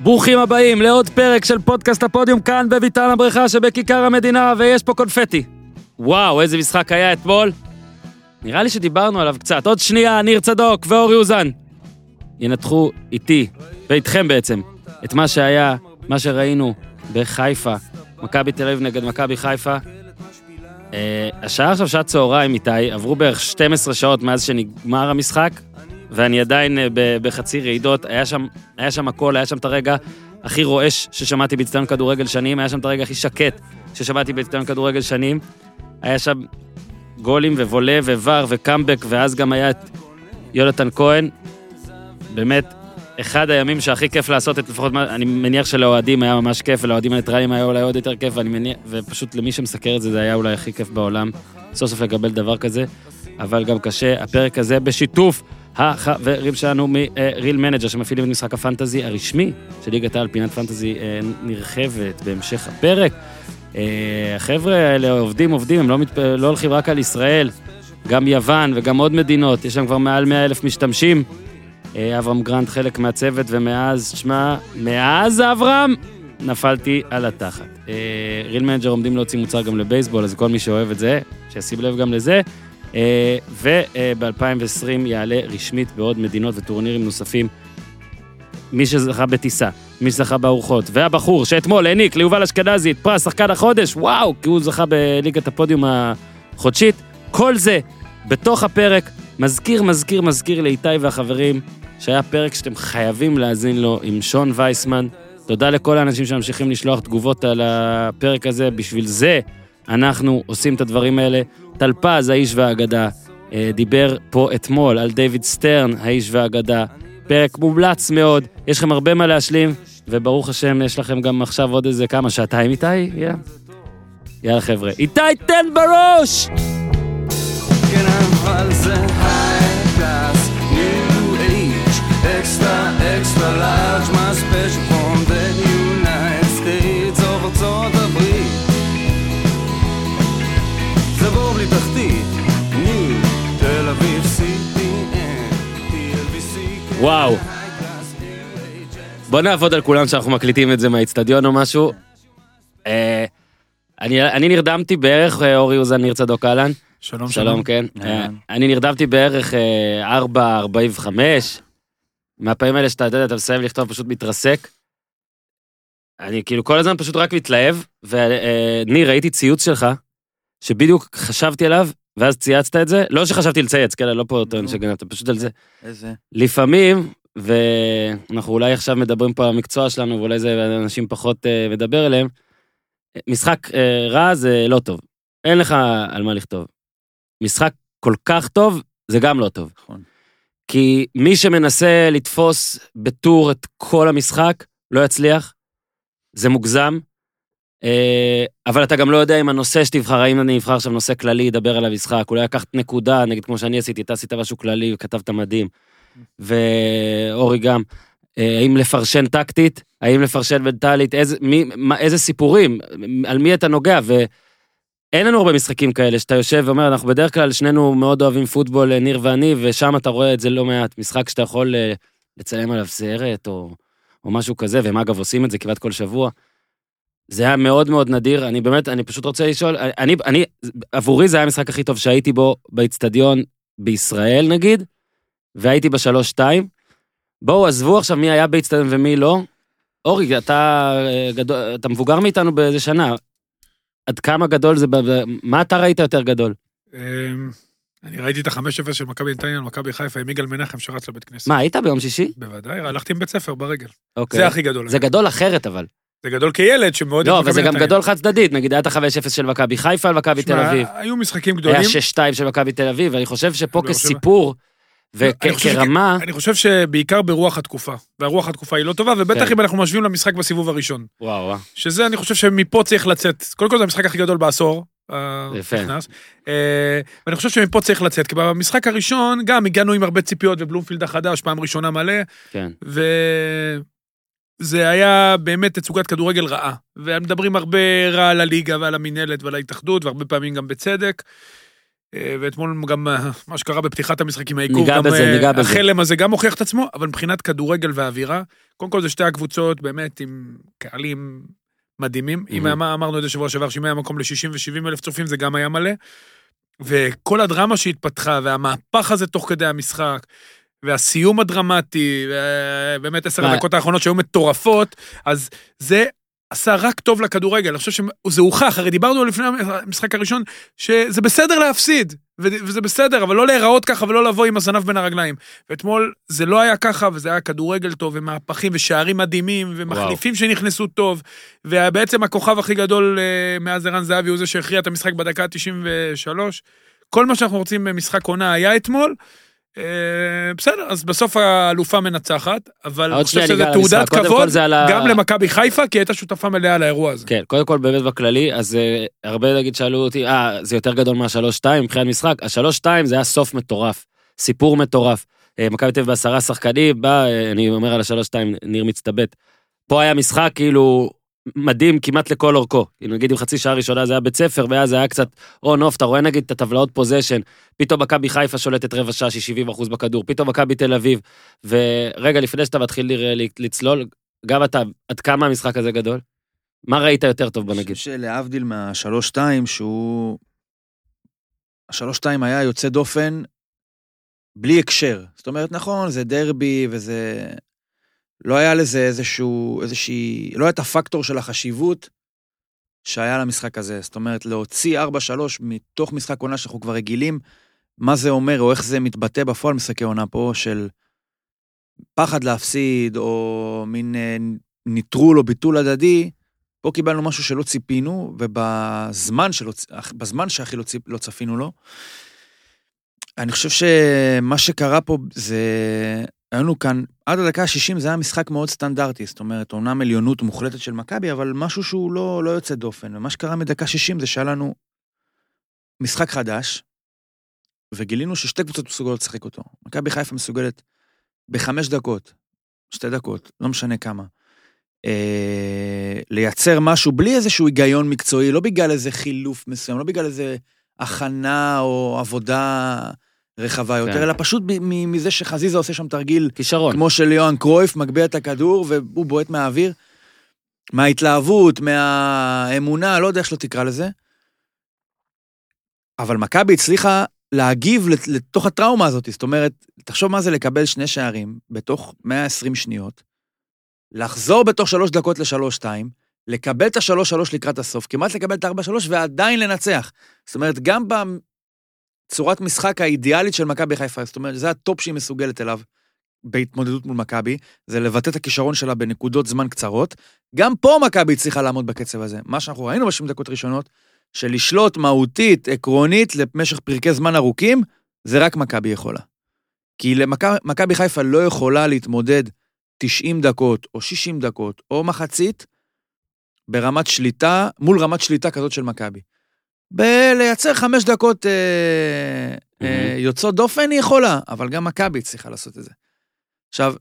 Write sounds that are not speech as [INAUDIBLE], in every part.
ברוכים הבאים לעוד פרק של פודקאסט הפודיום כאן בביתן הבריכה שבכיכר המדינה, ויש פה קונפטי. וואו, איזה משחק היה אתמול. נראה לי שדיברנו עליו קצת. עוד שנייה, ניר צדוק ואורי אוזן ינתחו איתי, ואיתכם בעצם, את מה שהיה, מה שראינו בחיפה, מכבי תל אביב נגד מכבי חיפה. אה, השעה עכשיו שעת צהריים איתי, עברו בערך 12 שעות מאז שנגמר המשחק, ואני עדיין אה, בחצי רעידות. היה שם, היה שם הכל, היה שם את הרגע הכי רועש ששמעתי באצטדיון כדורגל שנים, היה שם את הרגע הכי שקט ששמעתי באצטדיון כדורגל שנים. היה שם גולים ווולה וור וקאמבק, ואז גם היה את יונתן כהן. באמת, אחד הימים שהכי כיף לעשות את לפחות, אני מניח שלאוהדים היה ממש כיף, ולאוהדים הניטרלים היה אולי עוד יותר כיף, ואני מניח, ופשוט למי שמסקר את זה, זה היה אולי הכי כיף בעולם, סוף סוף לקבל דבר כזה, אבל גם קשה. הפרק הזה בשיתוף החברים שלנו מ-real manager, שמפעילים את משחק הפנטזי הרשמי של ליגת העל, פינת פנטזי אה, נרחבת בהמשך הפרק. אה, החבר'ה האלה עובדים, עובדים, הם לא, מת... לא הולכים רק על ישראל, גם יוון וגם עוד מדינות, יש שם כבר מעל 100 אלף משתמשים. אה, אברהם גרנט חלק מהצוות, ומאז, שמע, מאז אברהם, נפלתי על התחת. Real Manager עומדים להוציא מוצר גם לבייסבול, אז כל מי שאוהב את זה, שישים לב גם לזה. וב-2020 יעלה רשמית בעוד מדינות וטורנירים נוספים. מי שזכה בטיסה, מי שזכה בארוחות, והבחור שאתמול העניק ליובל אשכנזי את פרס שחקן החודש, וואו, כי הוא זכה בליגת הפודיום החודשית, כל זה בתוך הפרק. מזכיר, מזכיר, מזכיר לאיתי והחברים שהיה פרק שאתם חייבים להאזין לו עם שון וייסמן. תודה לכל האנשים שממשיכים לשלוח תגובות על הפרק הזה, בשביל זה אנחנו עושים את הדברים האלה. טלפז, האיש והאגדה, אה, דיבר פה אתמול על דיוויד סטרן, האיש והאגדה. פרק מומלץ מאוד, יש לכם הרבה מה להשלים, וברוך השם, יש לכם גם עכשיו עוד איזה כמה, שעתיים איתי? יאללה. יאללה חבר'ה. איתי, תן בראש! extra, extra large, my וואו. בוא נעבוד על כולם שאנחנו מקליטים את זה מהאיצטדיון או משהו. אה, אני, אני נרדמתי בערך, אה, אורי אוזן, ניר צדוק אהלן. שלום, שלום, כן. אה, אני נרדמתי בערך אה, 4.45. מהפעמים האלה שאתה יודע, אתה מסיים לכתוב, פשוט מתרסק. אני כאילו כל הזמן פשוט רק מתלהב, וניר, ראיתי ציוץ שלך, שבדיוק חשבתי עליו, ואז צייצת את זה. לא שחשבתי לצייץ, כן, לא פה טוען. שגנבת, פשוט על זה. איזה? לפעמים, ואנחנו אולי עכשיו מדברים פה על המקצוע שלנו, ואולי זה אנשים פחות uh, מדבר אליהם, משחק uh, רע זה לא טוב. אין לך על מה לכתוב. משחק כל כך טוב, זה גם לא טוב. נכון. כי מי שמנסה לתפוס בטור את כל המשחק, לא יצליח. זה מוגזם. אה, אבל אתה גם לא יודע אם הנושא שתבחר, האם אני אבחר עכשיו נושא כללי, ידבר על המשחק, אולי לקחת נקודה, נגיד כמו שאני עשיתי, אתה עשית משהו כללי וכתבת מדהים. ואורי גם, אה, האם לפרשן טקטית, האם לפרשן מנטלית, איזה, מי, מה, איזה סיפורים, על מי אתה נוגע, ואין לנו הרבה משחקים כאלה, שאתה יושב ואומר, אנחנו בדרך כלל שנינו מאוד אוהבים פוטבול, אה, ניר ואני, ושם אתה רואה את זה לא מעט, משחק שאתה יכול לצלם עליו סרט, או, או משהו כזה, והם אגב עושים את זה כמעט כל שבוע. זה היה מאוד מאוד נדיר, אני באמת, אני פשוט רוצה לשאול, אני, אני, עבורי זה היה המשחק הכי טוב שהייתי בו באיצטדיון בישראל נגיד, והייתי בשלוש-שתיים. בואו, עזבו עכשיו מי היה באיצטדיון ומי לא. אורי, אתה, אה, גדול, אתה מבוגר מאיתנו באיזה שנה. עד כמה גדול זה, מה אתה ראית יותר גדול? אמ, אני ראיתי את החמש אפס של מכבי נתניה על מכבי חיפה עם יגאל מנחם שרץ לבית כנסת. מה, היית ביום שישי? בוודאי, הלכתי עם בית ספר ברגל. אוקיי. זה הכי גדול. זה גדול אחרת אבל. זה גדול כילד שמאוד... לא, אבל זה גם. גדול חד צדדית, נגיד היה את ה-5-0 של מכבי חיפה על מכבי תל אביב. היו משחקים גדולים. היה 6-2 של מכבי תל אביב, ואני חושב שפה אני חושב- כסיפור אני חושב וכרמה, אני חושב שבעיקר ברוח התקופה. והרוח התקופה היא לא טובה, ובטח כן. אם אנחנו משווים למשחק בסיבוב הראשון. וואו, וואו. שזה, אני חושב שמפה צריך לצאת. קודם כל זה המשחק הכי גדול בעשור. אה, יפה. נכנס. אה, ואני חושב שמפה צריך לצאת, כי במשחק הראשון גם הגענו עם הרבה ציפיות ובלומפילד החדש, פעם ראשונה מלא, כן. וזה היה באמת תצוגת כדורגל רעה. ומדברים הרבה רע על הליגה ועל המינהלת ועל ההתאחדות, והרבה פעמים גם בצדק. אה, ואתמול גם אה, מה שקרה בפתיחת המשחק עם העיכוב, ניגע גם בזה, אה, ניגע בזה. החלם הזה גם הוכיח את עצמו, אבל מבחינת כדורגל ואווירה, קודם כל זה שתי הקבוצות באמת עם קהלים מדהימים. אם Mhm. היה- אמרנו את זה שבוע שעבר, שאם היה מקום ל-60 ו-70 אלף צופים זה גם היה מלא. וכל הדרמה שהתפתחה, והמהפך הזה תוך כדי המשחק, והסיום הדרמטי, ו- באמת עשר הדקות האחרונות שהיו מטורפות, אז זה עשה רק טוב לכדורגל. אני חושב שזה הוכח, הרי דיברנו לפני המשחק הראשון, שזה בסדר להפסיד, וזה בסדר, אבל לא להיראות ככה ולא לבוא עם הזנב בין הרגליים. ואתמול זה לא היה ככה, וזה היה כדורגל טוב, ומהפכים, ושערים מדהימים, ומחליפים שנכנסו טוב, ובעצם הכוכב הכי גדול אה, מאז ערן זהבי הוא זה שהכריע את המשחק בדקה ה-93. כל מה שאנחנו רוצים במשחק עונה היה אתמול. אה, בסדר, אז בסוף האלופה מנצחת, אבל אני חושב שזה תעודת כבוד גם למכבי חיפה, כי הייתה שותפה מלאה לאירוע הזה. כן, קודם כל באמת בכללי, אז אה, הרבה נגיד שאלו אותי, אה, זה יותר גדול מהשלוש-שתיים מבחינת משחק, השלוש-שתיים זה היה סוף מטורף, סיפור מטורף. אה, מכבי תל אביב בעשרה שחקנים, בא, אני אומר על השלוש-שתיים, ניר מצטבט. פה היה משחק כאילו מדהים כמעט לכל אורכו. כאילו, נגיד אם חצי שעה ראשונה זה היה בית ספר, ואז זה היה קצת on off, אתה רואה נגיד את הטבלאות possession, פתאום מכבי חיפה שולטת רבע שעה שהיא 70 אחוז בכדור, פתאום מכבי תל אביב, ורגע לפני שאתה מתחיל לצלול, גם אתה, עד כמה המשחק הזה גדול? מה ראית יותר טוב בוא אני? חושב שלהבדיל מהשלוש-שתיים, שהוא... השלוש-שתיים היה יוצא דופן בלי הקשר. זאת אומרת, נכון, זה דרבי וזה... לא היה לזה איזשהו, איזושהי... לא היה את הפקטור של החשיבות שהיה למשחק הזה. זאת אומרת, להוציא 4-3 מתוך משחק עונה שאנחנו כבר רגילים, מה זה אומר או איך זה מתבטא בפועל משחקי עונה פה של פחד להפסיד או מין אה, ניטרול או ביטול הדדי, פה קיבלנו משהו שלא ציפינו, ובזמן שלא, בזמן שהכי לא, ציפ, לא צפינו לו, אני חושב שמה שקרה פה זה, היינו כאן, עד הדקה ה-60 זה היה משחק מאוד סטנדרטי, זאת אומרת, אומנם עליונות מוחלטת של מכבי, אבל משהו שהוא לא, לא יוצא דופן, ומה שקרה מדקה 60 זה שהיה לנו משחק חדש, וגילינו ששתי קבוצות מסוגלות לשחק אותו. מכבי חיפה מסוגלת בחמש דקות, שתי דקות, לא משנה כמה. אה, לייצר משהו בלי איזשהו היגיון מקצועי, לא בגלל איזה חילוף מסוים, לא בגלל איזה הכנה או עבודה רחבה יותר, כן. אלא פשוט מזה שחזיזה עושה שם תרגיל כישרון. כמו של יוהאן קרויף, מגביה את הכדור והוא בועט מהאוויר. מההתלהבות, מהאמונה, לא יודע איך שלא תקרא לזה. אבל מכבי הצליחה להגיב לת- לתוך הטראומה הזאת. זאת אומרת, תחשוב מה זה לקבל שני שערים בתוך 120 שניות, לחזור בתוך שלוש דקות לשלוש-שתיים, לקבל את השלוש-שלוש לקראת הסוף, כמעט לקבל את הארבע-שלוש ועדיין לנצח. זאת אומרת, גם בצורת משחק האידיאלית של מכבי חיפה, זאת אומרת, זה הטופ שהיא מסוגלת אליו בהתמודדות מול מכבי, זה לבטא את הכישרון שלה בנקודות זמן קצרות. גם פה מכבי הצליחה לעמוד בקצב הזה. מה שאנחנו ראינו בשנים דקות ראשונות, של לשלוט מהותית, עקרונית, למשך פרקי זמן ארוכים, זה רק מכבי יכולה. כי מכבי חיפה לא יכולה להתמודד 90 דקות, או 60 דקות, או מחצית, ברמת שליטה, מול רמת שליטה כזאת של מכבי. בלייצר חמש דקות אה, אה, Mhm. יוצאות דופן היא יכולה, אבל גם מכבי צריכה לעשות את זה. עכשיו,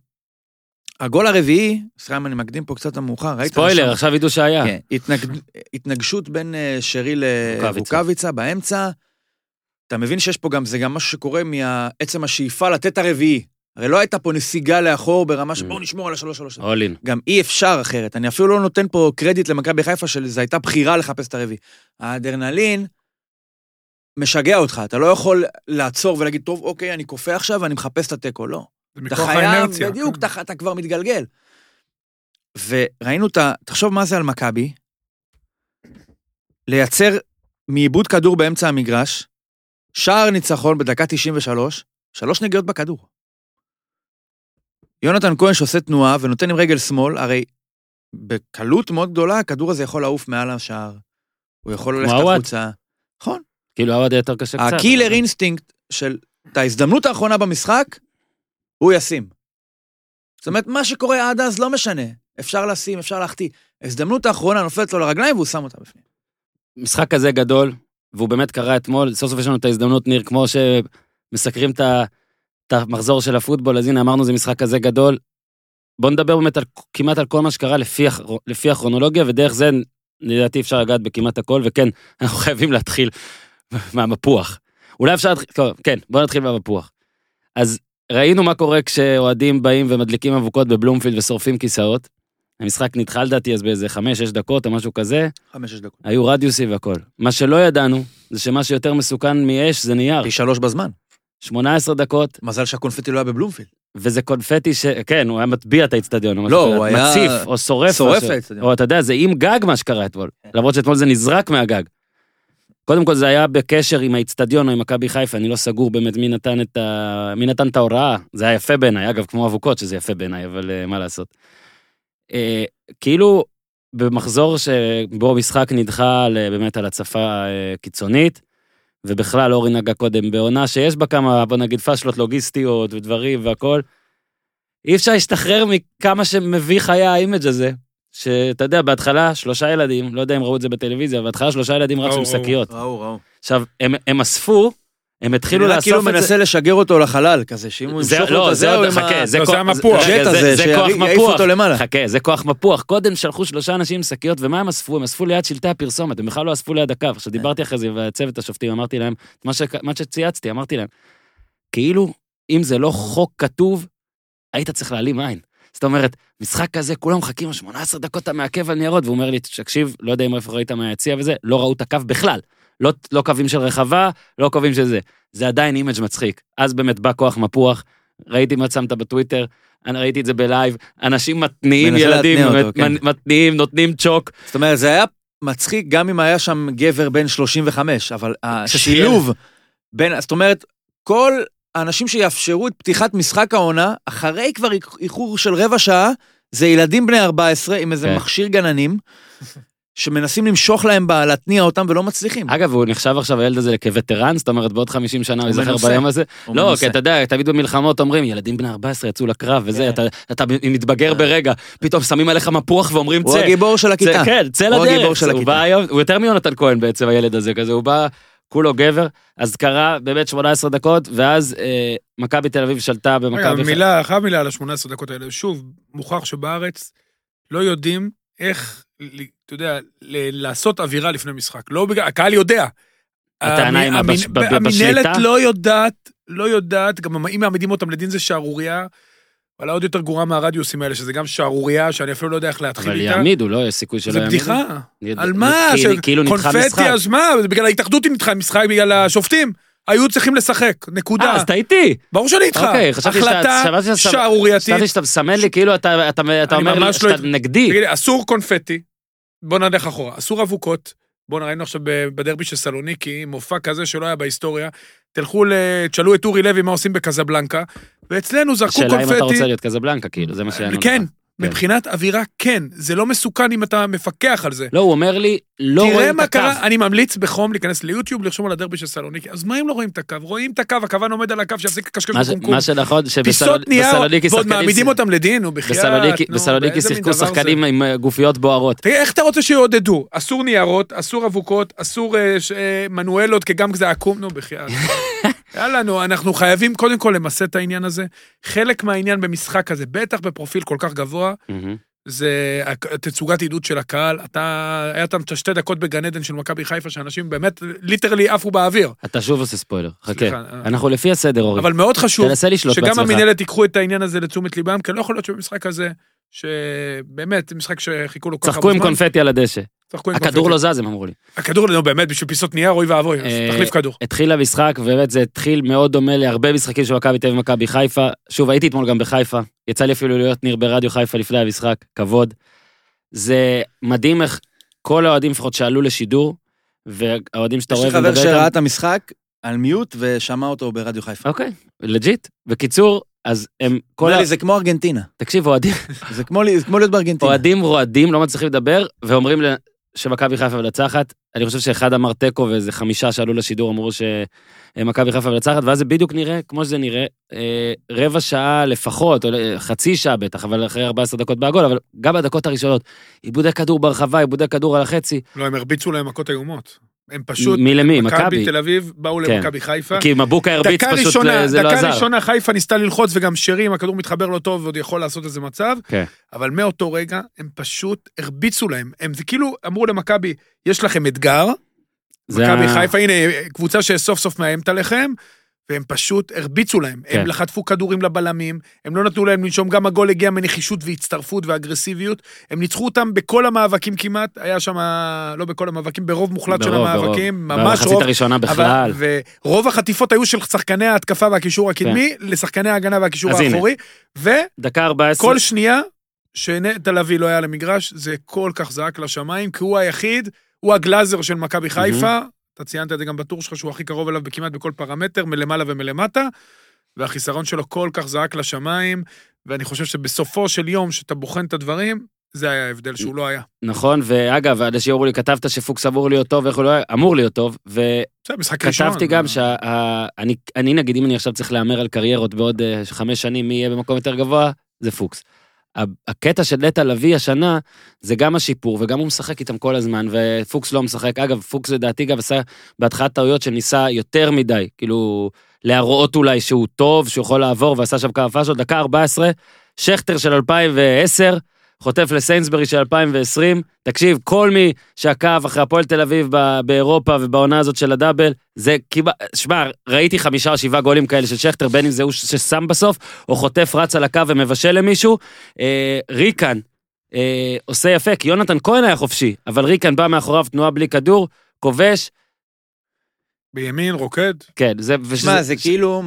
הגול הרביעי, סליחה אם אני מקדים פה קצת המאוחר, ראית? ספוילר, עכשיו ידעו שהיה. כן, התנגד, התנגשות בין אה, שרי רוקאביצה. לרוקאביצה באמצע. אתה מבין שיש פה גם, זה גם משהו שקורה מעצם השאיפה לתת הרביעי. הרי לא הייתה פה נסיגה לאחור ברמה Mm. שבואו נשמור על השלוש שלוש. אולין. גם אי אפשר אחרת. אני אפילו לא נותן פה קרדיט למכבי חיפה שזו הייתה בחירה לחפש את הרביעי. האדרנלין משגע אותך, אתה לא יכול לעצור ולהגיד, טוב, אוקיי, אני כופה עכשיו ואני מחפש את התיקו. לא. זה אתה מכוח חייב, האינרציה. בדיוק, כן. אתה, אתה כבר מתגלגל. וראינו את ה... תחשוב מה זה על מכבי, לייצר מעיבוד כדור באמצע המגרש, שער ניצחון בדקה 93, שלוש נגיעות בכדור. יונתן כהן שעושה תנועה ונותן עם רגל שמאל, הרי בקלות מאוד גדולה הכדור הזה יכול לעוף מעל השער. הוא יכול ללכת. החוצה. נכון. כאילו עוואד היה יותר קשה קצת. ה killer instinct של את ההזדמנות האחרונה במשחק, הוא ישים. זאת אומרת, מה שקורה עד אז לא משנה. אפשר לשים, אפשר להחטיא. ההזדמנות האחרונה נופלת לו לרגליים והוא שם אותה בפנים. משחק כזה גדול, והוא באמת קרה אתמול, סוף סוף יש לנו את ההזדמנות, ניר, כמו שמסקרים את ה- את המחזור של הפוטבול, אז הנה אמרנו זה משחק כזה גדול. בוא נדבר באמת על, כמעט על כל מה שקרה לפי, לפי הכרונולוגיה, ודרך זה לדעתי אפשר לגעת בכמעט הכל, וכן, [LAUGHS] אנחנו חייבים להתחיל מהמפוח. אולי אפשר להתחיל, טוב, כן, בוא נתחיל מהמפוח. אז ראינו מה קורה כשאוהדים באים ומדליקים אבוקות בבלומפילד ושורפים כיסאות. המשחק נדחה לדעתי אז באיזה חמש-שש דקות או משהו כזה, חמש-שש דקות. היו רדיוסים והכל. מה שלא ידענו, זה שמה שיותר מסוכן מאש זה נייר. פי שלוש בזמן. 18 דקות, מזל שהקונפטי לא היה בבלומפילד. וזה קונפטי ש... כן, הוא היה מטביע את האיצטדיון. לא, הוא היה- מציף, או שורף. שורף. את האיצטדיון. או אתה יודע, זה עם גג מה שקרה אתמול. כן. למרות שאתמול זה נזרק מהגג. קודם כל זה היה בקשר עם האיצטדיון או עם מכבי חיפה, אני לא סגור באמת מי נתן את, ה... מי נתן את ההוראה. זה היה יפה בעיניי, אגב, כמו אבוקות שזה יפה בעיניי, אבל uh, מה לעשות. Uh, כאילו, במחזור שבו משחק נדחה באמת על הצפה uh, קיצונית, ובכלל אורי נגע קודם בעונה שיש בה כמה, בוא נגיד, פאשלות לוגיסטיות ודברים והכל. אי אפשר להשתחרר מכמה שמביך היה האימג' הזה. שאתה יודע, בהתחלה שלושה ילדים, לא יודע אם ראו את זה בטלוויזיה, בהתחלה שלושה ילדים רצו עם. שקיות. ראו, ראו. עכשיו, הם, הם אספו, הם התחילו לאסוף כאילו את זה. מנסה לשגר אותו לחלל, כזה, שאם הוא זה, ימשוך לא, את זה עוד, הוא עם חכה, זה לא, כוח, הג'ט זה- כוח שיעיף מפוח. אותו למעלה. חכה, זה כוח מפוח. קודם שלחו שלושה אנשים עם שקיות, ומה הם אספו? הם אספו ליד שלטי הפרסומת, הם בכלל לא אספו ליד הקו. עכשיו, דיברתי אחרי זה עם צוות השופטים, אמרתי להם. מה שצייצתי, אמרתי להם, כאילו, אם זה לא חוק כתוב, היית צריך להעלים עין. זאת אומרת, משחק כזה, כולם מחכים 18 דקות, אתה מעכב על ניירות, והוא אומר לי, תקשיב, לא יודע אם איפה ראית מהיציע וזה, לא ראו את הקו בכלל. לא, לא קווים של רחבה, לא קווים של זה. זה עדיין אימג' מצחיק. אז באמת בא כוח מפוח, ראיתי מה שמת בטוויטר, אני ראיתי את זה בלייב, אנשים מתניעים ילדים, אותו, כן. מתניעים, נותנים צ'וק. זאת אומרת, זה היה מצחיק גם אם היה שם גבר בן 35, אבל השילוב בין, זאת אומרת, כל האנשים שיאפשרו את פתיחת משחק העונה, אחרי כבר איחור של רבע שעה, זה ילדים בני 14 עם איזה כן. מכשיר גננים, שמנסים למשוך להם בה, להתניע אותם ולא מצליחים. אגב, הוא נחשב עכשיו הילד הזה לכווטרן, זאת אומרת, בעוד 50 שנה הוא הוא ייזכר. ביום הזה. הוא לא, מנוסה. כי אתה יודע, תמיד במלחמות אומרים, ילדים בני 14 יצאו לקרב וזה, כן. אתה- אתה מתבגר ברגע, פתאום שמים עליך מפוח ואומרים הוא צא. הגיבור של הכיתה. צא, כן, צא הוא הגיבור לדרך. של הוא הכיתה. בא היום, הוא יותר מיונתן כהן בעצם, הילד הזה, כזה, הוא בא, כולו גבר, אז קרה באמת 18 דקות, ואז אה, מכבי תל אביב שלטה רגע, במכבי... ח- מילה, חייב מילה על ה-18 דקות האלה. שוב, מוכח שבארץ לא יודעים איך, אתה יודע, לעשות אווירה לפני משחק. לא בגלל, הקהל יודע. הטענה היא מה, המין- בש- ב- ב- המינהלת בשליטה? לא יודעת, לא יודעת, גם אם מעמידים אותם לדין זה שערורייה. אבל עוד יותר גרועה מהרדיוסים האלה, שזה גם שערורייה, שאני אפילו לא יודע איך להתחיל אבל איתה. יעמידו, לא? יש סיכוי שלא זה יעמידו. בדיחה. יד- על מה? כאילו- של כאילו נדחה קונפטי, משחק. אז מה? זה בגלל ההתאחדות היא נדחה משחק, בגלל השופטים. היו צריכים לשחק, נקודה. אה, אז אתה איתי. ברור שאני איתך. אוקיי, חשבתי שאתה- החלטה שערורייתית. חשבתי שאתה מסמן לי כאילו אתה אתה- אתה אני אומר לי לא שאתה נגדי. תגיד לי, אסור קונפטי, בוא נלך אחורה, אסור אבוקות, בוא ראינו עכשיו בדרבי של סלוניקי, מופע כזה שלא היה בהיסטוריה, תלכו. תשאלו את אורי לוי מה עושים בקזבלנקה, ואצלנו זרקו השאלה אם אתה רוצה קונפטי, להיות קזבלנקה, כאילו, זה מה. כן, כן. מבחינת אווירה כן, זה לא מסוכן אם אתה מפקח על זה. לא, הוא אומר לי, לא תראה רואים את מה הקו. קרה, אני ממליץ בחום להיכנס ליוטיוב, לרשום על הדרבי של סלוניקי, אז מה אם לא רואים את הקו? רואים את הקו, הכוון עומד על הקו, שיפסיק לקשקש מה בקומקום. מה שנכון, שבסלוניקי ועוד שחקנים... מעמידים אותם לדין, נו בחייאת, בסלוניקי- שיחקו? שחקנים עם אה, גופיות בוערות. תראה, איך אתה רוצה שיעודדו? אסור ניירות, אסור אבוקות, אסור אה, אה, מנואלות, כי גם זה עקום, נו, בחייאת. [LAUGHS] יאללה, נו, אנחנו חייבים קודם כל למסד את העניין הזה. חלק מהעניין במשחק הזה, בטח בפרופיל כל כך גבוה, זה תצוגת עידוד של הקהל. אתה, היה את שתי דקות בגן עדן של מכבי חיפה, שאנשים באמת literally עפו באוויר. אתה שוב עושה ספוילר, חכה. אה. אנחנו לפי הסדר, אורי. אבל מאוד חשוב, שגם המינהלת ייקחו את העניין הזה לתשומת ליבם, כי לא יכול להיות שבמשחק הזה, שבאמת, משחק שחיכו לו כל כך הרבה זמן. צחקו עם קונפטי על הדשא. הכדור. לא זז, הם אמרו לי. הכדור, נו באמת, בשביל פיסות נייר, אוי ואבוי, אה, תחליף כדור. התחיל המשחק, ובאמת זה התחיל מאוד דומה להרבה משחקים של מכבי תל אביב ומכבי חיפה. שוב, הייתי אתמול גם בחיפה, יצא לי אפילו להיות ניר ברדיו חיפה לפני המשחק, כבוד. זה מדהים איך כל האוהדים לפחות שעלו לשידור, והאוהדים שאתה יש רואה לי חבר שראה את המשחק על מיוט ושמע אותו ברדיו חיפה. אוקיי, לג'יט. בקיצור, אז הם, כל ה... לי, זה כמו ארגנטינה. תקשיב, אוהדים, זה כמו לי- זה כמו להיות בארגנטינה. אוהדים רועדים, לא מצליחים לדבר, ואומרים שמכבי חיפה מנצחת. אני חושב שאחד אמר תיקו ואיזה חמישה שעלו לשידור אמרו שמכבי חיפה מנצחת, ואז זה בדיוק נראה כמו שזה נראה. אה, רבע שעה לפחות, או חצי שעה בטח, אבל אחרי 14 דקות בעגול, אבל גם בדקות הראשונות, עיבודי כדור ברחבה, עיבודי כדור על החצי. לא, הם הרביצו להם מכות איומות. הם פשוט, מי למי? מכבי? מכבי תל אביב באו כן. למכבי חיפה. כי מבוקה הרביץ דקה פשוט, ראשונה, זה לא דקה עזר. ראשונה חיפה ניסתה ללחוץ וגם שרי, אם הכדור מתחבר לא טוב ועוד יכול לעשות איזה מצב, כן. אבל מאותו רגע הם פשוט הרביצו להם. הם זה כאילו אמרו למכבי, יש לכם אתגר, מכבי חיפה, הנה, קבוצה שסוף סוף מאיימת עליכם, והם פשוט הרביצו להם. כן. הם חטפו כדורים לבלמים, הם לא נתנו להם לנשום, גם הגול הגיע מנחישות והצטרפות ואגרסיביות. הם ניצחו אותם בכל המאבקים כמעט, היה שם, לא בכל המאבקים, ברוב מוחלט של ברוב, ברוב. המאבקים, ממש במחצית רוב. הראשונה בכלל. אבל, ורוב החטיפות היו של שחקני ההתקפה והקישור הקדמי, לשחקני ההגנה והקישור כן. האחורי, וכל דקה 14. שנייה שנטע לביא לא היה למגרש, זה כל כך זעק לשמיים, כי הוא היחיד, הוא הגלאזר של מכבי חיפה, אתה ציינת את זה גם בטור שלך, שהוא הכי קרוב אליו כמעט בכל פרמטר, מלמעלה ומלמטה, והחיסרון שלו כל כך זעק לשמיים, ואני חושב שבסופו של יום, שאתה בוחן את הדברים, זה היה ההבדל שהוא לא היה. נכון, ואגב, אנשים אמרו לי, כתבת שפוקס אמור להיות טוב, איך הוא לא היה, אמור להיות טוב. וכתבתי גם שאני, אני נגיד, אם אני עכשיו צריך להמר על קריירות בעוד אה, חמש שנים, מי יהיה במקום יותר גבוה, זה פוקס. הקטע של נטע לביא השנה, זה גם השיפור, וגם הוא משחק איתם כל הזמן, ופוקס לא משחק. אגב, פוקס לדעתי גם עשה בהתחלת טעויות שניסה יותר מדי, כאילו, להראות אולי שהוא טוב, שהוא יכול לעבור, ועשה שם כמה פאשות. דקה 14, שכטר של 2010, חוטף לסיינסברי של 2020. תקשיב, כל מי שעקב אחרי הפועל תל אביב ב- באירופה ובעונה הזאת של הדאבל, זה כמעט, שמע, ראיתי חמישה או שבעה גולים כאלה של שכטר, בין אם זה הוא ש- ששם בסוף, או חוטף רץ על הקו ומבשל למישהו. אה, ריקן אה, עושה יפה, כי יונתן כהן היה חופשי, אבל ריקן בא מאחוריו תנועה בלי כדור, כובש, בימין, רוקד. כן, זה... ושזה- שמע, זה כאילו...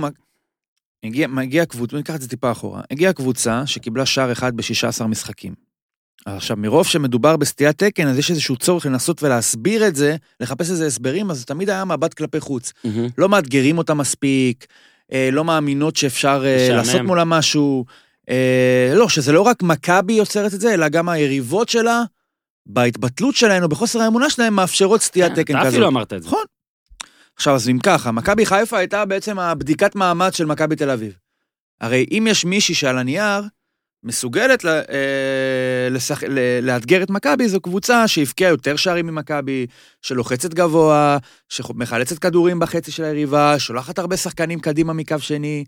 הגיע, מגיע קבוצה, ניקח את זה טיפה אחורה. הגיעה קבוצה שקיבלה שער אחד ב-16 משחקים. עכשיו, מרוב שמדובר בסטיית תקן, אז יש איזשהו צורך לנסות ולהסביר את זה, לחפש איזה הסברים, אז זה תמיד היה מבט כלפי חוץ. מהמם. לא מאתגרים אותה מספיק, אה, לא מאמינות שאפשר אה, משעמם. לעשות מולה משהו. אה, לא, שזה לא רק מכבי יוצרת את זה, אלא גם היריבות שלה, בהתבטלות שלהן או בחוסר האמונה שלהן, מאפשרות סטיית תקן אתה כזאת. אפילו אמרת את זה. נכון. עכשיו, אז אם ככה, מכבי חיפה הייתה בעצם הבדיקת מעמד של מכבי תל אביב. הרי אם יש מישהי שעל הנייר מסוגלת לה, אה, לשח... ל- לאתגר את מכבי, זו קבוצה שהבקיעה יותר שערים ממכבי, שלוחצת גבוה, שמחלצת כדורים בחצי של היריבה, שולחת הרבה שחקנים קדימה מקו שני.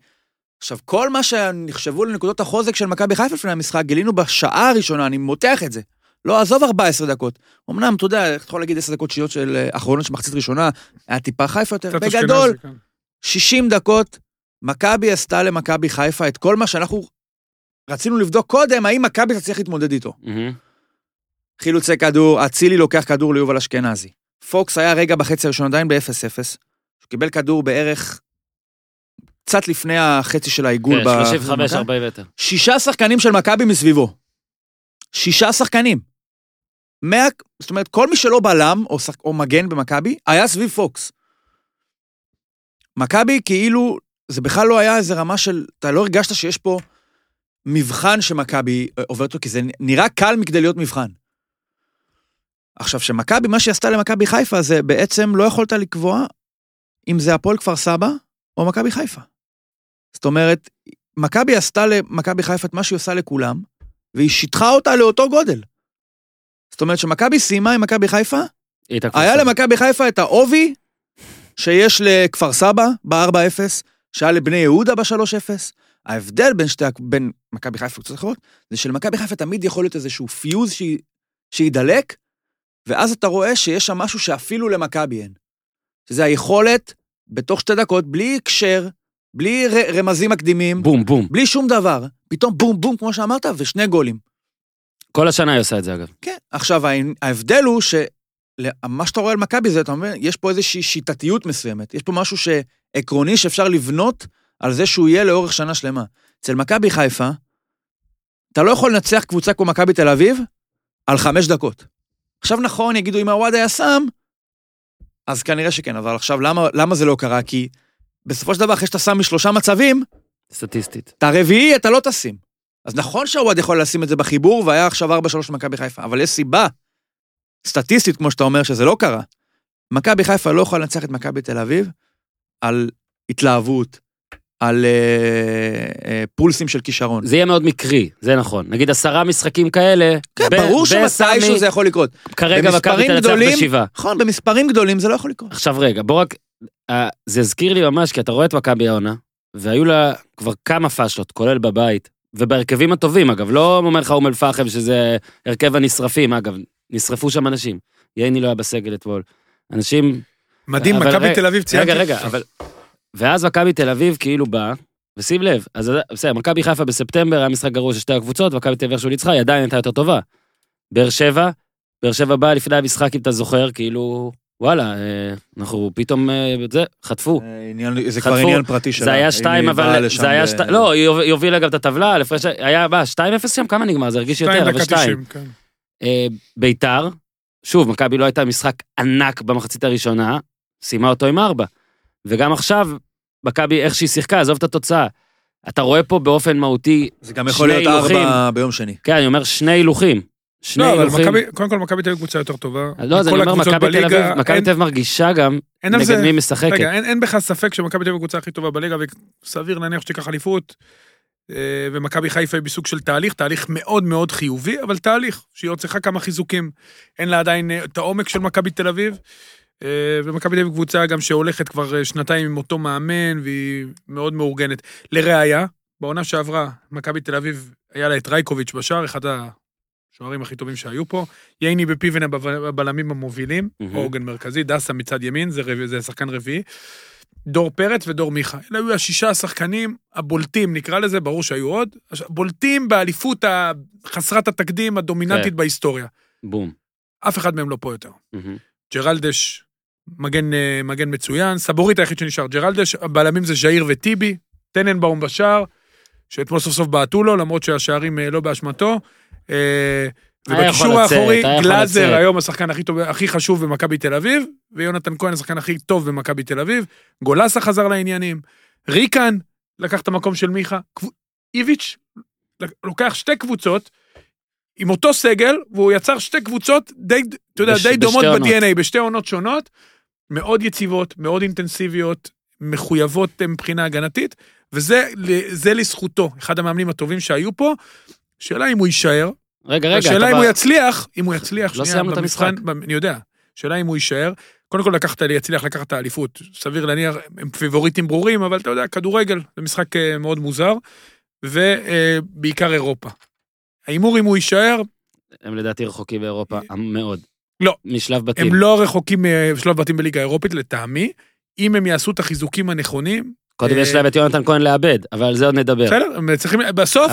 עכשיו, כל מה שנחשבו לנקודות החוזק של מכבי חיפה לפני המשחק, גילינו בשעה הראשונה, אני מותח את זה. לא, עזוב 14 דקות. אמנם, אתה יודע, אתה יכול להגיד 10 דקות שניות של אה, אחרונות של מחצית ראשונה, היה טיפה חיפה יותר. בגדול, אשכנזי, כן. 60 דקות, מכבי עשתה למכבי חיפה את כל מה שאנחנו רצינו לבדוק קודם, האם מכבי תצליח להתמודד איתו. חילוצי כדור, אצילי לוקח כדור ליובל אשכנזי. פוקס היה רגע בחצי הראשון עדיין ב-0-0. הוא קיבל כדור בערך קצת לפני החצי של העיגול. כן, ב- 35, במכבי. 40 מטר. שישה שחקנים של מכבי מסביבו. שישה שחקנים. מאה, זאת אומרת, כל מי שלא בלם או, שח, או מגן במכבי, היה סביב פוקס. מכבי כאילו, זה בכלל לא היה איזה רמה של, אתה לא הרגשת שיש פה מבחן שמכבי אה, עוברת אותו, כי זה נראה קל מכדי להיות מבחן. עכשיו, שמכבי, מה שהיא עשתה למכבי חיפה, זה בעצם לא יכולת לקבוע אם זה הפועל כפר סבא או מכבי חיפה. זאת אומרת, מכבי עשתה למכבי חיפה את מה שהיא עושה לכולם, והיא שיטחה אותה לאותו גודל. זאת אומרת שמכבי סיימה עם מכבי חיפה, היה. למכבי חיפה את העובי שיש לכפר סבא ב-4-0, שהיה לבני יהודה ב-3-0. ההבדל בין, שתי, בין מכבי חיפה וקבוצות אחרות, זה שלמכבי חיפה תמיד יכול להיות איזשהו פיוז שהיא- שידלק, ואז אתה רואה שיש שם משהו שאפילו למכבי אין. שזה היכולת, בתוך שתי דקות, בלי הקשר, בלי ר- רמזים מקדימים, בום, בום. בלי שום דבר, פתאום בום בום, כמו שאמרת, ושני גולים. כל השנה היא עושה את זה, אגב. כן. עכשיו, הה- ההבדל הוא שמה שאתה רואה על מכבי זה, אתה אומר, יש פה איזושהי שיטתיות מסוימת. יש פה משהו שעקרוני שאפשר לבנות על זה שהוא יהיה לאורך שנה שלמה. אצל מכבי חיפה, אתה לא יכול לנצח קבוצה כמו מכבי תל אביב על חמש דקות. עכשיו נכון, יגידו, אם הוואד היה שם, אז כנראה שכן, אבל עכשיו, למה, למה זה לא קרה? כי בסופו של דבר, אחרי שאתה שם משלושה מצבים, סטטיסטית. את הרביעי אתה לא תשים. אז נכון שהוואד יכול לשים את זה בחיבור, והיה עכשיו 4-3 למכבי חיפה, אבל יש סיבה סטטיסטית, כמו שאתה אומר, שזה לא קרה. מכבי חיפה לא יכולה לנצח את מכבי תל אביב על התלהבות, על אה, אה, פולסים של כישרון. זה יהיה מאוד מקרי, זה נכון. נגיד עשרה משחקים כאלה, כן, ב- ברור שמתישהו זה יכול לקרות. כרגע מכבי תנצח בשבעה. נכון, במספרים גדולים זה לא יכול לקרות. עכשיו רגע, בוא רק... אה, זה הזכיר לי ממש, כי אתה רואה את מכבי העונה, והיו לה כבר כמה פאשות, כולל בבית, ובהרכבים הטובים, אגב, לא אומר לך אום אל-פחם שזה הרכב הנשרפים, אגב, נשרפו שם אנשים. ייני לא היה בסגל אתמול. אנשים מדהים, מכבי תל אביב ציינתי. רגע, רגע, אבל... ואז מכבי תל אביב כאילו בא, ושים לב, אז בסדר, מכבי חיפה בספטמבר היה משחק גרוע של שתי הקבוצות, מכבי תל אביב איכשהו ניצחה, היא עדיין הייתה יותר טובה. באר שבע, באר שבע באה לפני המשחק, אם אתה זוכר, כאילו, וואלה, אה, אנחנו פתאום, אה, זה, חטפו. אה, עניין- זה חטפו. כבר עניין פרטי שלה. זה היה אם שתיים, היא באה אבל לשם זה היה ב- שתיים, לא, היא הוב- היא הובילה גם את הטבלה, לפרש, היה, מה, 2-0 שם? כמה נגמר? זה הרגיש יותר, אבל דקה 2. 90, כן. ביתר, שוב, מכבי לא הייתה משחק ענק במחצית הראשונה, סיימה אותו עם ארבע. וגם עכשיו, מכבי, איך שהיא שיחקה, עזוב את התוצאה. אתה רואה פה באופן מהותי, זה גם יכול שני להיות ארבע הילוכים. ביום שני. כן, אני אומר שני הילוכים. שני לא, אבל. מכבי, קודם כל מכבי תל אביב קבוצה יותר טובה. לא, אז אני אומר, מכבי תל אביב, מכבי תל אביב מרגישה גם נגד זה, מי משחקת. רגע, אין, בכלל ספק שמכבי תל אביב הקבוצה הכי טובה בליגה, וסביר להניח שתיקח אליפות. אה, ומכבי חיפה היא בסוג של תהליך, תהליך מאוד מאוד חיובי, אבל תהליך, שהיא עוד צריכה כמה חיזוקים. אין לה עדיין אה, את העומק של מכבי תל אביב, אה, ומכבי תל אביב קבוצה גם שהולכת כבר אה, שנתיים עם אותו מאמן, והיא מאוד מאורגנת. לראיה, בעונה שעברה, מכבי תל אביב, היה לה את רייקוביץ' בשער, אחד השוערים הכי טובים שהיו פה, ייני בפיבן הבלמים המובילים. עוגן מרכזי, דסה מצד ימין, זה, רב... זה שחקן רביעי. דור פרץ ודור מיכה. אלה היו השישה השחקנים הבולטים, נקרא לזה, ברור שהיו עוד, בולטים באליפות חסרת התקדים הדומיננטית כן. בהיסטוריה. בום. אף אחד מהם לא פה יותר. מהמם. ג'רלדש, מגן, אה, מגן מצוין, סבורית היחיד שנשאר, ג'רלדש, הבלמים זה ז'איר וטיבי, טננבאום בשער, שאתמול סוף סוף בעטו לו, למרות שהשערים אה, לא באשמתו. אה, ובקישור האחורי, גלאזר. היום השחקן הכי טוב, הכי חשוב במכבי תל אביב, ויונתן כהן השחקן הכי טוב במכבי תל אביב, גולסה חזר לעניינים, ריקן לקח את המקום של מיכה, איביץ' לוקח שתי קבוצות, עם אותו סגל, והוא יצר שתי קבוצות די, אתה יודע, בש- די דומות. ב-DNA, בשתי עונות שונות, מאוד יציבות, מאוד אינטנסיביות, מחויבות אה, מבחינה הגנתית, וזה זה לזכותו, אחד המאמנים הטובים שהיו פה. שאלה אם הוא יישאר, רגע, רגע, השאלה אם בא- הוא יצליח, אם הוא יצליח, לא סיימנו את המשחק. אני יודע, שאלה אם הוא יישאר. קודם כל לקחת, יצליח לקחת את האליפות, סביר להניח, הם פיבוריטים ברורים, אבל אתה יודע, כדורגל זה משחק אה, מאוד מוזר, ובעיקר אירופה. ההימור אם הוא יישאר, הם לדעתי רחוקים באירופה מאוד. לא. משלב בתים. הם לא רחוקים משלב בתים בליגה האירופית, לטעמי. אם הם יעשו את החיזוקים הנכונים, קודם יש אה, להם את יונתן כהן לאבד, אבל על זה עוד נדבר. בסדר, הם צריכים, בסוף.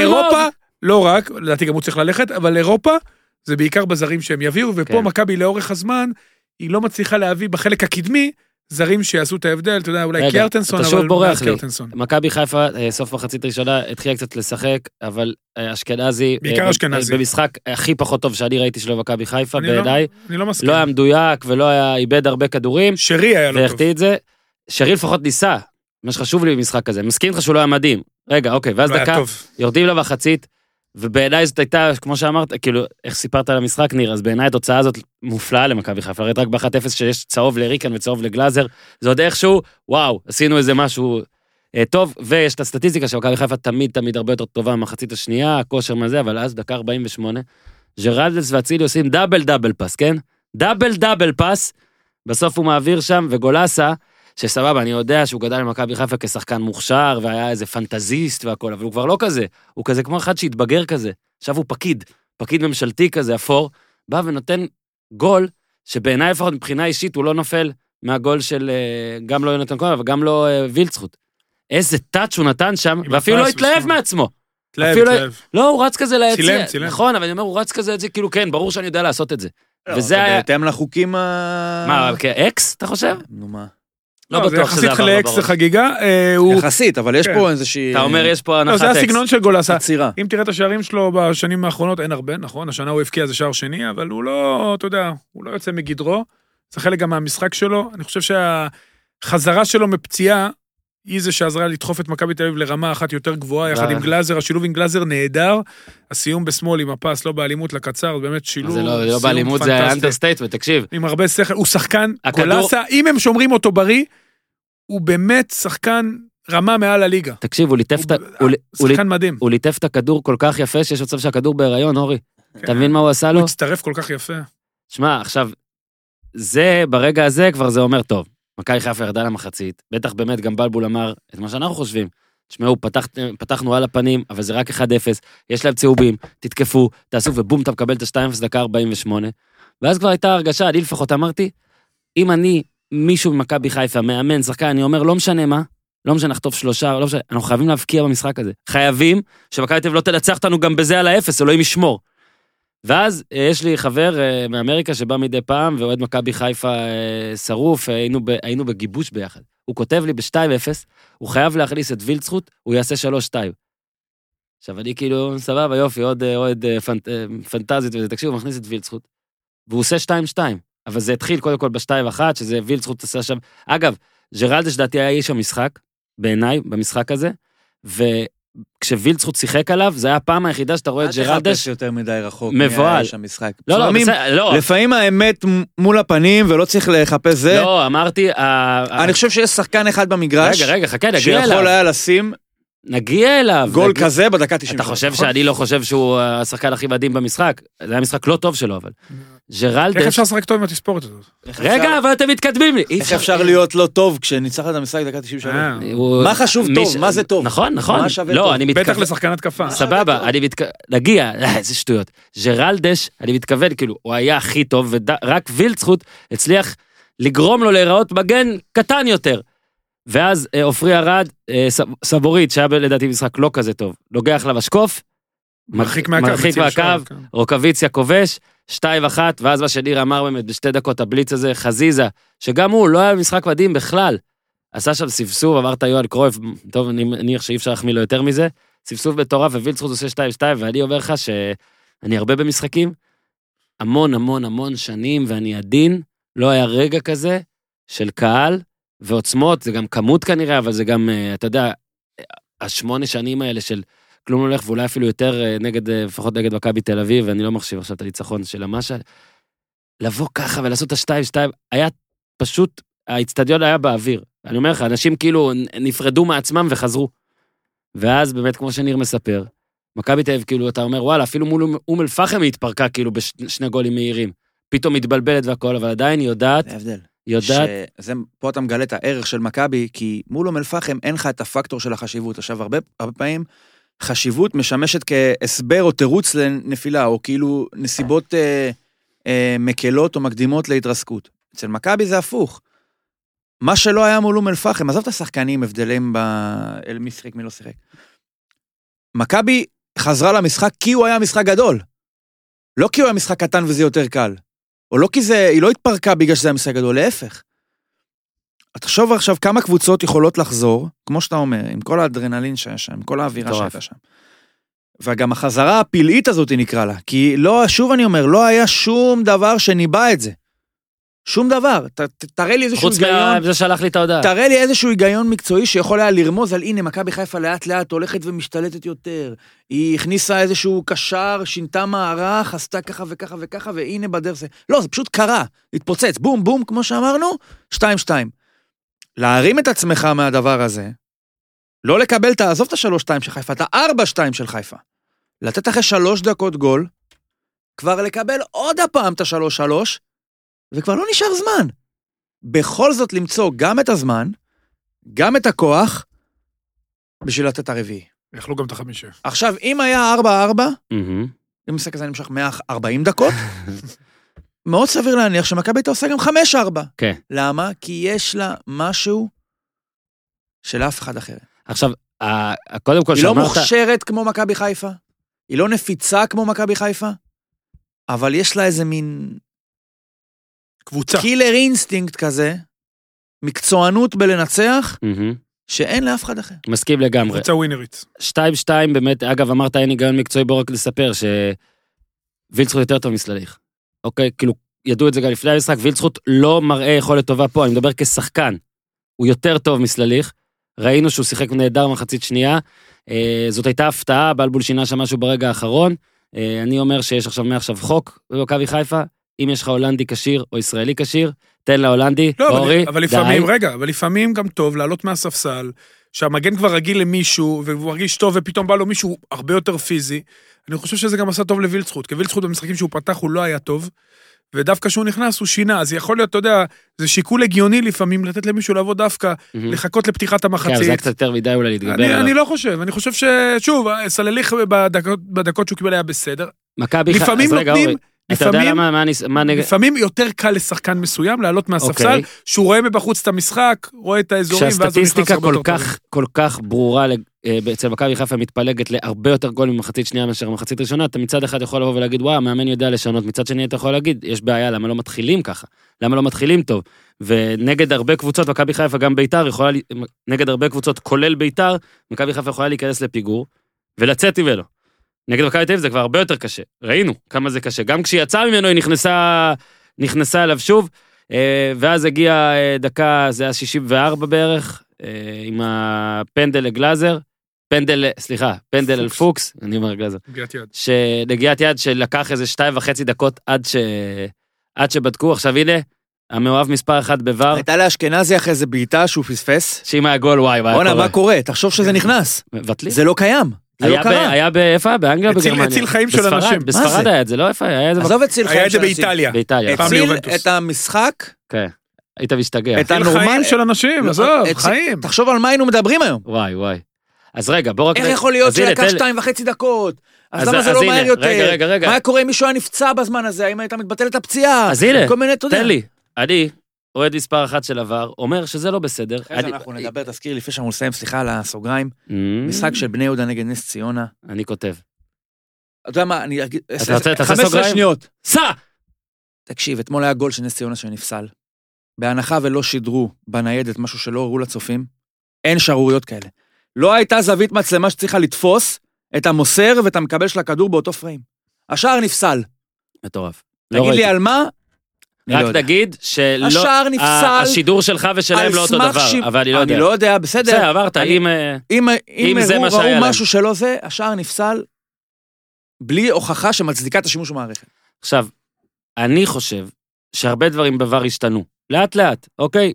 אירופה, לא רק, לדעתי גם הוא צריך ללכת, אבל אירופה זה בעיקר בזרים שהם יביאו, ופה כן. מכבי לאורך הזמן, היא לא מצליחה להביא בחלק הקדמי זרים שיעשו את ההבדל, אתה יודע, אולי רגע, קיארטנסון, אתה אבל לי. קיארטנסון. מכבי חיפה, אה, סוף מחצית ראשונה, התחילה קצת לשחק, אבל אה, אשכנזי... בעיקר אה, אשכנזי. במשחק הכי פחות טוב שאני ראיתי שלו במכבי חיפה, לא- בעיניי. אני לא מסכים. לא היה מדויק ולא היה, איבד הרבה כדורים, שרי היה לא טוב. את זה. שרי לפחות ניסה, מה שחשוב לי במשחק הזה. מסכים איתך שהוא לא היה מדהים. רגע, אוקיי, ואז לא דקה. יורדים למחצית, ובעיניי זאת הייתה, כמו שאמרת, כאילו, איך סיפרת על המשחק, ניר, אז בעיניי התוצאה הזאת מופלאה למכבי חיפה, ראית רק ב-1-0 שיש צהוב לריקאן וצהוב לגלאזר, זה עוד איכשהו, וואו, עשינו איזה משהו אה, טוב, ויש את הסטטיסטיקה שמכבי חיפה תמיד תמיד הרבה יותר טובה במחצית השנייה, הכושר מה זה, אבל אז דקה 48, ג'רלדס ואצילי עושים double double pass, כן? double double pass, בסוף הוא מעביר שם, וגולסה, שסבבה, אני יודע שהוא גדל במכבי חיפה כשחקן מוכשר, והיה איזה פנטזיסט והכל, אבל הוא כבר לא כזה. הוא כזה כמו אחד שהתבגר כזה. עכשיו הוא פקיד, פקיד ממשלתי כזה, אפור, בא ונותן גול, שבעיניי לפחות מבחינה אישית הוא לא נופל מהגול של אה, גם לא יונתן כהן, אבל גם לא אה, וילצחוט. איזה טאץ' הוא נתן שם, ואפילו לא התלהב. מעצמו. תלהב, אפילו- תלהב. לא, הוא רץ כזה ליציע. צילם, צילם. נכון, אבל אני אומר, הוא רץ כזה, זה כאילו, כן, ברור שאני יודע לעשות את זה. לא, וזה זה היה- בהתאם לחוקים ה... מה, כאקס, אתה חושב? נו מה. לא זה בטוח שזה יחסית עבר לו בראש. חגיגה, אה. יחסית, אבל יש כן. פה איזושהי... אתה אומר, יש פה לא, הנחת זה אקס. הסגנון של גולסה. עצירה. אם תראה את השערים שלו בשנים האחרונות, אין הרבה, נכון? השנה הוא הבקיע איזה שער שני, אבל הוא לא, אתה יודע, הוא לא יוצא מגדרו. זה חלק גם מהמשחק שלו. אני חושב שהחזרה שלו מפציעה, היא זה שעזרה לדחוף את מכבי תל אביב לרמה אחת יותר גבוהה, יחד. עם גלאזר, השילוב עם גלאזר נהדר. הסיום בשמאל עם הפס, לא באלימות לקצר, זה באמת שילוב, זה לא, לא סיום באלימות, זה פנטסטי. understatement, תקשיב. עם הרבה שכל, הוא שחקן, גולסה, אם הם שומרים אותו בריא, הוא באמת שחקן רמה מעל הליגה. תקשיב, הוא ליטף את ה- שחקן מדהים. הוא ליטף את הכדור כל כך יפה, שיש מצב שהכדור בהיריון, אורי. כן. אתה מבין מה הוא עשה לו? הוא הצטרף כל כך יפה. שמע, עכשיו, זה, ברגע הזה כבר זה אומר, טוב, מכבי חיפה ירדה למחצית, בטח באמת גם בלבול אמר את מה שאנחנו חושבים. תשמעו, פתח, פתחנו על הפנים, אבל זה רק 1-0, יש להם צהובים, תתקפו, תעשו, ובום, אתה מקבל את ה-2-0 דקה 48. ואז כבר הייתה הרגשה, אני לפחות אמרתי, אם אני מישהו ממכבי חיפה, מאמן, שחקן, אני אומר, לא משנה מה, לא משנה, נחטוף שלושה, לא משנה, אנחנו חייבים להבקיע במשחק הזה. חייבים שמכבי תל אביב לא תנצח אותנו גם בזה על האפס, אלוהים ישמור. ואז אה, יש לי חבר אה, מאמריקה שבא מדי פעם, ואוהד מכבי חיפה אה, שרוף, היינו, ב, היינו בגיבוש ביחד. הוא כותב לי ב-2-0, הוא חייב להכניס את וילצחוט, הוא יעשה 3-2. עכשיו, אני כאילו, סבבה, יופי, עוד אוהד פנט, פנטזית וזה, תקשיב, הוא מכניס את וילצחוט, והוא עושה 2-2. אבל זה התחיל קודם כל ב-2-1, שזה וילצחוט עשה שם... אגב, ג'רלדש לדעתי היה איש המשחק, בעיניי, במשחק הזה, וכשווילצחוט שיחק עליו, זה היה הפעם היחידה שאתה רואה את אל ג'רלדש... תחפש יותר מדי רחוק. מבוהל. לא, לא, בסדר, לא, לפעמים האמת מול הפנים ולא צריך לחפש זה. לא, אמרתי... אני חושב שיש שחקן אחד במגרש, רגע, רגע, חכה, נגיע שיכול אליו. היה לשים נגיע אליו. גול נגיע- כזה בדקה 90. אתה חושב שאני לא חושב שהוא השחקן הכי מדהים במשחק? זה היה משחק לא טוב שלו, אבל. איך ג'רלדש... אפשר לשחק טוב עם התספורת הזאת? רגע, אבל אתם מתקדמים לי. איך אפשר להיות לא טוב כשניצחת את המשחק דקה 93? אה, הוא- מה חשוב מי טוב? ש- מה זה טוב? נכון, נכון. מה שווה לא, טוב? אני בטח. לשחקן התקפה. סבבה, אני מתכוון... נגיע, [LAUGHS] אה, איזה שטויות. ג'רלדש, אני מתכוון, כאילו, הוא היה הכי טוב, ורק וילצחוט הצליח לגרום לו להיראות מגן קטן יותר. ואז אה, עופרי ארד, אה, סבורית, שהיה לדעתי משחק לא כזה טוב, לוגח למשקוף, מרחיק מהקו. מרחיק מהקו, כן. רוקוויציה כובש, שתיים אחת, ואז מה שניר אמר באמת בשתי דקות הבליץ הזה, חזיזה, שגם הוא לא היה במשחק מדהים בכלל. עשה שם סבסוב, את יוהן קרויף, טוב, אני מניח שאי אפשר להחמיא לו יותר מזה. סבסוב מטורף, ווילצחוט עושה 2-2, ואני אומר לך שאני הרבה במשחקים, המון המון המון שנים, ואני עדין, לא היה רגע כזה של קהל ועוצמות, זה גם כמות כנראה, אבל זה גם, אה, אתה יודע, השמונה שנים האלה של כלום לא הולך, ואולי אפילו יותר אה, נגד, אה, לפחות נגד מכבי תל אביב, ואני לא מחשיב עכשיו את הניצחון של המשה, לבוא ככה ולעשות את השתיים שתיים, היה פשוט, האיצטדיון היה באוויר. אני אומר לך, אנשים כאילו נפרדו מעצמם וחזרו. ואז באמת, כמו שניר מספר, מכבי תל אביב, כאילו, אתה אומר, וואלה, אפילו מול אום אל-פחם היא התפרקה, כאילו, בשני גולים מהירים. פתאום מתבלבלת והכל, אבל עדיין היא יודעת, זה ההבדל. יודעת, שזה, פה אתה מגלה את הערך של מכבי, כי מול אום אל-פחם אין לך את הפקטור של החשיבות. עכשיו, הרבה, הרבה פעמים חשיבות משמשת כהסבר או תירוץ לנפילה, או כאילו נסיבות אה, אה, מקלות או מקדימות להתרסקות. אצל מכבי זה הפוך. מה שלא היה מול אום אל-פחם, עזוב את השחקנים, הבדלים ב... מי שיחק, מי לא שיחק. מכבי חזרה למשחק כי הוא היה משחק גדול. לא כי הוא היה משחק קטן וזה יותר קל. או לא כי זה, היא לא התפרקה בגלל שזה היה משחק גדול, להפך. תחשוב עכשיו כמה קבוצות יכולות לחזור, כמו שאתה אומר, עם כל האדרנלין שהיה שם, עם כל האווירה. שהייתה שם. וגם החזרה הפלאית הזאת נקרא לה, כי לא, שוב אני אומר, לא היה שום דבר שניבא את זה. שום דבר. ת, ת, תראה לי איזשהו חוץ היגיון, מזה שלח לי את ההודעה. תראה לי איזשהו היגיון מקצועי שיכול היה לרמוז על הנה, מכבי חיפה לאט לאט הולכת ומשתלטת יותר. היא הכניסה איזשהו קשר, שינתה מערך, עשתה ככה וככה וככה, והנה בדרך זה... לא, זה פשוט קרה, התפוצץ, בום בום, כמו שאמרנו, שתיים שתיים. להרים את עצמך מהדבר הזה, לא לקבל את ה... עזוב את השלוש-שתיים של חיפה, את הארבע-שתיים של חיפה. לתת אחרי שלוש דקות גול, כבר לקבל עוד הפעם את השלוש-שלוש, וכבר לא נשאר זמן. בכל זאת למצוא גם את הזמן, גם את הכוח, בשביל לתת את הרביעי. יכלו גם את החמישה. עכשיו, אם היה 4-4, מהמם. אם המשחק הזה נמשך 140 דקות, [LAUGHS] מאוד סביר להניח שמכבי הייתה עושה גם 5-4. כן. למה? כי יש לה משהו של אף אחד אחר. עכשיו, ה- קודם כל היא לא מוכשרת כמו מכבי חיפה, היא לא נפיצה כמו מכבי חיפה, אבל יש לה איזה מין קבוצה. killer instinct כזה, מקצוענות בלנצח. שאין לאף אחד אחר. מסכים לגמרי. קבוצה ווינרית. שתיים שתיים באמת, אגב אמרת אין היגיון מקצועי, בוא רק נספר שווילצחוט יותר טוב מסלליך. אוקיי, כאילו, ידעו את זה גם לפני המשחק, וילצחוט לא מראה יכולת טובה פה, אני מדבר כשחקן. הוא יותר טוב מסלליך, ראינו שהוא שיחק נהדר מחצית שנייה, אה, זאת הייתה הפתעה, בלבול שינה שם משהו ברגע האחרון. אה, אני אומר שיש עכשיו מעכשיו חוק במכבי חיפה, אם יש לך הולנדי כשיר או ישראלי כשיר, תן להולנדי, לא, אורי, אבל לפעמים, די. רגע, אבל לפעמים גם טוב לעלות מהספסל, שהמגן כבר רגיל למישהו, והוא מרגיש טוב, ופתאום בא לו מישהו הרבה יותר פיזי. אני חושב שזה גם עשה טוב לווילצחוט, כי וילצחוט במשחקים שהוא פתח הוא לא היה טוב, ודווקא כשהוא נכנס הוא שינה, אז יכול להיות, אתה יודע, זה שיקול הגיוני לפעמים לתת למישהו לבוא דווקא, מהמם. לחכות לפתיחת כן, אבל זה היה המחצית. קצת יותר מדי אולי להתגבר אני, עליו. אני לא חושב, אני חושב ששוב, סלליך בדקות, בדקות שהוא קיבל היה בסדר. מכבי חיפה, לפעמים אז רגע, נותנים, אורי, אתה יודע לפעמים- למה, מה מה נגד... לפעמים יותר קל לשחקן מסוים לעלות מהספסל, אוקיי. שהוא רואה מבחוץ את המשחק, רואה את האזורים, ואז הוא נכנס כשהסטטיסטיקה כל. כך, כל כך ברורה אה, אצל מכבי חיפה מתפלגת להרבה יותר גולים במחצית שנייה מאשר במחצית ראשונה, אתה מצד אחד יכול לבוא ולהגיד, וואו, המאמן יודע לשנות, מצד שני אתה יכול להגיד, יש בעיה, למה לא מתחילים ככה? למה לא מתחילים טוב? ונגד הרבה קבוצות, מכבי חיפה, גם ביתר, יכולה, נגד הרבה קבוצות, כולל ביתר, מכבי חיפה יכולה להיכנס לפיגור, ולצאת ממנו. נגד מכבי תל אביב זה כבר הרבה יותר קשה. ראינו כמה זה קשה. גם כשהיא יצאה ממנו, היא נכנסה, נכנסה אליו שוב. אה, ואז הגיע אה, דקה, זה היה 64 בערך, אה, עם הפנדל לגלאזר, פנדל, סליחה, פנדל פוקס. פוקס, אני אומר גלאזר, נגיעת יד. שלקח איזה שתיים וחצי דקות עד, ש... עד שבדקו, עכשיו הנה, המאוהב מספר אחת בבר, הייתה לאשכנזי אחרי זה בעיטה שהוא פספס. שאם היה גול וואי, והיה בואנה, קורה. מה קורה? תחשוב שזה נכנס. מבטלים. זה לא קיים. זה היה לא ב- קרה. היה ב... איפה? באנגליה בגרמניה? הציל חיים של אנשים. בספרד זה? היה את זה, לא איפה היה? היה את זה חיים היה את זה. באיטליה. באיטליה. הציל. את המשחק, כן. היית משתגע. את הנורמל... חיים של אנשים, לא, עזוב, חיים. תחשוב על מה היינו מדברים היום. וואי, וואי. אז רגע, בוא רק... איך יכול להיות שלקח שתיים וחצי דקות? אז למה זה לא מהר יותר? רגע, רגע, רגע. מה היה קורה אם מישהו היה נפצע בזמן הזה? האם הייתה מתבטלת הפציעה? אז הנה. תן לי. אני, אוהד מספר אחת של עבר, אומר שזה לא בסדר. אחרי זה אני- אנחנו נדבר, תזכיר לפני שאנחנו נסיים, סליחה על הסוגריים. Mm, משחק של בני יהודה נגד נס ציונה. אני כותב. אתה יודע מה, אני אגיד... אתה רוצה, תעשה 15 סוגריים? שניות. סע! תקשיב, אתמול היה גול של נס ציונה שנפסל. בהנחה ולא שידרו בניידת משהו שלא הראו לצופים, אין שערוריות כאלה. לא הייתה זווית מצלמה שצריכה לתפוס את המוסר ואת המקבל של הכדור באותו פריים. השער נפסל. מטורף. לא תגיד לי ראיתי. על מה? לא רק יודע. תגיד שלא... השער נפסל השידור שלך ושלהם לא אותו דבר, שיפ- אבל אני לא יודע. אני לא יודע, בסדר. בסדר, עברת, אם... אה, אם, אם, אם זה מה שהיה ראו להם. משהו שלא זה, השער נפסל בלי הוכחה שמצדיקה את השימוש במערכת. עכשיו, אני חושב שהרבה דברים בעבר השתנו. לאט לאט, אוקיי?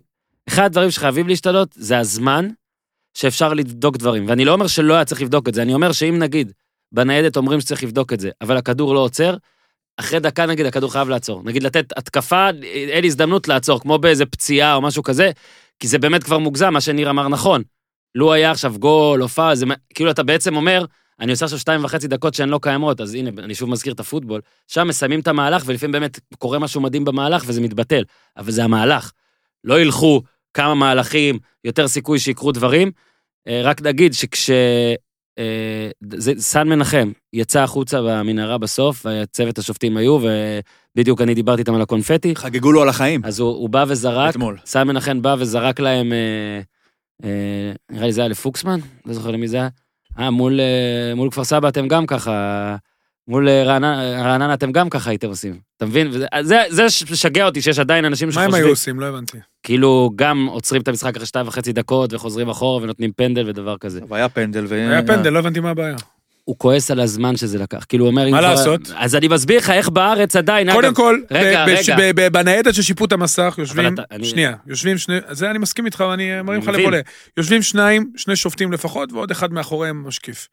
אחד הדברים שחייבים להשתנות זה הזמן שאפשר לבדוק דברים. ואני לא אומר שלא היה צריך לבדוק את זה, אני אומר שאם נגיד בניידת אומרים שצריך לבדוק את זה, אבל הכדור לא עוצר, אחרי דקה נגיד הכדור חייב לעצור. נגיד לתת התקפה, אין הזדמנות לעצור, כמו באיזה פציעה או משהו כזה, כי זה באמת כבר מוגזם, מה שניר אמר נכון. לו היה עכשיו גול פאול, זה כאילו אתה בעצם אומר, אני עושה עכשיו שתיים וחצי דקות שהן לא קיימות, אז הנה, אני שוב מזכיר את הפוטבול, שם מסיימים את המהלך, ולפעמים באמת קורה משהו מדהים במהלך וזה מתבטל, אבל זה המהלך. לא ילכו כמה מהלכים, יותר סיכוי שיקרו דברים. אה, רק נגיד שכש... אה, זה, סן מנחם יצא החוצה במנהרה בסוף, וצוות השופטים היו, ובדיוק אני דיברתי איתם על הקונפטי, חגגו לו על החיים. אז הוא, הוא בא וזרק, אתמול. סן מנחם בא וזרק להם, אה, אה, נראה לי זה היה לפוקסמן, לא זוכר למי זה היה. אה, מול, אה, מול כפר סבא אתם גם ככה, מול אה, רעננה, רעננה אתם גם ככה הייתם עושים, אתה מבין? וזה, זה, זה משגע אותי שיש עדיין אנשים מה הם היו שחושבים, עושים? לא הבנתי. כאילו גם עוצרים את המשחק אחרי שתיים וחצי דקות וחוזרים אחורה ונותנים פנדל ודבר כזה. והיה פנדל ו... היה פנדל, לא הבנתי מה הבעיה. הוא כועס על הזמן שזה לקח, כאילו הוא אומר... מה כבר- לעשות? אז אני מסביר לך איך בארץ עדיין, קודם אגב, כל, רגע, ב- בש- רגע. ב- ב- בניידת של שיפוט המסך יושבים, אתה- אני- שנייה, יושבים שני, זה אני מסכים איתך ואני מרים לך. לבולה. יושבים שניים, שני שופטים לפחות, ועוד אחד מאחוריהם משקיף.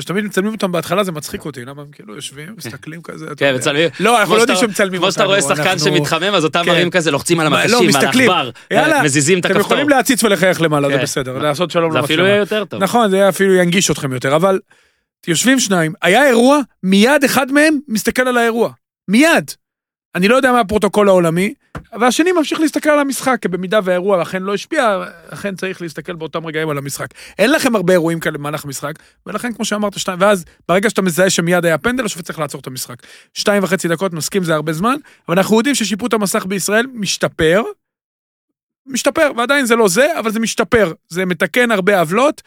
שתמיד מצלמים אותם בהתחלה, זה מצחיק אותי, למה הם כאילו יושבים, מסתכלים כזה, אתה כן, יודע. מצלמים. לא, אנחנו לא יודעים שמצלמים אותנו. כמו שאתה רואה שחקן שמתחמם, אז אותם כן. מראים כזה, לוחצים על לא, המקשים, על. העכבר, יאללה, מזיזים את אתם הכפתור. יכולים להציץ ולחייך למעלה, זה כן. בסדר, לעשות שלום זה אפילו יהיה למצלמה. יותר טוב. נכון, זה אפילו ינגיש אתכם יותר, אבל יושבים שניים, היה אירוע, מיד אחד מהם מסתכל על האירוע. מיד. אני לא יודע מה הפרוטוקול העולמי, והשני ממשיך להסתכל על המשחק, כי במידה והאירוע אכן לא השפיע, אכן צריך להסתכל באותם רגעים על המשחק. אין לכם הרבה אירועים כאלה במהלך המשחק, ולכן כמו שאמרת, שתיים, ואז ברגע שאתה מזהה שמיד היה פנדל, השופט צריך לעצור את המשחק. שתיים וחצי דקות, מסכים, זה הרבה זמן, אבל אנחנו יודעים ששיפוט המסך בישראל משתפר, משתפר, ועדיין זה לא זה, אבל זה משתפר. זה מתקן הרבה עוולות.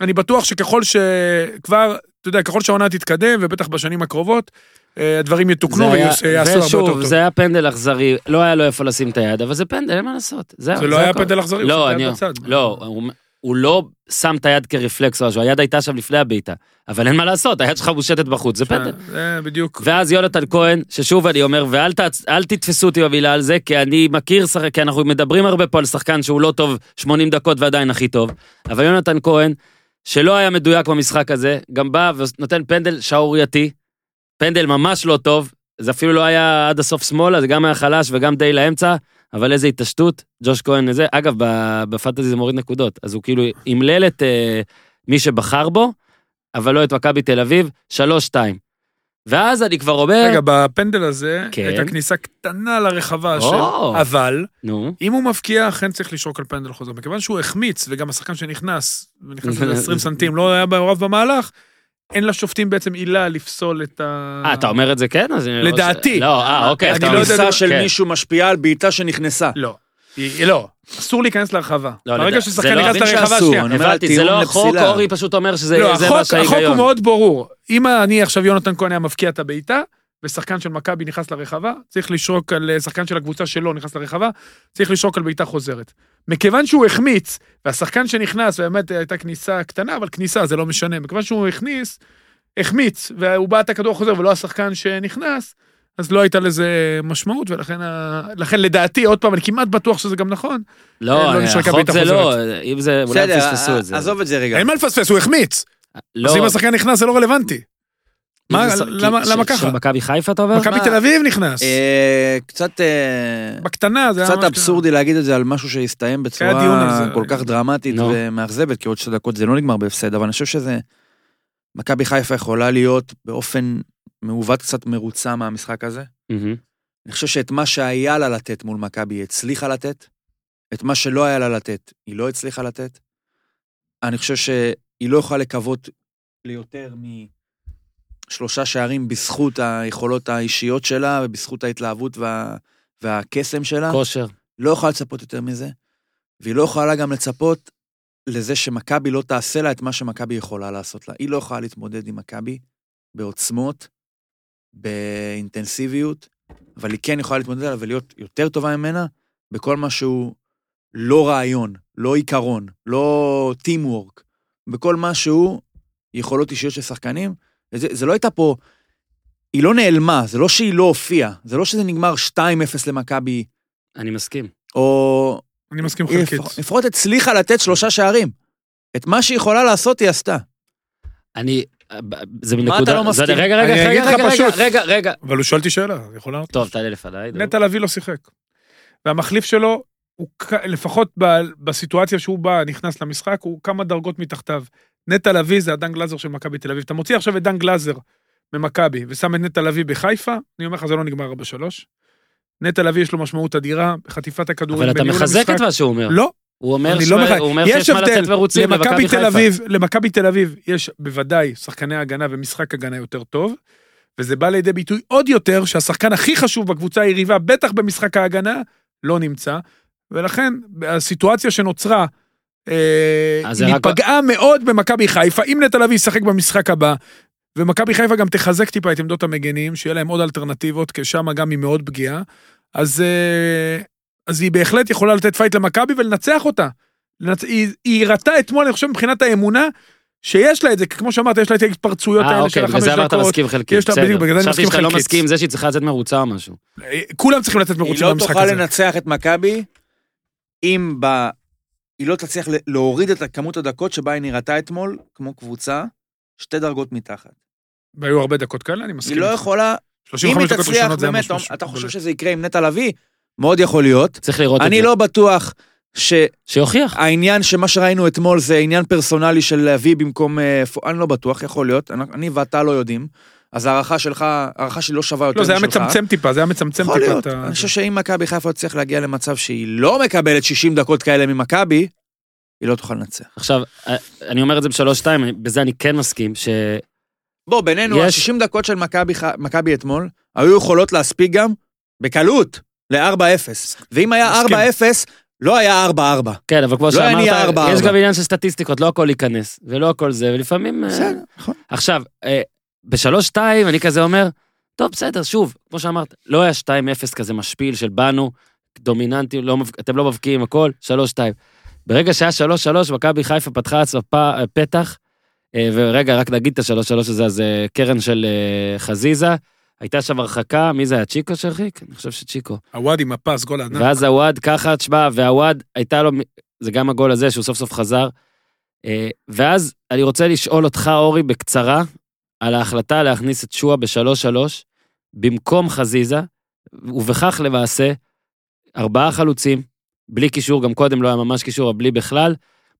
אני בטוח שככל שכבר, אתה יודע, ככל שהעונה תתקדם, ובטח בשנים הקרובות, הדברים יתוקנו ויעשו הרבה יותר ושוב, טוב. זה היה פנדל אכזרי, לא היה לו איפה לשים את היד, אבל זה פנדל, אין מה לעשות. זה לא היה הכל. פנדל אכזרי, הוא לא, שם את אני... היד בצד. לא, הוא- הוא לא שם את היד כרפלקס או משהו, היד הייתה שם לפני הבעיטה. אבל אין מה לעשות, היד שלך מושטת בחוץ, זה פנדל. זה בדיוק. ואז יונתן כהן, ששוב אני אומר, ואל תתפסו אותי במילה על זה, כי אני מכיר, שחק... כי אנחנו מדברים הרבה פה על שחקן שהוא לא טוב 80 דקות ועדיין הכי טוב, אבל יונתן כהן, שלא היה מדויק במשחק הזה, גם בא ונותן פנדל שערורייתי, פנדל ממש לא טוב, זה אפילו לא היה עד הסוף שמאלה, זה גם היה חלש וגם די לאמצע, אבל איזה התעשתות, ג'וש כהן זה, אגב, בפנטזי זה מוריד נקודות, אז הוא כאילו אמלל את אה, מי שבחר בו, אבל לא את מכבי תל אביב, שלוש-שתיים. ואז אני כבר אומר, רגע, בפנדל הזה, כן. הייתה כניסה קטנה לרחבה או. של... אבל, נו, אם הוא מבקיע, אכן צריך לשרוק על פנדל חוזר. מכיוון שהוא החמיץ, וגם השחקן שנכנס, ונכנס [LAUGHS] לזה 20 סנטים, לא היה מעורב במהלך, אין לשופטים בעצם עילה לפסול את ה... אה, אתה אומר את זה כן? אז אני- לדעתי. לא, אה, אוקיי, אני לא. יודע- הכניסה של כן. מישהו משפיעה על בעיטה שנכנסה. לא. לא, אסור להיכנס לרחבה. לא, ברגע ששחקן לא- נכנס לרחבה, שנייה. הבנתי, זה לא החוק. אורי פשוט אומר שזה לא, זה החוק, מה החוק הוא שההיגיון. מאוד ברור. אם אני עכשיו יונתן כהן היה מבקיע את הבעיטה, ושחקן של מכבי נכנס לרחבה, צריך לשרוק על אה, שחקן של הקבוצה שלו נכנס לרחבה, צריך לשרוק על בעיטה חוזרת. מכיוון שהוא החמיץ, והשחקן שנכנס, באמת הייתה כניסה קטנה, אבל כניסה זה לא משנה, מכיוון שהוא הכניס, החמיץ, והוא בעט הכדור החוזר ולא השחקן שנכנס, אז לא הייתה לזה משמעות, ולכן ה... לכן לדעתי, עוד פעם, אני כמעט בטוח שזה גם נכון, לא, לא נשרקה החוק זה לא, חוזרת. אם זה, אולי פספסו את זה. עזוב את זה רגע. אין מה לפספס, הוא החמיץ. לא, אז אם השחקן נכנס זה לא רלוונטי. מה, זה- למה- כי- למה ש- ככה? של מכבי חיפה אתה אומר? מכבי? תל אביב נכנס. אה, קצת אה, בקטנה, זה היה קצת אבסורדי להגיד את זה על משהו שהסתיים בצורה זה. כל כך דרמטית נו. ומאכזבת, כי עוד שתי דקות זה לא נגמר בהפסד, אבל אני חושב שזה... מכבי חיפה יכולה להיות באופן מעוות קצת מרוצה מהמשחק הזה. אני חושב שאת מה שהיה לה לתת מול מכבי היא הצליחה לתת, את מה שלא היה לה לתת היא לא הצליחה לתת. אני חושב שהיא לא יכולה לקוות ליותר משלושה שערים בזכות היכולות האישיות שלה ובזכות ההתלהבות וה... והקסם שלה. כושר. לא יכולה לצפות יותר מזה, והיא לא יכולה גם לצפות לזה שמכבי לא תעשה לה את מה שמכבי יכולה לעשות לה. היא לא יכולה להתמודד עם מכבי בעוצמות, באינטנסיביות, אבל היא כן יכולה להתמודד עליה ולהיות יותר טובה ממנה בכל מה שהוא לא רעיון, לא עיקרון, לא טים וורק, בכל מה שהוא יכולות אישיות של שחקנים. זה, זה לא הייתה פה, היא לא נעלמה, זה לא שהיא לא הופיעה, זה לא שזה נגמר 2-0 למכבי, אני מסכים. או אני מסכים חלקית. לפח- לפחות הצליחה לתת שלושה שערים. את מה שהיא יכולה לעשות היא עשתה. אני, זה מה מנקודה... אתה לא זה- מסכים? רגע, רגע, רגע, רגע, רגע. רגע, רגע. אבל הוא שואל אותי שאלה, יכול לענות? טוב, תעלה לפניי. נטע לביא לא שיחק. והמחליף שלו, הוא לפחות ב- בסיטואציה שהוא בא, נכנס למשחק, הוא כמה דרגות מתחתיו. נטע לביא זה הדן גלאזר של מכבי תל אביב. אתה מוציא עכשיו את דן גלאזר ממכבי ושם את נטע לביא בחיפה, אני אומר לך, זה לא נגמר 4-3. נטע לביא יש לו משמעות אדירה בחטיפת הכדורים, אבל אתה מחזק. את מה שהוא אומר. לא, הוא אומר ש- לא מחזק. הוא אומר יש שיש מה. לצאת מרוצים למכבי תל. אביב, למכבי תל אביב יש בוודאי שחקני הגנה ומשחק הגנה יותר טוב, וזה בא לידי ביטוי עוד יותר שהשחקן הכי חשוב בקבוצה היריבה, בטח במשחק ההגנה, לא נמצא, ולכן הסיטואציה שנוצרה, היא רק- פגעה מאוד במכבי חיפה, אם נטע לביא ישחק במשחק הבא, ומכבי חיפה גם תחזק טיפה את עמדות המגנים, שיהיה להם עוד אלטרנטיבות, כי שם גם היא מאוד פגיעה, אז, אה, אז היא בהחלט יכולה לתת fight למכבי ולנצח אותה. לנצ... היא, היא הראתה אתמול, אני חושב, מבחינת האמונה, שיש לה את זה, כמו שאמרת, יש לה את ההתפרצויות אה, האלה של אוקיי, בגלל החמש זה אמרת דקות. מסכים חלקי. יש לה- בסדר. בדיוק, בגלל זה אני חשבתי מסכים שאתה לא חלקית. מסכים עם זה שהיא צריכה לצאת מרוצה או משהו. אה, כולם צריכים לתת היא מרוצים לא במשחק תוכל הזה. לנצח את מכבי אם ב... היא לא תצליח ל- להוריד את כמות הדקות שבה היא נראתה אתמול, כמו קבוצה, שתי דרגות מתחת. והיו הרבה דקות כאלה, אני מסכים. היא לא. יכולה, אם 35 היא דקות תצליח, ראשונות זה היה באמת, ממש אתה בולט. חושב שזה יקרה עם נטע לביא? מאוד יכול להיות. צריך לראות את זה. אני לא בטוח שהעניין שיוכיח. שמה שראינו אתמול זה עניין פרסונלי של להביא במקום... אה, אני לא בטוח, יכול להיות. אני- אני ואתה לא יודעים. אז ההערכה שלך, ההערכה שלי לא שווה יותר לא, זה היה משלך. מצמצם טיפה, זה היה מצמצם יכול טיפה להיות. את ה... אני חושב שאם מכבי חיפה תצליח להגיע למצב שהיא לא מקבלת 60 דקות כאלה ממכבי, היא לא תוכל לנצח. עכשיו, אה, אני אומר את זה בשלוש-שתיים, בזה אני כן מסכים, ש... בוא, בינינו, יש- ה-60 דקות של מכבי אתמול, היו יכולות להספיק גם, בקלות, ל-4-0. ואם היה מסכים. 4-0, לא היה 4-4. כן, אבל כמו לא היה שאמרת, יש. גם עניין של סטטיסטיקות, לא הכל ייכנס, ולא הכל זה, ולפעמים... אה, בסדר, נכון. עכשיו, אה, בשלוש-שתיים אני כזה אומר, טוב, בסדר, שוב, כמו שאמרת, לא היה 2-0 כזה משפיל של באנו, דומיננטי, לא, אתם לא מבקיעים הכל, שלוש-שתיים. ברגע שהיה שלוש-שלוש, מכבי חיפה פתחה לעצמה פ- פתח, אה, ורגע, רק נגיד את השלוש-שלוש הזה, אז אה, קרן של אה, חזיזה, הייתה שם הרחקה, מי זה היה, צ'יקו שהרחיק? אני חושב שצ'יקו. הוואד עם הפס, גול ענק. ואז הוואד ככה, תשמע, והוואד הייתה לו, זה גם הגול הזה שהוא סוף סוף חזר. אה, ואז אני רוצה לשאול אותך, אורי, בקצרה, על ההחלטה להכניס את שועה בשלוש שלוש, במקום חזיזה, ובכך למעשה, ארבעה חלוצים, בלי קישור, גם קודם לא היה ממש קישור, אבל בלי בכלל,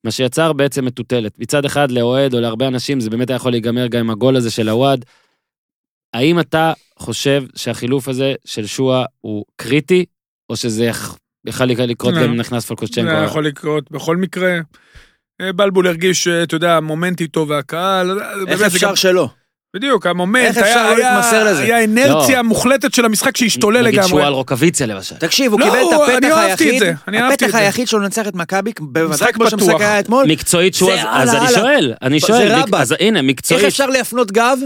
מה שיצר בעצם מטוטלת. מצד אחד לאוהד או להרבה אנשים זה באמת היה יכול להיגמר גם עם הגול הזה של הוואד. האם אתה חושב שהחילוף הזה של שואה הוא קריטי, או שזה יכ- יכל לקרות לא. גם אם נכנס פלקושצ'נקו? זה יכול לקרות בכל מקרה. אה, בלבול הרגיש, אה, אתה יודע, המומנט איתו והקהל, אה, איך אפשר שלא? בדיוק, המומנט, איך אפשר היה- לא היה- להתמסר לזה? היה אנרציה לא. מוחלטת של המשחק שהשתולל נגיד לגמרי. שואה על רוקוויציה למשל. תקשיב, הוא לא, קיבל את הוא- הפתח אהבתי את היחיד, זה, אני אהבתי את הפתח זה. היחיד שלו לנצח את מכבי, בוודאי משחק כמו שהמשחק. היה אתמול. מקצועית זה אז הלאה, אני. שואל, אני זה שואל, מק- רבאק. אז הנה, איך מקצועית. אפשר להפנות גב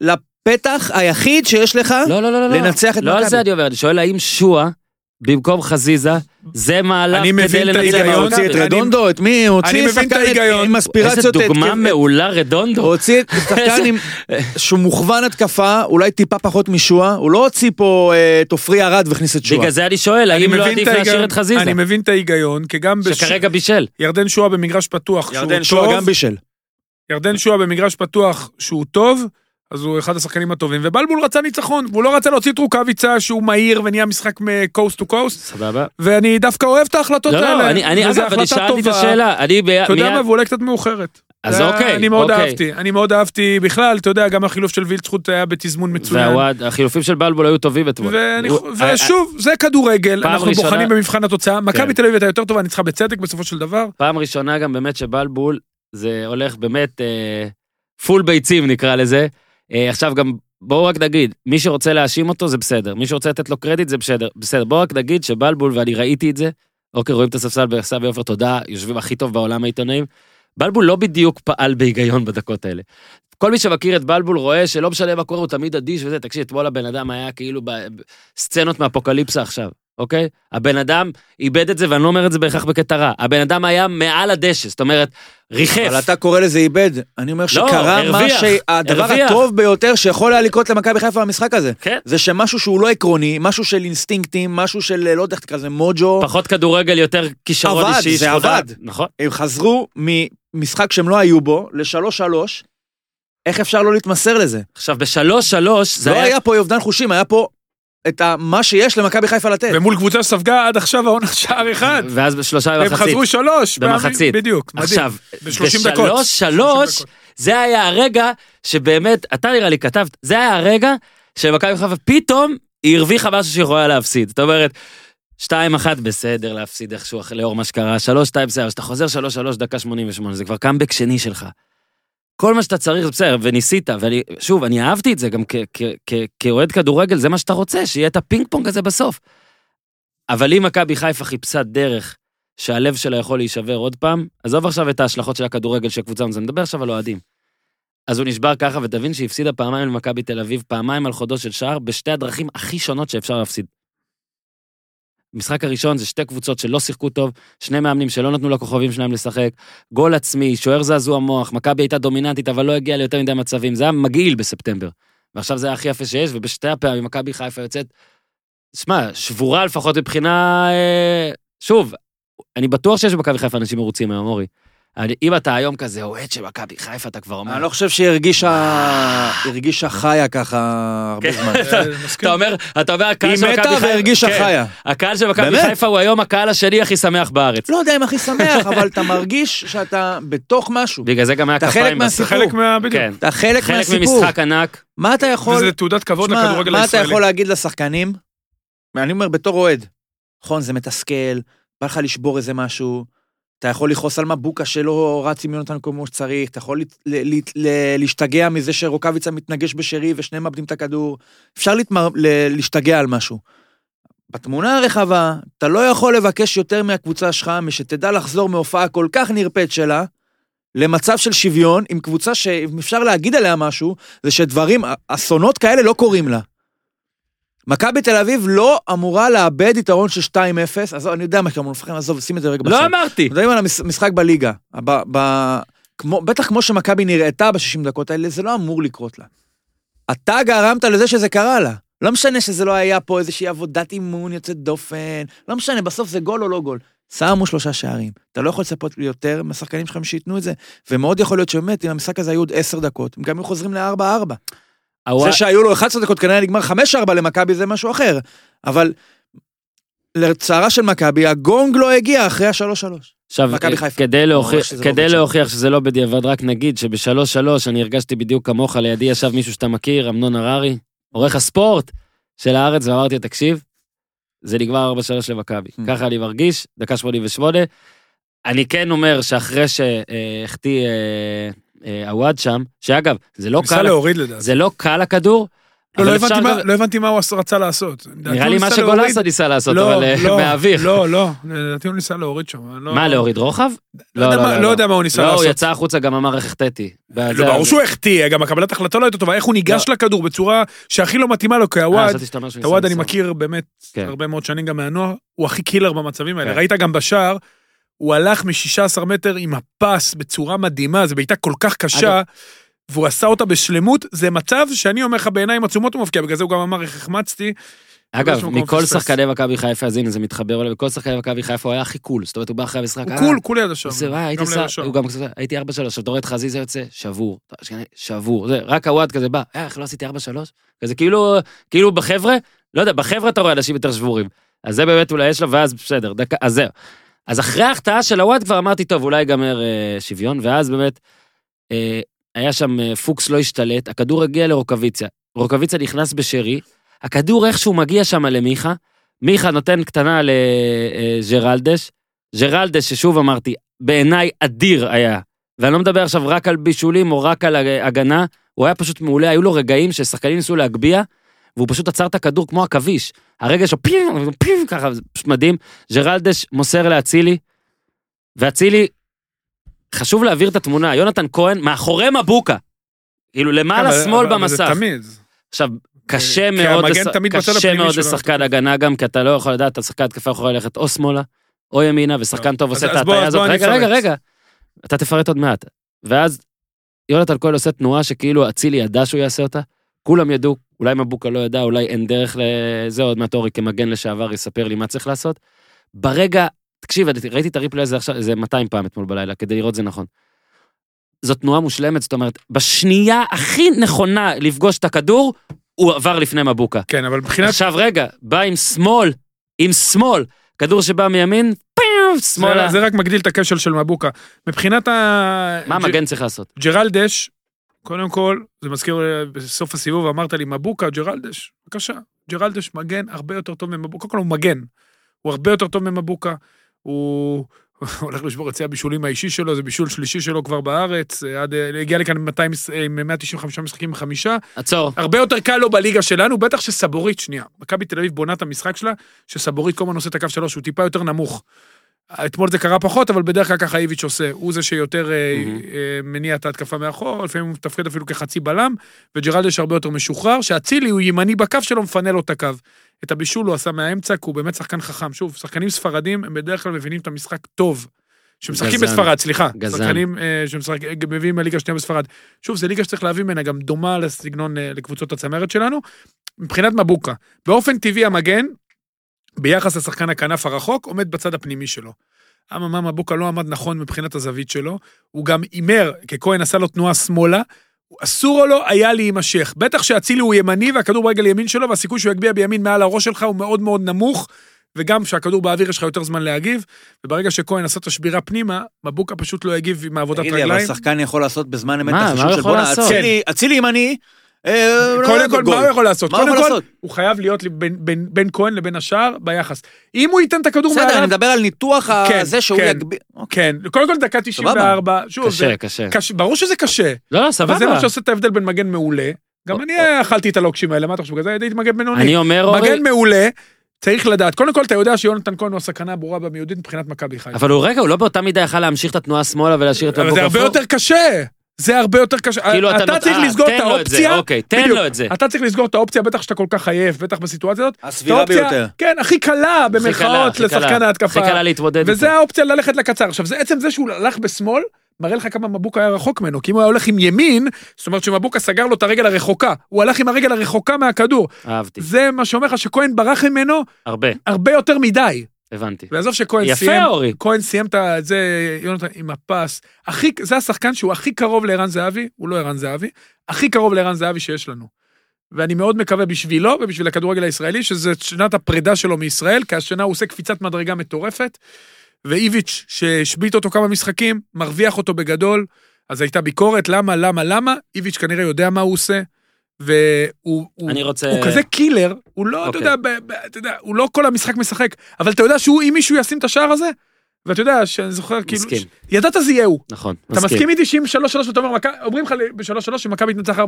לפתח היחיד שיש לך? לא, לא, לא, לא. לנצח את לא על מכבי. זה אני אומר, אני שואל האם שואה, במקום חזיזה, זה מהלך אני כדי מבין את לנצח ההיגיון, את הוציא את. אני- רדונדו, את מי? הוא הוציא אני מבין את שחקן ההיגיון. עם איזה אספירציות. דוגמה מעולה הוא רדונדו. הוציא את שחקן עם... [LAUGHS] שהוא מוכוון התקפה, אולי טיפה פחות משואה, הוא לא הוציא פה אה, את עופרי ארד והכניס את שואה. בגלל זה אני שואל, אני האם לא מבין עדיף את ההיגיון- להשאיר את חזיזה? אני מבין את ההיגיון, כי גם בש- שכרגע בישל. ירדן שואה במגרש פתוח, שהוא ירדן שואה טוב, גם בישל. ירדן שואה במגרש פתוח שהוא טוב, אז הוא אחד השחקנים הטובים, ובלבול רצה ניצחון, והוא לא רצה להוציא את רוקאביצה שהוא מהיר ונהיה משחק מקוסט טו קוסט, סבבה. ואני דווקא אוהב את ההחלטות לא, האלה. לא, אני, אני אגב, אני שאלתי את טובה. השאלה, אני ב- אתה יודע מיד- מה, ואולי קצת מאוחרת. אז אוקיי, אני מאוד אוקיי. אהבתי, אני מאוד אהבתי בכלל, אתה יודע, גם החילוף של וילצחוט היה בתזמון מצוין. והוואד, החילופים של בלבול היו טובים אתמול. ואני- הוא- אה, ושוב, זה כדורגל, אנחנו ראשונה- בוחנים במבחן התוצאה. מכבי כן. תל אביב הייתה יותר טובה, ניצחה בצדק בסופו של דבר. פעם ראשונה גם באמת שבלבול, זה הולך באמת אה, פול ביצים נקרא לזה. אה, עכשיו גם, בואו רק נגיד, מי שרוצה להאשים אותו זה בסדר, מי שרוצה לתת לו קרדיט זה בסדר. בסדר, בואו רק נגיד שבלבול, ואני ראיתי את זה, אוקיי, רואים את הספסל בסבי עופר, תודה, יושבים הכי טוב בעולם העיתונאים. בלבול לא בדיוק פעל בהיגיון בדקות האלה. כל מי שמכיר את בלבול רואה שלא משנה מה קורה, הוא תמיד אדיש וזה. תקשיב, אתמול הבן אדם היה כאילו בסצנות מאפוקליפסה עכשיו, אוקיי? הבן אדם איבד את זה, ואני לא אומר את זה בהכרח בקטע רע. הבן אדם היה מעל הדשא, זאת אומרת, ריחף. אבל אתה קורא לזה איבד. אני אומר שקרה מה הרוויח, שהדבר הרוויח. הטוב ביותר שיכול היה לקרות למכבי חיפה במשחק הזה. כן. זה שמשהו שהוא לא עקרוני, משהו של אינסטינקטים, משהו של לא יודע איך תקרא לזה מוג'ו, פחות כדורגל, יותר כישרון עבד, אישי. זה שכונה. עבד. נכון. הם חזרו ממשחק שהם לא היו בו לשלוש שלוש. איך אפשר לא להתמסר לזה? עכשיו, בשלוש שלוש, זה לא היה... היה פה אובדן חושים, היה פה את מה שיש למכבי חיפה לתת. ומול קבוצה שספגה עד עכשיו העונה [LAUGHS] שער אחד. ואז בשלושה הם במחצית. חזרו שלוש. במחצית. בדיוק, מדהים. עכשיו, ב-30 דקות. בשלוש שלוש. זה היה הרגע שבאמת, אתה נראה לי כתבת, זה היה הרגע שמכבי חיפה פתאום היא הרוויחה משהו שהיא יכולה להפסיד. זאת אומרת, שתיים אחת בסדר להפסיד איכשהו אחרי- לאור מה שקרה, שלוש שתיים בסדר, אז אתה חוזר שלוש שלוש דקה שמונים ושמונה, זה כבר קאמבק שני שלך. כל מה שאתה צריך זה בסדר, וניסית, ואני, שוב, אני אהבתי את זה גם כאוהד כדורגל, זה מה שאתה רוצה, שיהיה את הפינג פונג הזה בסוף. אבל אם מכבי חיפה חיפשה דרך שהלב שלה יכול להישבר עוד פעם, עזוב עכשיו את ההשלכות של הכדורגל של קבוצה, אני מדבר עכשיו על אוהדים. אז הוא נשבר ככה, ותבין שהיא הפסידה פעמיים למכבי תל אביב, פעמיים על חודו של שער, בשתי הדרכים הכי שונות שאפשר להפסיד. המשחק הראשון זה שתי קבוצות שלא שיחקו טוב, שני מאמנים שלא נתנו לכוכבים שלהם לשחק, גול עצמי, שוער זעזוע מוח, מכבי הייתה דומיננטית, אבל לא הגיעה ליותר מדי מצבים, זה היה מגעיל בספטמבר. ועכשיו זה היה הכי יפה שיש, ובשתי הפעמים מכבי חיפה יוצאת, שמע, שבורה לפחות מבחינה... אה, שוב, אני בטוח שיש במכבי חיפה אנשים מרוצים היום, אורי. אני- אם אתה היום כזה אוהד של מכבי חיפה, אתה כבר אומר... אני לא חושב שהיא הרגישה, הרגישה חיה ככה הרבה כן. זמן. אתה אומר, אתה אומר, הקהל היא של מכבי מתה חיפה... והרגישה כן. חיה. הקהל של מכבי? חיפה הוא היום הקהל השני הכי שמח בארץ. לא יודע אם הכי שמח, אבל אתה מרגיש שאתה בתוך משהו. בגלל זה גם היה אתה כפיים חלק. זה מהסיפור. חלק מה... בדיוק. כן. אתה חלק חלק מהסיפור. ממשחק ענק. מה אתה יכול... וזה תעודת כבוד לכדורגל מה אתה הישראלי. יכול להגיד לשחקנים? אני אומר בתור אוהד, נכון, זה מתסכל, בא לך לשבור איזה משהו, אתה יכול לכעוס על מבוקה שלא רץ עם יונתן כמו שצריך, אתה יכול להשתגע מזה שרוקאביצה מתנגש בשרי ושניהם מאבדים את הכדור, אפשר להתמר... להשתגע על משהו. בתמונה הרחבה, אתה לא יכול לבקש יותר מהקבוצה שלך, משתדע לחזור מהופעה כל כך נרפאת שלה, למצב של שוויון עם קבוצה שאם אפשר להגיד עליה משהו, זה שדברים, אסונות כאלה לא קורים לה. מכבי תל אביב לא אמורה לאבד יתרון של 2-0, עזוב, אני יודע מה שאתם מפחדים, עזוב, שים את זה רגע בצד. לא אמרתי. מדברים על המשחק בליגה. ב, ב, כמו, בטח כמו שמכבי נראתה ב-60 דקות האלה, זה לא אמור לקרות לה. אתה גרמת לזה שזה קרה לה. לא משנה שזה לא היה פה איזושהי עבודת אימון יוצאת דופן, לא משנה, בסוף זה גול או לא גול. שמו שלושה שערים. אתה לא יכול לצפות יותר מהשחקנים שלכם שייתנו את זה. ומאוד יכול להיות שבאמת, אם המשחק הזה היו עוד 10 דקות, הם גם היו חוזרים ל-4-4. זה שהיו לו 11 דקות כנראה נגמר 5-4 למכבי זה משהו אחר. אבל לצערה של מכבי, הגונג לא הגיע אחרי ה-3-3. עכשיו. כדי להוכיח, לא כדי. להוכיח שזה לא בדיעבד, רק נגיד שבשלוש שלוש אני הרגשתי בדיוק כמוך, לידי ישב מישהו שאתה מכיר, אמנון הררי, עורך הספורט של הארץ, ואמרתי לו, תקשיב, זה נגמר ארבע שלוש למכבי. Hmm. ככה אני מרגיש, דקה שמונים ושמונה. אני כן אומר שאחרי שהחטיא אה, עווד שם, שאגב, זה לא קל, להוריד לדעתי. זה לא קל הכדור, לא, לא הבנתי מה- לא הבנתי מה הוא רצה לעשות. נראה לי מה שגולסה ניסה לעשות, לא, אבל אה, לא, מהאוויר. לא, לא, לדעתי הוא ניסה להוריד שם. לא- מה, להוריד רוחב? לא יודע מה- לא יודע מה הוא ניסה לא, לעשות. הוא יצא החוצה, גם אמר איך החטאתי. לא, ברור שהוא החטיא, גם הקבלת החלטה לא הייתה טובה, איך הוא ניגש לכדור בצורה שהכי לא מתאימה לו, כי אה, הוואד, הוואד אני. מכיר באמת כן. הרבה מאוד שנים גם מהנוער, הוא הכי קילר במצבים האלה. כן. ראית גם בשער, הוא הלך מ-16 מטר עם הפס בצורה מדהימה, זו בעיטה כל כך קשה, והוא עשה אותה בשלמות, זה מצב שאני אומר לך בעיניים עצומות הוא מבקיע, בגלל זה הוא גם אמר איך החמצתי. אגב, מכל. שחקני מכבי חיפה, אז הנה זה מתחבר אליו, מכל שחקני מכבי חיפה הוא היה הכי cool. זאת אומרת, הוא בא אחרי המשחק, הוא אה, cool, cool ליד השער. זה, וואי, הייתי שר. הוא גם כזה, הייתי 4-3, עכשיו אתה רואה את חזיזה יוצא, שבור, שבור, זה, רק עוואד כזה בא, אה, איך לא עשיתי 4-3? כזה כאילו, כאילו בחבר'ה, לא יודע, בחבר'ה אתה רואה אנשים יותר שבורים. אז זה באמת אולי יש לו, ואז בסדר, אז זהו. אז אחרי ההחטאה של הוואד כבר אמרתי, טוב, אולי ייגמר אה, שוויון, ואז באמת, אה, היה שם אה, פוקס לא השתלט, הכדור הגיע לרוקוויציה, רוקוויציה נכנס בשרי, הכדור איכשהו מגיע שם למיכה, מיכה נותן קטנה לג'רלדש, ג'רלדש, ששוב אמרתי, בעיניי אדיר היה, ואני לא מדבר עכשיו רק על בישולים או רק על הגנה, הוא היה פשוט מעולה, היו לו רגעים ששחקנים ניסו להגביה, והוא פשוט עצר את הכדור כמו עכביש. הרגע שלו פיו, פיו, ככה, זה פשוט מדהים. ג'רלדש מוסר לאצילי, ואצילי, חשוב להעביר את התמונה, יונתן כהן מאחורי מבוקה. כאילו למעלה אבל- שמאל אבל- אבל זה במסך. תמיד. עכשיו, קשה מאוד, לש- קשה מאוד לשחקן אתה- הגנה גם, כי אתה לא יכול לדעת, השחקן התקפה יכול ללכת או שמאלה, או ימינה, ושחקן טוב אז- עושה את ההטעיה הזאת. רגע, רגע. רגע. אתה תפרט עוד מעט. ואז יונתן כהן עושה תנועה שכאילו אצילי ידע שהוא יעשה אותה, כולם ידעו, אולי מבוקה לא ידע, אולי אין דרך לזה, עוד מעט אורי כמגן לשעבר יספר לי מה צריך לעשות. ברגע, תקשיב, ראיתי את הריפלי הזה עכשיו, איזה 200 פעם אתמול בלילה, כדי לראות זה נכון. זו תנועה מושלמת, זאת אומרת, בשנייה הכי נכונה לפגוש את הכדור, הוא עבר לפני מבוקה. כן, אבל מבחינת... עכשיו רגע, בא עם שמאל, עם שמאל, כדור שבא מימין, פיו, שמאלה. זה- זה רק מגדיל את הכשל של מבוקה. מבחינת ה... מה ג'- המגן צריך לעשות? ג'רלדש, קודם כל, זה מזכיר בסוף הסיבוב, אמרת לי, מבוקה, ג'רלדש, בבקשה. ג'רלדש מגן הרבה יותר טוב ממבוקה, קודם כל הוא מגן. הוא הרבה יותר טוב ממבוקה. הוא [LAUGHS] הולך לשבור את שיא הבישולים האישי שלו, זה בישול שלישי שלו כבר בארץ, עד, הגיע לכאן עם 200 מש- עם 195 משחקים בחמישה. עצור. הרבה יותר קל לו בליגה שלנו, בטח שסבורית, שנייה, מכבי תל אביב בונה את המשחק שלה, שסבורית כל הזמן עושה את הקו שלוש, הוא טיפה יותר נמוך. אתמול זה קרה פחות, אבל בדרך כלל ככה איביץ' עושה, הוא זה שיותר. אה, מניע את ההתקפה מאחור, לפעמים הוא מתפקד אפילו כחצי בלם, וג'רלדש הרבה יותר משוחרר, שאצילי הוא ימני בקו שלו, מפנה לו את הקו. את הבישול הוא עשה מהאמצע, כי הוא באמת שחקן חכם. שוב, שחקנים ספרדים, הם בדרך כלל מבינים את המשחק טוב. שמשחקים. בספרד, סליחה. גזען. שחקנים אה, שמביאים מהליגה השנייה בספרד. שוב, זו ליגה שצריך להביא ממנה, גם דומה לסגנון, אה, לקבוצות הצמרת שלנו. מבחינת מבוקה, באופן טבעי המגן, ביחס לשחקן הכנף הרחוק, עומד בצד הפנימי שלו. אממה, מבוקה לא עמד נכון מבחינת הזווית שלו, הוא גם הימר, כי כהן עשה לו תנועה שמאלה, אסור לו היה להימשך. בטח שאצילי הוא ימני והכדור ברגל ימין שלו, והסיכוי שהוא יגביה בימין מעל הראש שלך הוא מאוד מאוד נמוך, וגם כשהכדור באוויר יש לך יותר זמן להגיב, וברגע שכהן עשה את השבירה פנימה, מבוקה פשוט לא יגיב עם העבודת תגיד לי, אבל רגליים. שחקן יכול לעשות בזמן אמת את החישוב של בואנה? אצילי- אצילי ימני. אה, קודם לא כל, גול. מה הוא יכול לעשות? מה הוא קודם יכול כל, לעשות? הוא חייב להיות בין- בין בין כהן לבין השאר ביחס. אם הוא ייתן את הכדור בסדר, אני מדבר על ניתוח כן, הזה שהוא כן. יגביר. כן, קודם כל דקה 94, שוב, קשה, קשה. ברור שזה קשה, לא, לא, אבל זה מה סבבה. שעושה את ההבדל בין מגן מעולה. גם אני אכלתי את הלוקשים האלה, מה אתה חושב? בגלל זה הייתי מגן בינוני. אני אומר, אורי, מגן מעולה, צריך לדעת. קודם כל, אתה יודע שיונתן כהן הוא הסכנה הברורה במיידית מבחינת מכבי חיפה. אבל הוא רגע, הוא לא באותה מידה יכל להמשיך את התנועה שמאלה ולהשאיר את אבל זה הרבה? יותר קשה. זה הרבה יותר קשה. כאילו אתה אתה נות- צריך אה, לסגור את האופציה. אוקיי, תן בדיוק. לו את זה. אתה צריך לסגור את האופציה, בטח שאתה כל כך עייף, בטח בסיטואציה הזאת. הסבירה האופציה- ביותר. כן, הכי קלה במרכאות לשחקן. ההתקפה. הכי קלה להתמודד וזה איתו. האופציה ללכת לקצר. עכשיו, זה עצם זה שהוא הלך בשמאל, מראה לך כמה מבוקה היה רחוק ממנו, כי אם הוא היה הולך עם ימין, זאת אומרת שמבוקה סגר לו את הרגל הרחוקה, הוא הלך עם הרגל הרחוקה מהכדור. אהבתי. זה מה שאומר לך שכהן ברח ממנו הרבה, הרבה יותר מדי. הבנתי. ועזוב שכהן יפה, סיים, אורי. כהן סיים את זה, יונתן, עם הפס. הכי, זה השחקן שהוא הכי קרוב לערן זהבי, הוא לא ערן זהבי, הכי קרוב לערן זהבי שיש לנו. ואני מאוד מקווה בשבילו ובשביל הכדורגל הישראלי, שזה שנת הפרידה שלו מישראל, כי השנה הוא עושה קפיצת מדרגה מטורפת. ואיביץ', שהשבית אותו כמה משחקים, מרוויח אותו בגדול, אז הייתה ביקורת, למה, למה, למה, איביץ' כנראה יודע מה הוא עושה, והוא הוא, אני רוצה... הוא כזה קילר, הוא לא, אתה אוקיי. יודע, ב, ב, אתה יודע, הוא לא כל המשחק משחק, אבל אתה יודע שהוא, אם מישהו ישים את השער הזה, ואתה יודע, שאני זוכר, כאילו, מסכים. ש- ידעת זה יהיה הוא. נכון, אתה מסכים איתי שאם 3-3 ואתה אומר, "מכבי-" אומרים לך ב-3-3 שמכבי תנצח 4-3,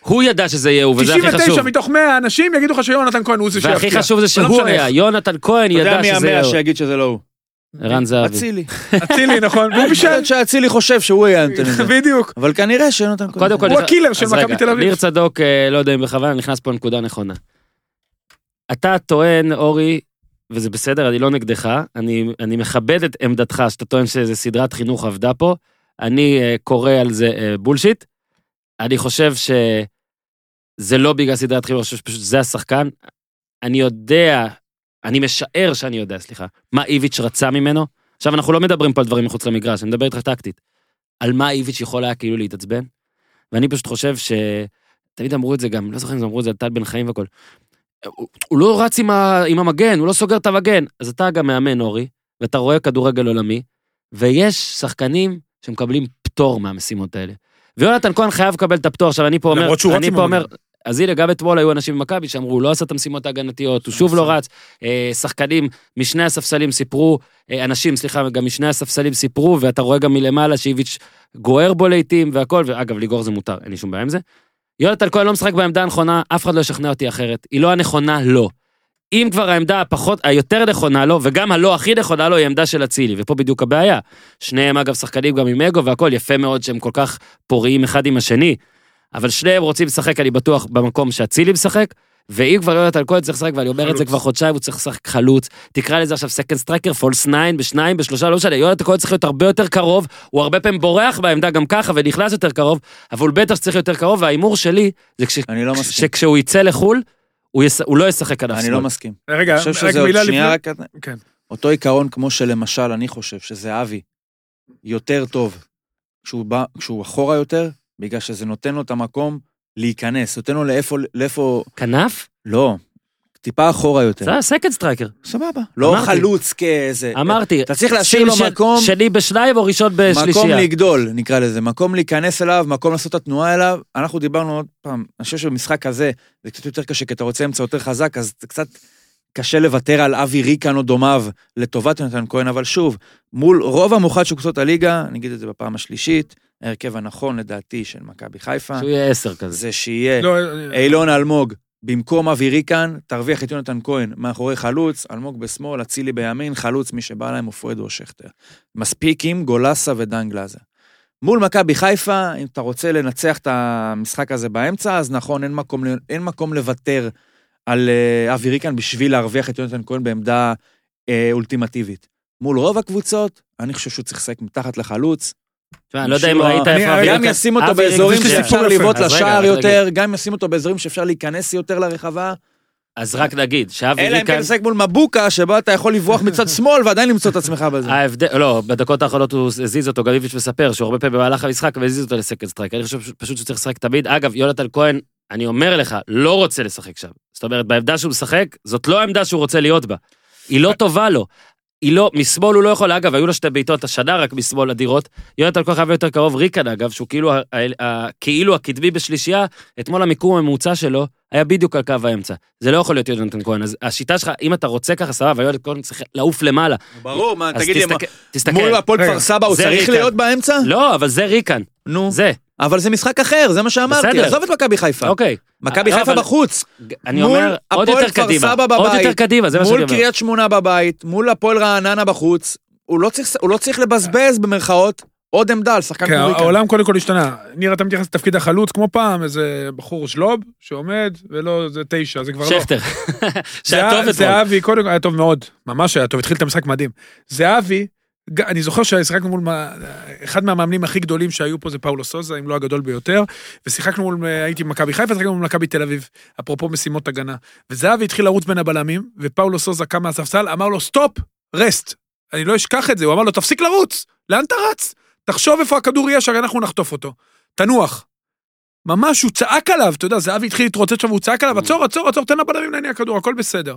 הוא ידע שזה יהיה הוא, וזה הכי חשוב. 99 מתוך 100 אנשים יגידו לך שיונתן כהן הוא זה שיפתיע. והכי חשוב זה לא שהוא משנה היה. יונתן כהן אתה יודע ידע מי שזה המאה יהיה הוא. שיגיד שזה לא הוא? ערן זהבי. אצילי. אצילי, נכון, והוא יכול בישל. להיות שאצילי חושב שהוא יהיה נותן את זה. בדיוק. אבל כנראה שיונתן כהן. כל, הוא הקילר של מכבי תל אביב. ניר צדוק, אה, לא יודע אם בכוונה, נכנס פה נקודה נכונה. אתה טוען, אורי, וזה בסדר, אני לא נגדך, אני, אני מכבד את עמדתך, שאתה טוען שזו סדרת חינוך עבדה פה, אני אה, קורא על זה אה, בולשיט. אני חושב שזה לא בגלל סדרת חינוך, אני חושב שפשוט זה השחקן. אני יודע, אני משער שאני יודע, סליחה, מה איביץ' רצה ממנו. עכשיו, אנחנו לא מדברים פה על דברים מחוץ למגרש, אני מדבר איתך טקטית. על מה איביץ' יכול היה כאילו להתעצבן. ואני פשוט חושב ש... תמיד אמרו את זה גם, לא זוכר אם זה אמרו את זה על טל בן חיים והכל. הוא, הוא לא רץ עם, ה, עם המגן, הוא לא סוגר את המגן. אז אתה גם מאמן, אורי, ואתה רואה כדורגל עולמי, ויש שחקנים שמקבלים פטור מהמשימות האלה. ויונתן כהן חייב לקבל את הפטור. עכשיו, אני פה אומר... אני פה. אומר, אז הנה, גם אתמול היו אנשים במכבי שאמרו, הוא לא עשה את המשימות ההגנתיות, הוא שוב לא רץ. אה, שחקנים משני הספסלים סיפרו, אה, אנשים, סליחה, גם משני הספסלים סיפרו, ואתה רואה גם מלמעלה שאיביץ' גוער בו לעיתים והכל, ואגב, לגעור זה מותר, אין לי שום בעיה עם זה. יונתן כהן לא משחק בעמדה הנכונה, אף אחד לא ישכנע אותי אחרת. היא לא הנכונה, לא. אם כבר העמדה הפחות, היותר נכונה לו, וגם הלא הכי נכונה לו, היא עמדה של אצילי, ופה בדיוק הבעיה. שניהם אגב שחקנים גם עם אגו והכל, יפה מאוד שהם כל כך פוריים אחד עם השני, אבל שניהם רוצים לשחק, אני בטוח, במקום שאצילי משחק, ואם כבר יונתן כהן צריך לשחק, ואני אומר את זה חלוץ. כבר חודשיים, הוא צריך לשחק חלוץ, תקרא לזה עכשיו second striker, false 9, בשניים, בשלושה, לא משנה, יונתן כהן צריך להיות הרבה יותר קרוב, הוא הרבה פעמים בורח בעמדה גם ככה ונכנס יותר קרוב, אבל הוא בטח שצריך יותר קרוב, וההימור שלי, זה כש- אני לא מסכים. שכשהוא יצא לחו"ל, הוא יס- הוא לא ישחק אני שמאל. לא מסכים. רגע, אני חושב שזה עוד מילה שנייה, לפני. רק... כן. אותו עיקרון כמו שלמשל אני חושב שזהבי יותר טוב כשהוא בא, כשהוא אחורה יותר, בגלל שזה נותן לו את המקום להיכנס, נותן לו לאיפה, לאיפה, כנף? לא, טיפה אחורה יותר. זה ה second striker. סבבה. לא אמרתי. חלוץ כאיזה... אמרתי, אתה צריך להשאיר לו של- מקום, שני בשניים או ראשון מקום בשלישייה. לגדול, נקרא לזה, מקום להיכנס אליו, מקום לעשות את התנועה אליו. אנחנו דיברנו עוד פעם, אני חושב שבמשחק הזה זה קצת יותר קשה, כי אתה רוצה אמצע יותר חזק, אז זה קצת קשה לוותר על אבי ריקן או דומיו לטובת יונתן כהן, אבל שוב, מול רוב המוחץ של קבוצות הליגה, אני אגיד את זה בפעם השלישית, ההרכב הנכון לדעתי של מכבי חיפה, שהוא יהיה עשר כזה. זה שיהיה לא, אילון אלמוג במקום אבי ריקן, תרוויח את יונתן כהן מאחורי חלוץ, אלמוג בשמאל, אצילי בימין, חלוץ מי שבא להם הוא פרד או שכטר. מספיק עם גולסה ודן גלאזר. מול מכבי חיפה, אם אתה רוצה לנצח את המשחק הזה באמצע, אז נכון, אין מקום, אין מקום לוותר על אה, אבי ריקן בשביל להרוויח את יונתן כהן בעמדה אה, אולטימטיבית. מול רוב הקבוצות, אני חושב שהוא צריך לשחק מתחת לחלוץ. אני לא יודע אם ראית איפה... אבי גם ריקן- ישים אותו באזורים ריקן- שאפשר. לבעוט לשער. יותר, גם ישים אותו באזורים שאפשר להיכנס יותר לרחבה. אז רק נגיד, שאבי אלא אם כן ריקן... לשחק מול מבוקה, שבו אתה יכול לברוח [LAUGHS] מצד שמאל ועדיין למצוא את עצמך בזה. ההבדל, לא, בדקות האחרונות הוא הזיז אותו, גם איביץ' מספר שהוא הרבה פעמים במהלך המשחק והזיז אותו לסקנד סטרייק. אני חושב פשוט שהוא צריך לשחק תמיד. אגב, יונתן כהן, אני אומר לך, לא רוצה לשחק שם. זאת אומרת, בעמדה שהוא משחק, זאת לא העמדה שהוא רוצה להיות בה. היא לא טובה לו. היא לא, משמאל הוא לא יכול, אגב, היו לו שתי בעיטות השנה רק משמאל אדירות. יונתן כהן חייב להיות יותר קרוב, ריקן אגב, שהוא כאילו, כאילו הקדמי בשלישייה, אתמול המיקום הממוצע שלו היה בדיוק על קו האמצע. זה לא יכול להיות יונתן כהן, אז השיטה שלך, אם אתה רוצה ככה, סבבה, יונתן כהן צריך לעוף למעלה. ברור, מה, תגיד לי. מול הפועל כפר סבא הוא צריך. להיות באמצע? לא, אבל זה ריקן, נו. זה, אבל זה משחק אחר, זה מה שאמרתי, בסדר. עזוב את מכבי חיפה. אוקיי. מכבי לא, חיפה אבל- בחוץ, אני מול אומר, עוד הפועל יותר כפר קדימה, סבא עוד בבית, יותר קדימה, זה מה שאני מול אומר. קריית שמונה בבית, מול הפועל רעננה בחוץ, הוא לא צריך- הוא לא צריך לבזבז במרכאות עוד עמדה על שחקן כן, כמו ריקן. העולם קודם כל השתנה. ניר, אתה מתייחס לתפקיד החלוץ כמו פעם, איזה בחור שלוב שעומד, ולא, זה תשע, זה כבר לא. שכטר, [LAUGHS] שהיה טוב אתמול. זהבי, קודם כל, היה טוב מאוד, ממש היה טוב, התחיל את המשחק מדהים. זהבי, אני זוכר ששיחקנו מול, אחד מהמאמנים הכי גדולים שהיו פה זה פאולו סוזה, אם לא הגדול ביותר, ושיחקנו מול, הייתי במכבי חיפה, שיחקנו מול מכבי תל אביב, אפרופו משימות הגנה. וזהבי התחיל לרוץ בין הבלמים, ופאולו סוזה קם מהספסל, אמר לו, stop, rest. אני לא אשכח את זה, הוא אמר לו, תפסיק לרוץ, לאן אתה רץ? תחשוב איפה הכדור יהיה, שהרי אנחנו נחטוף אותו. תנוח. ממש, הוא צעק עליו, אתה יודע, זהבי התחיל להתרוצץ שם, והוא צעק עליו, עצור, עצור, עצור, תן לבלמים להניע כדור, הכל בסדר.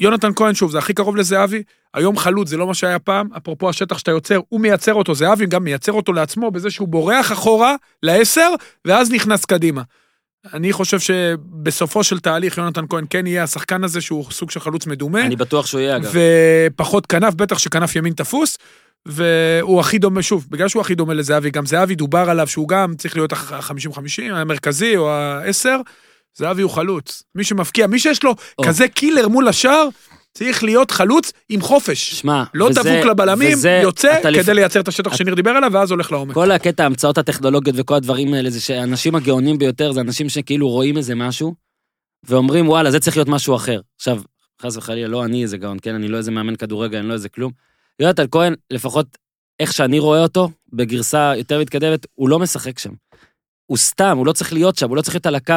יונתן כהן, שוב, זה הכי קרוב לזהבי, היום חלוץ, זה לא מה שהיה פעם, אפרופו השטח שאתה יוצר, הוא מייצר אותו, זהבי גם מייצר אותו לעצמו בזה שהוא בורח אחורה לעשר, ואז נכנס קדימה. אני חושב שבסופו של תהליך יונתן כהן כן יהיה השחקן הזה שהוא סוג של חלוץ מדומה, אני בטוח שהוא יהיה, אגב. ופחות כנף, בטח שכנף ימין תפוס, והוא הכי דומה, שוב, בגלל שהוא הכי דומה לזהבי, גם זהבי דובר עליו שהוא גם צריך להיות ה-50-50, המרכזי או ה-10, זהבי הוא חלוץ. מי שמפקיע, מי שיש לו או. כזה קילר מול השאר, צריך להיות חלוץ עם חופש. שמע, לא וזה- דבוק לבלמים, וזה- יוצא אתה לפ- כדי לייצר את השטח שניר דיבר עליו, ואז הולך לעומק. כל הקטע, ההמצאות הטכנולוגיות וכל הדברים האלה, זה שהאנשים הגאונים ביותר זה אנשים שכאילו רואים איזה משהו, ואומרים, וואלה, זה צריך להיות משהו אחר. עכשיו, חס וחלילה, לא אני איזה גאון, כן? אני לא איזה מאמן כדורגל, אני לא איזה כלום. יונתן כהן, לפחות איך שאני רואה אותו, בגרסה יותר מתקדמת, הוא לא משחק שם. הוא סתם, הוא לא צריך להיות שם, הוא לא צריך להיות על הקו.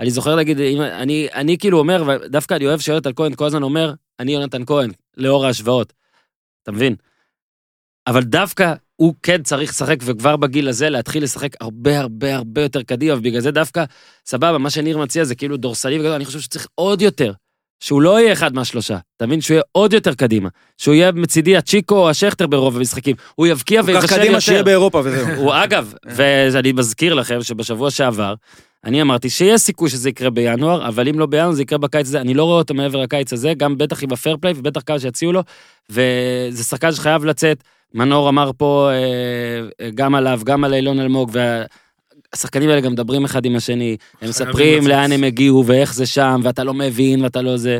אני זוכר להגיד, אם, אני, אני כאילו אומר, ודווקא אני אוהב שיונתן כהן כל הזמן אומר, אני יונתן כהן, לאור ההשוואות. אתה מבין? אבל דווקא הוא כן צריך לשחק, וכבר בגיל הזה להתחיל לשחק הרבה הרבה הרבה יותר קדימה, ובגלל זה דווקא, סבבה, מה שניר מציע זה כאילו דורסני וגדול, אני חושב שצריך עוד יותר. שהוא לא יהיה אחד מהשלושה, אתה מבין? שהוא יהיה עוד יותר קדימה. שהוא יהיה מצידי הצ'יקו או השכטר ברוב המשחקים. הוא יבקיע כך ויבשל קדימה שיהיה יותר. באירופה וזהו. הוא אגב, [LAUGHS] ואני מזכיר לכם שבשבוע שעבר, אני אמרתי שיש סיכוי שזה יקרה בינואר, אבל אם לא בינואר זה יקרה בקיץ הזה, אני לא רואה אותו מעבר לקיץ הזה, גם בטח עם הפייר פליי ובטח כמה שיציעו לו, וזה שחקן שחייב לצאת. מנור אמר פה אה, אה, גם עליו, גם על אילון אלמוג, והשחקנים האלה גם מדברים אחד עם השני, הם מספרים. לאן הם הגיעו ואיך זה שם, ואתה לא מבין ואתה לא זה.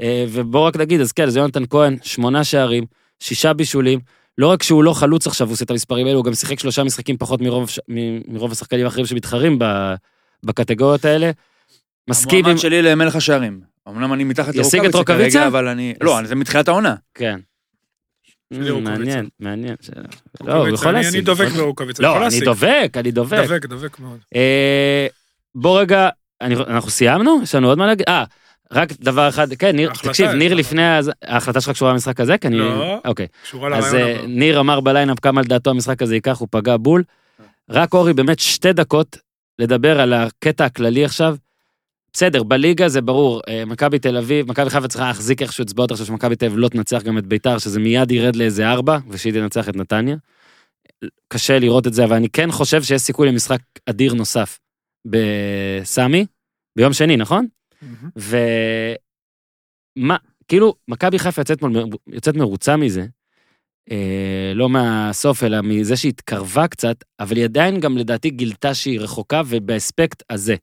אה, ובוא רק נגיד, אז כן, זה יונתן כהן, שמונה שערים, שישה בישולים, לא רק שהוא לא חלוץ עכשיו, הוא עושה את המספרים האלו, הוא גם שיחק שלושה משחקים פחות מרוב, מרוב השחקנים האחרים שמתחרים ב, בקטגוריות האלה. מסכים עם... המועמד שלי למלך השערים. אמנם אני מתחת ישיג את לרוקאביצה רוקאביצה? כרגע, אבל אני... לא, זה מתחילת העונה. כן. מעניין, מעניין. לא, הוא יכול אני- להשיג. אני דובק יכול- ברוקאביצה, לא, אני. דובק, אני דובק. דבק, דבק מאוד. אה, בוא רגע, אנחנו סיימנו? יש לנו עוד מה להגיד? אה, רק דבר אחד, כן, ניר, תקשיב, ניר. לפני, ההחלטה שלך קשורה למשחק הזה? כי אני... לא. אוקיי. קשורה אז לרעיון אה, הבא. ניר אמר ב lineup כמה לדעתו המשחק הזה ייקח, הוא פגע בול. רק אורי, באמת שתי דקות לדבר על הקטע הכללי עכשיו. בסדר, בליגה זה ברור, אה, מכבי תל אביב, מכבי חיפה צריכה להחזיק איכשהו אצבעות עכשיו שמכבי תל אביב לא תנצח גם את ביתר, שזה מיד ירד לאיזה ארבע, ושהיא תנצח את נתניה. קשה לראות את זה, אבל אני כן חושב שיש סיכוי למשחק אדיר נוסף בסמי, ביום שני, נכון? מהמם. ומה, כאילו, מכבי חיפה יוצאת, מול- יוצאת מרוצה מזה, אה, לא מהסוף, אלא מזה שהיא התקרבה קצת, אבל היא עדיין גם לדעתי גילתה שהיא רחוקה, ובאספקט הזה.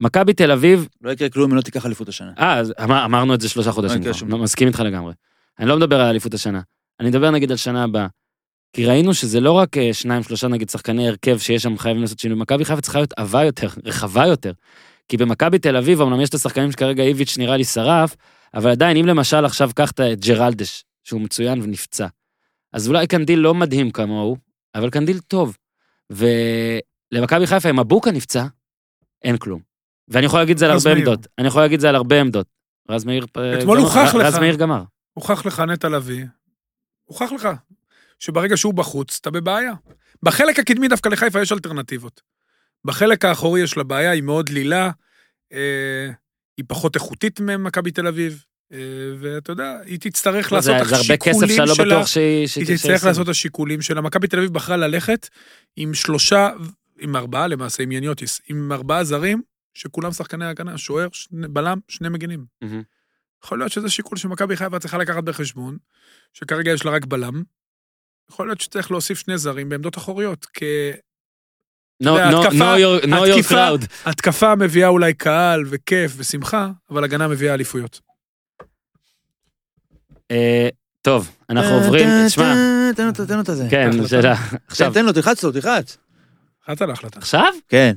מכבי תל אביב, לא יקרה כלום אם לא תיקח אליפות השנה. אה, אז אמר, אמרנו את זה שלושה חודשים יקרה כבר, לא, מסכים איתך לגמרי. אני לא מדבר על אליפות השנה, אני מדבר נגיד על שנה הבאה. כי ראינו שזה לא רק אה, שניים, שלושה נגיד שחקני הרכב שיש שם חייבים לעשות שינוי, מכבי חיפה צריכה להיות עבה יותר, רחבה יותר. כי במכבי תל אביב, אמנם יש את השחקנים שכרגע איביץ' נראה לי שרף, אבל עדיין, אם למשל עכשיו קח את ג'רלדש, שהוא מצוין ונפצע, אז אולי קנדיל לא מדהים כמוהו, אבל קנדיל טוב. ולמכבי חיפה, אם אבוקה נפצע, אין כלום. ואני יכול להגיד את זה על רז הרבה מאיר. עמדות. אני יכול להגיד את זה על הרבה עמדות. רז מאיר... אה, אתמול גמר. הוכח רז לך. מאיר גמר. הוכח לך נטע לביא, הוכח לך שברגע שהוא בחוץ, אתה בבעיה. בחלק הקדמי דווקא לחיפה יש אלטרנטיבות. בחלק האחורי יש לה בעיה, היא מאוד דלילה, אה, היא פחות איכותית ממכבי תל אביב, ואתה יודע, היא תצטרך לעשות את זה הרבה כסף השיקולים לא שלה. בטוח שהיא... היא תצטרך לעשות את השיקולים שלה. מכבי תל אביב בחרה ללכת עם שלושה, עם ארבעה למעשה, עם יניוטיס, עם ארבעה זרים, שכולם שחקני הגנה, שוער, שני, בלם, שני מגינים. יכול להיות שזה שיקול שמכבי חיפה צריכה לקחת בחשבון, שכרגע יש לה רק בלם. יכול להיות שצריך להוסיף שני זרים בעמדות אחוריות, No, no, your- crowd. כהתקפה מביאה אולי קהל וכיף ושמחה, אבל הגנה מביאה אליפויות. אה, טוב, אנחנו עוברים, שמע, תן לו, תן לו את זה. כן, החלטה. שאלה. תן, עכשיו, תן לו, תלחץ לו, תלחץ. אחת על ההחלטה. עכשיו? כן.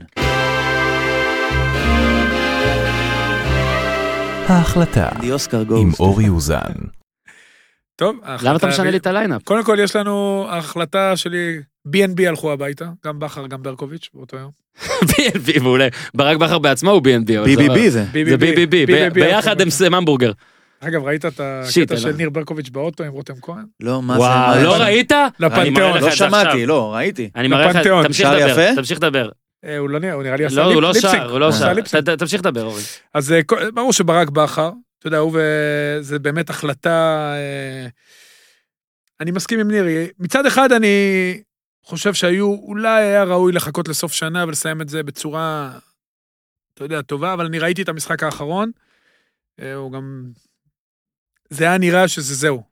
ההחלטה די אוסקר עם. אורי אוזן. טוב, ההחלטה... למה אתה משנה לי את ה lineup? קודם כל, יש לנו, ההחלטה שלי, B&B הלכו הביתה, גם בכר, גם ברקוביץ' באותו יום. [LAUGHS] B&B, מעולה. ברק בכר בעצמו הוא B&B. זה לא- BBB זה. זה BBB, ביחד הם סם המבורגר. אגב, ראית את הקטע של. ניר ברקוביץ' באוטו עם רותם כהן? לא, מה זה? וואו, לא? ראית? לפנתיאון. לא. שמעתי, לא, ראיתי. אני מראה לך. תמשיך לדבר? תמשיך לדבר. אה, הוא לא נראה, הוא נראה לי עשה לא, הוא לא. שר, הוא לא שר. תמשיך לדבר, אורי. אז אה, ברור שברק בכר, אתה יודע, הוא וזה באמת החלטה... אה, אני מסכים עם נירי. מצד אחד אני חושב שהיו, אולי היה ראוי לחכות לסוף שנה ולסיים את זה בצורה, אתה יודע, טובה, אבל אני ראיתי את המשחק האחרון. הוא גם... זה היה נראה שזה זהו.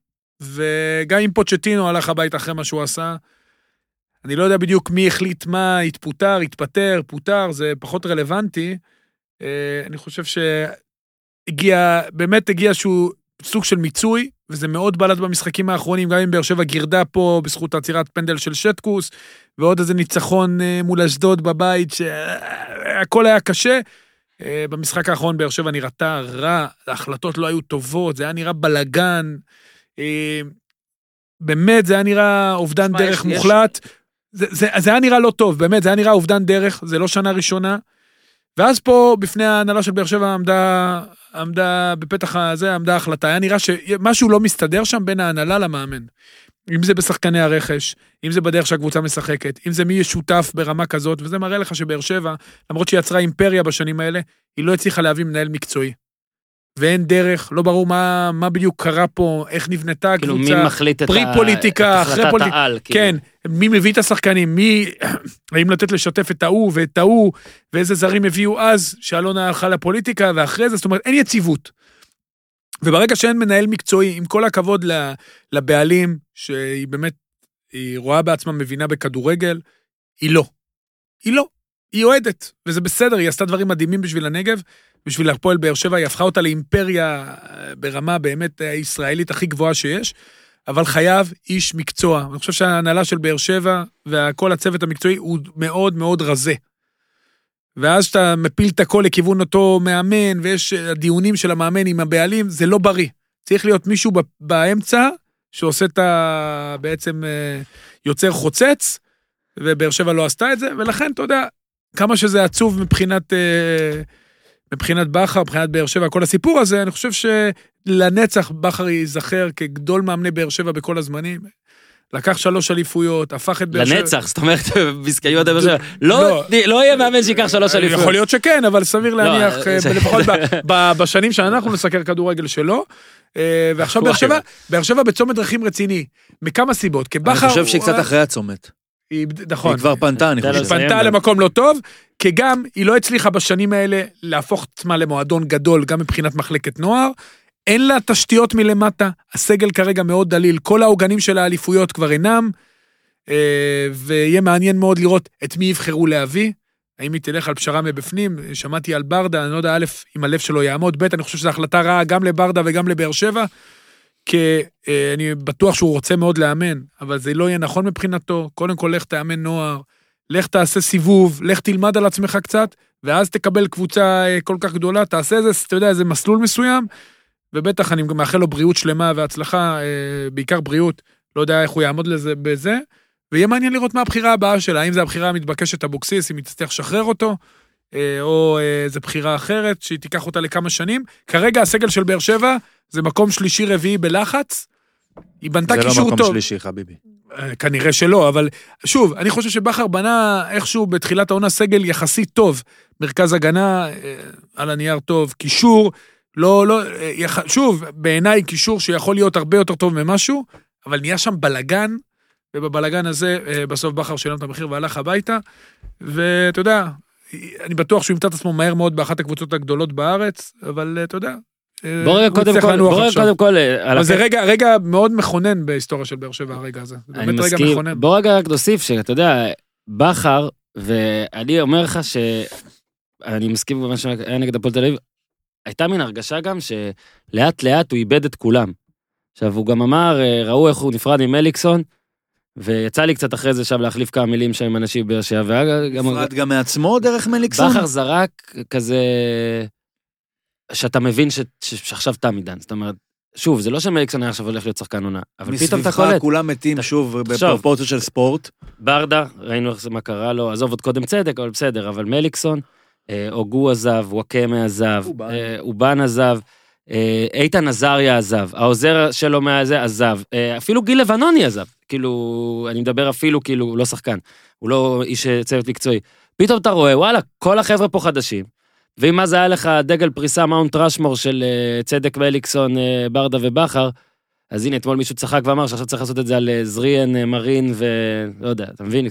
וגם אם פוצ'טינו הלך הביתה אחרי מה שהוא עשה, אני לא יודע בדיוק מי החליט מה, התפוטר, התפטר, פוטר, זה פחות רלוונטי. אה, אני חושב שהגיע, באמת הגיע איזשהו סוג של מיצוי, וזה מאוד בלט במשחקים האחרונים, גם אם באר שבע גירדה פה בזכות עצירת פנדל של שטקוס, ועוד איזה ניצחון אה, מול אשדוד בבית, שהכל היה קשה. אה, במשחק האחרון באר שבע נראתה רע, ההחלטות לא היו טובות, זה היה נראה בלאגן. אה, באמת, זה היה נראה אובדן דרך יש- יש- מוחלט. זה, זה, זה היה נראה לא טוב, באמת, זה היה נראה אובדן דרך, זה לא שנה ראשונה. ואז פה, בפני ההנהלה של באר שבע עמדה, עמדה בפתח הזה, עמדה ההחלטה. היה נראה שמשהו לא מסתדר שם בין ההנהלה למאמן. אם זה בשחקני הרכש, אם זה בדרך שהקבוצה משחקת, אם זה מי יהיה שותף ברמה כזאת, וזה מראה לך שבאר שבע, למרות שהיא יצרה אימפריה בשנים האלה, היא לא הצליחה להביא מנהל מקצועי. ואין דרך, לא ברור מה, מה בדיוק קרה פה, איך נבנתה כאילו, הקבוצה. מי מחליט את פרי ה- פוליטיקה, את אחרי החלטת פוליט- העל, כאילו. כן, מי מביא את השחקנים, מי, [CLEARS THROAT] האם לתת לשתף את ההוא ואת ההוא, ואיזה זרים הביאו אז, שאלונה הלכה לפוליטיקה, ואחרי זה, זאת אומרת, אין יציבות. וברגע שאין מנהל מקצועי, עם כל הכבוד לבעלים, שהיא באמת, היא רואה בעצמה מבינה בכדורגל, היא לא. היא לא. היא אוהדת, וזה בסדר, היא עשתה דברים מדהימים בשביל הנגב, בשביל הפועל באר שבע, היא הפכה אותה לאימפריה אה, ברמה באמת הישראלית הכי גבוהה שיש, אבל חייב איש מקצוע. אני חושב שההנהלה של באר שבע וכל הצוות המקצועי הוא מאוד מאוד רזה. ואז שאתה מפיל את הכל לכיוון אותו מאמן, ויש אה, הדיונים של המאמן עם הבעלים, זה לא בריא. צריך להיות מישהו באמצע, שעושה את ה... בעצם אה, יוצר חוצץ, ובאר שבע לא עשתה את זה, ולכן, אתה יודע, כמה שזה עצוב מבחינת, אה, מבחינת בכר, מבחינת באר שבע, כל הסיפור הזה, אני חושב שלנצח בכר ייזכר כגדול מאמני באר שבע בכל הזמנים. לקח שלוש אליפויות, הפך את באר שבע... לנצח, זאת אומרת, [LAUGHS] פסקאיות באר שבע. לא לא. לא יהיה מאמן שייקח שלוש אליפויות. יכול להיות שכן, אבל סביר להניח, אה, אה, לפחות [LAUGHS] בשנים שאנחנו נסקר כדורגל שלו. אה, ועכשיו באר שבע, באר שבע בצומת דרכים רציני, מכמה סיבות. כי אני בכר... חושב שהיא קצת אחרי הצומת. היא- נכון. היא כבר פנתה, אני חושב. לסיים. פנתה. למקום לא טוב, כי גם היא לא הצליחה בשנים האלה להפוך את עצמה למועדון גדול, גם מבחינת מחלקת נוער. אין לה תשתיות מלמטה, הסגל כרגע מאוד דליל, כל העוגנים של האליפויות כבר אינם, אה, ויהיה מעניין מאוד לראות את מי יבחרו להביא. האם היא תלך על פשרה מבפנים? שמעתי על ברדה, אני לא יודע, א', אם הלב שלו יעמוד, ב', אני חושב שזו החלטה רעה גם לברדה וגם לבאר שבע, כי אה, אני בטוח שהוא רוצה מאוד לאמן, אבל זה לא יהיה נכון מבחינתו. קודם כל, לך תאמן נוער, לך תעשה סיבוב, לך תלמד על עצמך קצת, ואז תקבל קבוצה אה, כל כך גדולה, תעשה איזה, אתה יודע, איזה מסלול מסוים, ובטח אני מאחל לו בריאות שלמה והצלחה, אה, בעיקר בריאות, לא יודע איך הוא יעמוד לזה בזה, ויהיה מעניין לראות מה הבחירה הבאה שלה, האם זו הבחירה המתבקשת אבוקסיס, אם היא תצטרך לשחרר אותו, אה, או אה, איזו בחירה אחרת, שהיא תיקח אותה לכמה שנים. כרגע הסגל של באר שבע זה מקום שלישי-רביעי בלחץ, היא בנתה זה לא קישור מקום טוב. שלישי, חביבי. אה, כנראה שלא, אבל שוב, אני חושב שבכר בנה איכשהו בתחילת העונה סגל יחסית טוב. מרכז הגנה, על הנייר טוב, קישור, לא, לא, אה. שוב, בעיניי קישור שיכול להיות הרבה יותר טוב ממשהו, אבל נהיה שם בלגן, ובבלגן הזה אה, בסוף בכר שילם את המחיר והלך הביתה, ואתה יודע, אני בטוח שהוא ימצא את עצמו מהר מאוד באחת הקבוצות הגדולות בארץ, אבל אה, אתה יודע, בוא רגע קודם כל, בוא רגע. קודם כל, אבל זה רגע, רגע מאוד מכונן בהיסטוריה של באר שבע, הרגע הזה. זה אני באמת רגע מסכים. מכונן. בוא רגע רק נוסיף שאתה יודע, בכר, ואני אומר לך שאני מסכים עם מה שהיה נגד הפועל תל אביב, הייתה מין הרגשה גם שלאט לאט הוא איבד את כולם. עכשיו, הוא גם אמר, אה, ראו איך הוא נפרד ממליקסון, ויצא לי קצת אחרי זה עכשיו להחליף כמה מילים שם עם אנשים בבאר שבע. נפרד גם מעצמו דרך מליקסון? בכר זרק כזה, שאתה מבין ש, שעכשיו תם עידן, זאת אומרת, שוב, זה לא שמליקסון היה עכשיו הולך להיות שחקן עונה, אבל פתאום אתה מסביבך קולט, כולם מתים אתה- שוב. בפרופורציות של ספורט. ברדה, ראינו איך זה, מה קרה לו, עזוב עוד קודם צדק, אבל בסדר, אבל מליקסון, אוגו עזב, וואקמה עזב, אובן. אה, עזב, אה, איתן עזריה עזב, העוזר שלו מהזה עזב, אה, אפילו גיל לבנוני עזב, כאילו, אני מדבר אפילו כאילו, הוא לא שחקן, הוא לא איש אה, צוות מקצועי. פתאום אתה רואה, וואלה, כל החבר'ה פה חדשים, ואם אז היה לך דגל פריסה מאונט רשמור של אה, צדק מליקסון, אה, ברדה ובכר, אז הנה, אתמול מישהו צחק ואמר שעכשיו צריך לעשות את זה על אה, זריאן, אה, מרין ולא יודע, אתה מבין?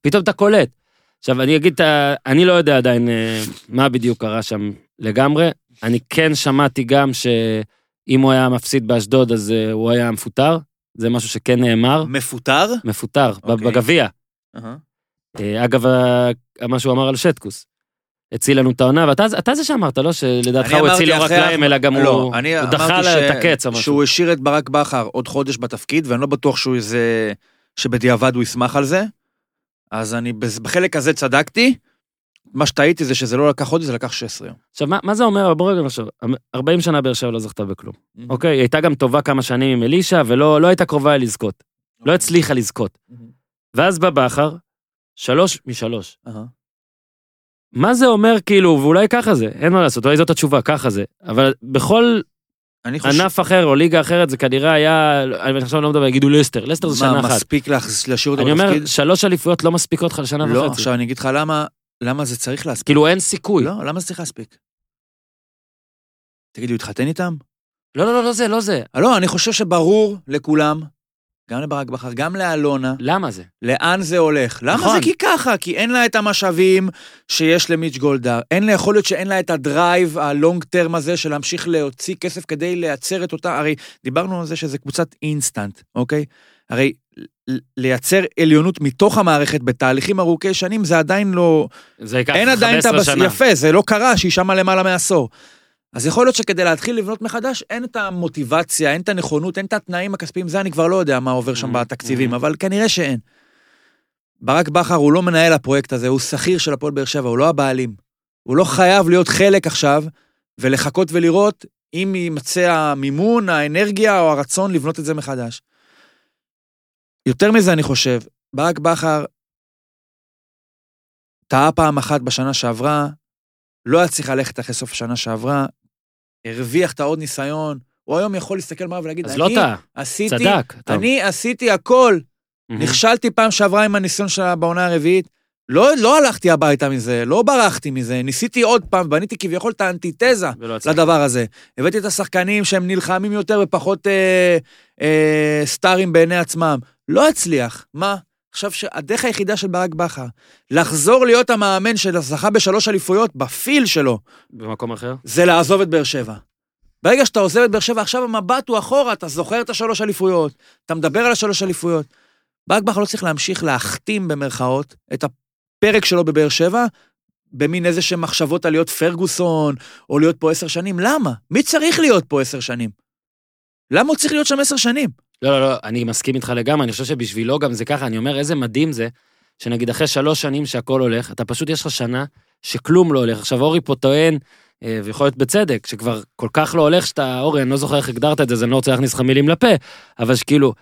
פתאום אתה קולט. עכשיו, אני אגיד, אני לא יודע עדיין אה, מה בדיוק קרה שם לגמרי. אני כן שמעתי גם שאם הוא היה מפסיד באשדוד, אז אה, הוא היה מפוטר. זה משהו שכן נאמר. מפוטר? מפוטר, ב- אוקיי. בגביע. אה, אגב, מה שהוא אמר על שטקוס. הציל לנו את העונה, ואתה אתה זה שאמרת, לא? שלדעתך הוא הציל לא רק להם, אלא גם לא, הוא אני הוא דחה ש- את הקץ או משהו. שהוא השאיר את ברק בכר עוד חודש בתפקיד, ואני לא בטוח שהוא איזה... שבדיעבד הוא ישמח על זה. אז אני בחלק הזה צדקתי. מה שטעיתי זה שזה לא לקח חודש, זה לקח 16 יום. עכשיו, מה, מה זה אומר? בוא רגע נחשוב. 40 שנה באר שבע לא זכתה בכלום. אוקיי? היא הייתה גם טובה כמה שנים עם אלישע, ולא לא הייתה קרובה לזכות. לא הצליחה לזכות. ואז בא בכר, שלוש משלוש. אהה. מה זה אומר כאילו, ואולי ככה זה, אין מה לעשות, אולי זאת התשובה, ככה זה. אבל בכל אני חושב... ענף אחר או ליגה אחרת זה כנראה היה, אני עכשיו לא מדבר, יגידו לסטר, לסטר זה שנה מה, אחת. מספיק לך להשאיר אותו אני אומר, בתפקיד? שלוש אליפויות לא מספיקות לך לשנה לא, וחצי. עכשיו אני אגיד לך למה, למה זה צריך להספיק. כאילו אין סיכוי. לא, למה זה צריך להספיק? תגיד לי, הוא התחתן איתם? לא, לא, לא, לא זה, לא זה. לא, אני חושב שברור לכולם, גם לברק בכר, גם לאלונה, למה זה? לאן זה הולך. למה נכון. זה כי ככה? כי אין לה את המשאבים שיש למיץ' גולדהר. אין לה, יכול להיות שאין לה את ה drive ה long term הזה של להמשיך להוציא כסף כדי לייצר את אותה, הרי דיברנו על זה שזה קבוצת אינסטנט, אוקיי? הרי לייצר עליונות מתוך המערכת בתהליכים ארוכי שנים זה עדיין לא... זה ייקח אין עדיין את 15 הבס... שנה. יפה, זה לא קרה שהיא שמה למעלה מעשור. אז יכול להיות שכדי להתחיל לבנות מחדש, אין את המוטיבציה, אין את הנכונות, אין את התנאים הכספיים, זה אני כבר לא יודע מה עובר שם Mhm, בתקציבים, mhm. אבל כנראה שאין. ברק בכר הוא לא מנהל הפרויקט הזה, הוא שכיר של הפועל באר שבע, הוא לא הבעלים. הוא לא חייב להיות חלק עכשיו, ולחכות ולראות אם יימצא המימון, האנרגיה או הרצון לבנות את זה מחדש. יותר מזה, אני חושב, ברק בכר טעה פעם אחת בשנה שעברה, לא היה צריך ללכת אחרי סוף השנה שעברה, הרוויח את העוד ניסיון, הוא היום יכול להסתכל מעל ולהגיד, אז לא טעה, עשיתי, צדק. אני עשיתי הכל. נכשלתי פעם שעברה עם הניסיון שלה בעונה הרביעית, לא, לא הלכתי הביתה מזה, לא ברחתי מזה, ניסיתי עוד פעם, בניתי כביכול את האנטיתזה. לדבר הזה. הבאתי את השחקנים שהם נלחמים יותר ופחות אה, אה, סטארים בעיני עצמם. לא הצליח. מה? עכשיו שהדרך היחידה של ברק בכר, לחזור להיות המאמן שזכה בשלוש אליפויות בפיל שלו, במקום אחר? זה לעזוב את באר שבע. ברגע שאתה עוזב את באר שבע, עכשיו המבט הוא אחורה, אתה זוכר את השלוש אליפויות, אתה מדבר על השלוש אליפויות. ברק בכר לא צריך להמשיך להכתים במרכאות את הפרק שלו בבאר שבע, במין איזה שהם מחשבות על להיות פרגוסון, או להיות פה עשר שנים. למה? מי צריך להיות פה עשר שנים? למה הוא צריך להיות שם עשר שנים? לא, לא, לא, אני מסכים איתך לגמרי, אני חושב שבשבילו גם זה ככה, אני אומר, איזה מדהים זה, שנגיד אחרי שלוש שנים שהכל הולך, אתה פשוט, יש לך שנה שכלום לא הולך. עכשיו, אורי פה טוען, אה, ויכול להיות בצדק, שכבר כל כך לא הולך שאתה, אורי, אני לא זוכר איך הגדרת את זה, אז אני לא רוצה להכניס לך מילים לפה, אבל שכאילו,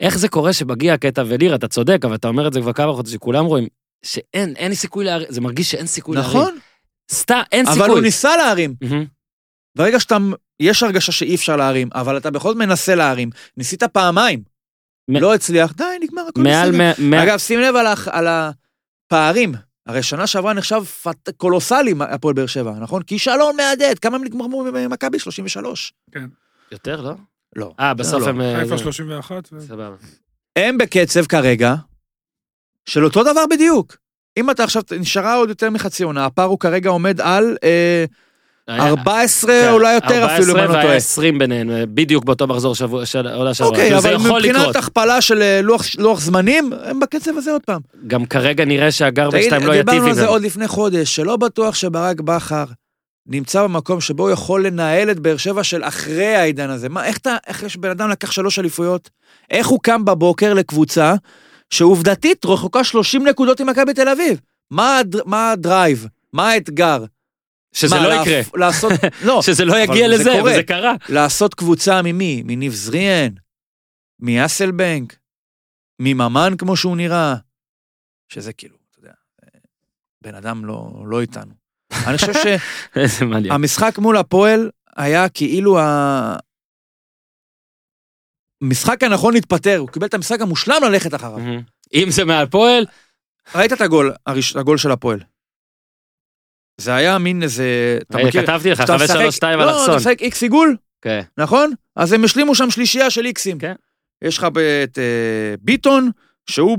איך זה קורה שמגיע קטע וליר, אתה צודק, אבל אתה אומר את זה כבר כמה חודשים, שכולם רואים, שאין, אין סיכוי להרים, זה מרגיש שאין סיכוי להרים. נכון, סתם, אין סיכוי. אבל הוא ניסה להרים. מהמם. ברגע שאתה, יש הרגשה שאי אפשר להרים, אבל אתה בכל זאת מנסה להרים. ניסית פעמיים, מ- לא הצליח, די, נגמר, הכל מעל בסדר. מאה... אגב, שים לב על, ה- על הפערים. הרי שנה שעברה נחשב פט... קולוסלי הפועל באר שבע, נכון? כישלון מהדהד, כמה הם נגמרו במכבי? 33. יותר, לא? לא. אה, בסוף לא. הם... אה, חיפה זה- 31. ו- סבבה. הם בקצב כרגע של אותו דבר בדיוק. אם אתה עכשיו, נשארה עוד יותר מחצי עונה, הפער הוא כרגע עומד על אה, 14, כן, אולי יותר אפילו, אם אני לא 14 טועה. והיה 20 ביניהם, אה, בדיוק באותו מחזור שבוע של עונה שעברה. אוקיי, אבל מבחינת. הכפלה של אה, לוח, לוח זמנים, הם בקצב הזה עוד פעם. גם כרגע נראה שהגרבג' 2 לא יטיב דיברנו עם על זה. זה עוד לפני חודש, שלא בטוח שברק בכר נמצא במקום שבו הוא יכול לנהל את באר שבע של אחרי העידן הזה. מה, איך אתה, איך יש בן אדם לקח שלוש אליפויות? איך הוא קם בבוקר לקבוצה שעובדתית רחוקה 30 נקודות עם מכבי תל אביב? מה, הד- מה הדרייב? מה האתגר? שזה מה, לא יקרה. לעשות, [LAUGHS] לא, שזה לא יגיע זה לזה, קורה. וזה קרה. לעשות קבוצה ממי? מניב זריאן? מאסלבנק? מממן כמו שהוא נראה? שזה כאילו, אתה יודע, בן אדם לא, לא איתנו. [LAUGHS] אני חושב. שהמשחק מול הפועל היה כאילו ה... המשחק הנכון להתפטר, הוא קיבל את המשחק המושלם ללכת אחריו. אם זה מהפועל, ראית את הגול, הראש- הגול של הפועל. זה היה מין איזה, אתה רגע, מכיר? כתבתי לך, שאתה חמש משחק- שלוש שתיים לא, אתה אלכסון. משחק איקס עיגול, כן. נכון? אז הם השלימו שם שלישייה של איקסים. כן. יש לך את אה, ביטון, שהוא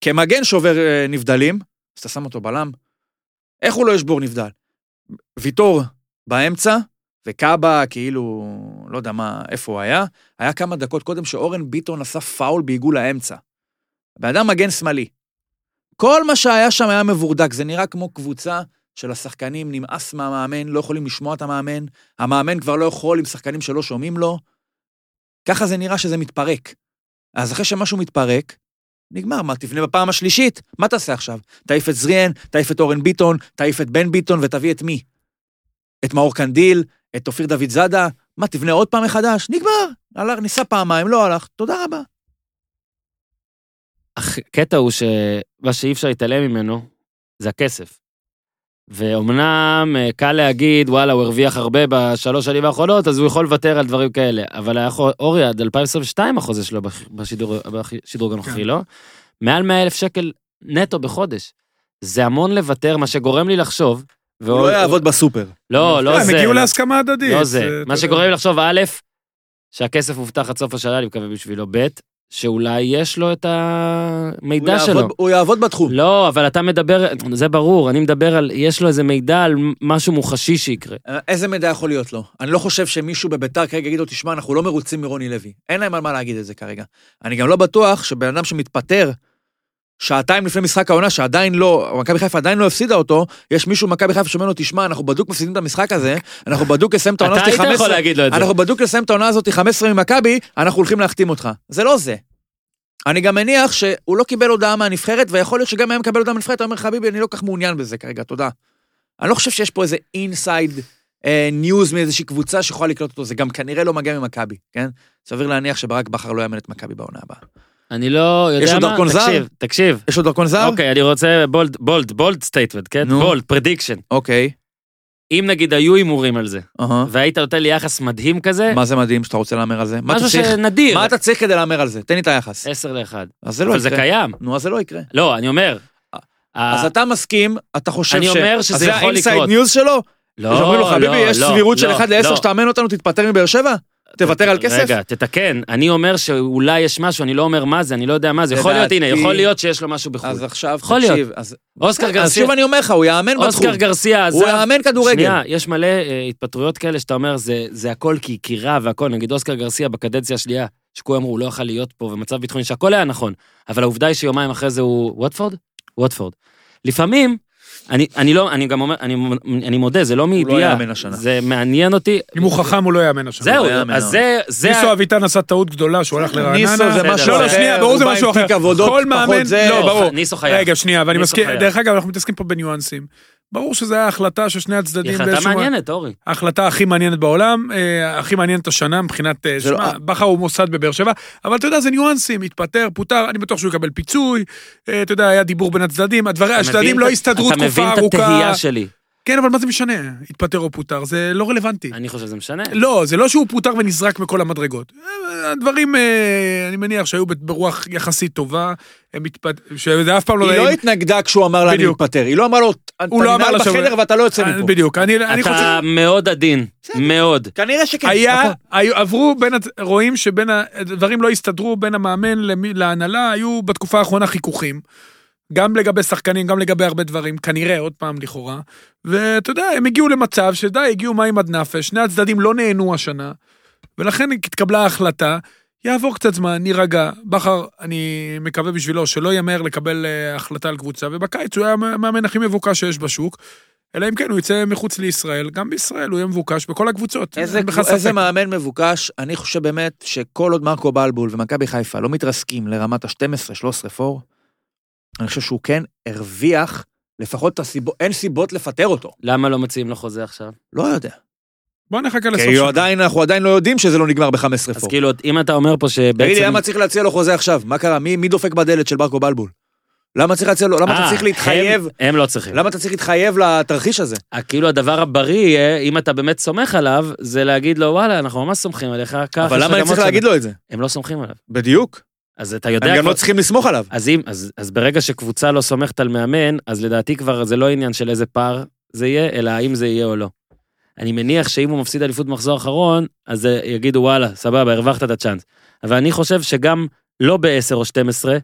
כמגן שובר אה, נבדלים, אז אתה שם אותו בלם. איך הוא לא ישבור נבדל? ויטור באמצע, וקאבה כאילו, לא יודע מה, איפה הוא היה. היה כמה דקות קודם שאורן ביטון עשה פאול בעיגול האמצע. בן אדם מגן שמאלי. כל מה שהיה שם היה מבורדק, זה נראה כמו קבוצה של השחקנים, נמאס מהמאמן, לא יכולים לשמוע את המאמן, המאמן כבר לא יכול עם שחקנים שלא שומעים לו. ככה זה נראה שזה מתפרק. אז אחרי שמשהו מתפרק, נגמר, מה, תבנה בפעם השלישית? מה תעשה עכשיו? תעיף את זריאן, תעיף את אורן ביטון, תעיף את בן ביטון ותביא את מי? את מאור קנדיל, את אופיר דוד זאדה? מה, תבנה עוד פעם מחדש? נגמר. הלך, ניסה פעמיים, לא הלך, תודה רבה. הקטע הוא שמה שאי אפשר להתעלם ממנו, זה הכסף. ואומנם אה, קל להגיד, וואלה, הוא הרוויח הרבה בשלוש שנים האחרונות, אז הוא יכול לוותר על דברים כאלה. אבל היה יכול- אורי, עד 2022 החוזה שלו בשידור- הנוכחי, כן. לא? מעל 100 אלף שקל נטו בחודש. זה המון לוותר, מה שגורם לי לחשוב. הוא לא יעבוד בסופר. לא, לא הם זה. הגיעו לא- להסכמה הדדית. לא זה. אתה מה. שגורם לי לחשוב, א', שהכסף הובטח עד סוף השנה, אני מקווה בשבילו, ב', שאולי יש לו את הוא המידע יעבוד- שלו. הוא יעבוד בתחום. לא, אבל אתה מדבר, זה ברור, אני מדבר על, יש לו איזה מידע על משהו מוחשי שיקרה. איזה מידע יכול להיות לו? אני לא חושב שמישהו בביתר כרגע יגיד לו, תשמע, אנחנו לא מרוצים מרוני לוי. אין להם על מה להגיד את זה כרגע. אני גם לא בטוח שבן אדם שמתפטר שעתיים לפני משחק העונה, שעדיין לא, מכבי חיפה עדיין לא הפסידה אותו, יש מישהו במכבי חיפה שאומר לו, תשמע, אנחנו בדוק מפסידים את המשחק הזה, אנחנו בדוק לסיים את העונה אתה הזאת היית 15, יכול להגיד לו את זה. אנחנו בדוק לסיים את העונה הזאת 15 ממכבי, אנחנו הולכים להחתים אותך. זה לא זה. אני גם מניח שהוא לא קיבל הודעה מהנבחרת, ויכול להיות שגם היה מקבל הודעה מהנבחרת, הוא אומר, חביבי, אני לא כך מעוניין בזה כרגע, תודה. אני לא חושב שיש פה איזה inside news מאיזושהי קבוצה שיכולה לקלוט אותו, זה גם כנראה לא מגיע ממכבי, כן? סביר להניח שברק בכר לא יאמן את מכבי בעונה הבאה. אני לא יודע יש לו מה, דרכון זר? תקשיב, תקשיב. יש לו דרכון זר? אוקיי, אני רוצה bold, bold, bold statement, כן? נו. bold, prediction. אוקיי. אם נגיד היו הימורים על זה. והיית נותן לי יחס מדהים כזה, מה זה מדהים שאתה רוצה להמר על זה? מה משהו? שנדיר, מה אתה צריך כדי להמר על זה? תן לי את היחס. עשר לאחד. אז זה לא אבל זה יקרה. קיים. נו, אז זה לא יקרה. לא, אני אומר. אז ה- אתה מסכים, אתה חושב אני ש... אומר שזה אז זה יכול ה inside לקרות. news שלו? לא, חביבי, לא, יש לא, סבירות של לא, 1 ל-10 לא. שתאמן אותנו, תתפטר מבאר שבע? תוותר על כסף? רגע, תתקן. אני אומר שאולי יש משהו, אני לא אומר מה זה, אני לא יודע מה זה. יכול להיות, הנה, יכול להיות שיש לו משהו בחו"ל. אז עכשיו, יכול תקשיב. אז אוסקר אז גרסיה, שוב אני אומר לך, הוא יאמן בתחום. אוסקר גרסיה עזב. הוא יאמן כדורגל. שנייה, יש מלא אה, התפטרויות כאלה שאתה אומר, זה, הכל כי, רע והכל. נגיד אוסקר גרסיה בקדנציה השנייה, שכולם אמרו, הוא לא יכל להיות פה, ומצב ביטחוני שהכל היה נכון. אבל העובדה היא שיומיים אחרי זה הוא... ווטפורד? ווטפורד. לפעמים, אני, אני לא, אני גם אומר, אני, אני מודה, זה לא מידיעה. יאמן השנה. זה מעניין אותי. אם הוא חכם, הוא לא יאמן השנה. זהו, לא אז לא. זה... זה ניסו אביטן עשה טעות גדולה שהוא הלך לרעננה. ניסו זה משהו לא, לא, אחר, שנייה, ברור הוא זה משהו אחר. כל מאמן. לא, ברור. ניסו חייב. רגע, שנייה, ואני מסכים. דרך אגב, אנחנו מתעסקים פה בניואנסים. ברור שזו הייתה החלטה של שני הצדדים. היא החלטה מעניינת, אורי. ההחלטה הכי מעניינת בעולם, אה, הכי מעניינת השנה מבחינת, אה, לא- שמע, בכר הוא מוסד בבאר שבע, אבל אתה יודע, זה ניואנסים, התפטר, פוטר, אני בטוח שהוא יקבל פיצוי, אה, אתה יודע, היה דיבור בין הצדדים, הדברים, אתה הצדדים לא הסתדרו אתה תקופה מבין את ארוכה. התהייה שלי. כן, אבל מה זה משנה, התפטר או פוטר, זה לא רלוונטי. אני חושב שזה משנה. לא, זה לא שהוא פוטר ונזרק מכל המדרגות. הדברים, אה, אני מניח שהיו ברוח יחסית טובה, הם התפט... שזה אף פעם לא... היא לא. התנגדה כשהוא אמר לה אני. מתפטר, היא לא אמרה לו, אתה הוא לא שווה. בחדר ואתה לא יוצא אה, מפה. בדיוק, אני חושב... אתה מאוד עדין, מאוד. כנראה שכן. היה, עברו בין, רואים שבין הדברים לא הסתדרו בין המאמן להנהלה, היו בתקופה האחרונה חיכוכים. גם לגבי שחקנים, גם לגבי הרבה דברים, כנראה, עוד פעם לכאורה. ואתה יודע, הם הגיעו למצב שדי, הגיעו מים עד נפש, שני הצדדים לא נהנו השנה, ולכן התקבלה ההחלטה, יעבור קצת זמן, נירגע. בכר, אני מקווה בשבילו שלא ימהר לקבל אה, החלטה על קבוצה, ובקיץ הוא היה המאמן הכי מבוקש שיש בשוק. אלא אם כן הוא יצא מחוץ לישראל, גם בישראל הוא יהיה מבוקש בכל הקבוצות. איזה, איזה. מאמן מבוקש, אני חושב באמת שכל עוד מרקו בלבול ומכבי חיפה לא מתרסקים לרמת ה-12-13 פור, אני חושב שהוא כן הרוויח לפחות את הסיבות, אין סיבות לפטר אותו. למה לא מציעים לו חוזה עכשיו? לא יודע. בוא נחכה לסוף כי הוא. עדיין, אנחנו עדיין לא יודעים שזה לא נגמר ב-15 אז פור. כאילו, אם אתה אומר פה תגיד לי, שבעצם... למה צריך להציע לו חוזה עכשיו? מה קרה? מי, מי דופק בדלת של מרקו בלבול? למה צריך להציע לו? למה אתה אה, צריך להתחייב? הם- הם לא צריכים. למה אתה צריך להתחייב לתרחיש הזה? אה, כאילו הדבר הבריא יהיה, אם אתה באמת סומך עליו, זה להגיד לו, וואלה, אנחנו ממש סומכים עליך, קח, אבל למה אני צריך להגיד שנה." לו את זה? הם לא סומכים עליו. בדיוק. אז אתה יודע... הם גם כבר- לא צריכים לסמוך עליו. אז אם, אז, אז ברגע שקבוצה לא סומכת על מאמן, אז לדעתי כבר זה לא עניין של איזה פער, זה יהיה, אלא האם זה יהיה או לא. אני מניח שאם הוא מפסיד אליפות במחזור האחרון, אז יגידו וואלה, סבבה, הרווחת את הצ'אנס. אבל אני חושב שגם לא ב-10 או 12,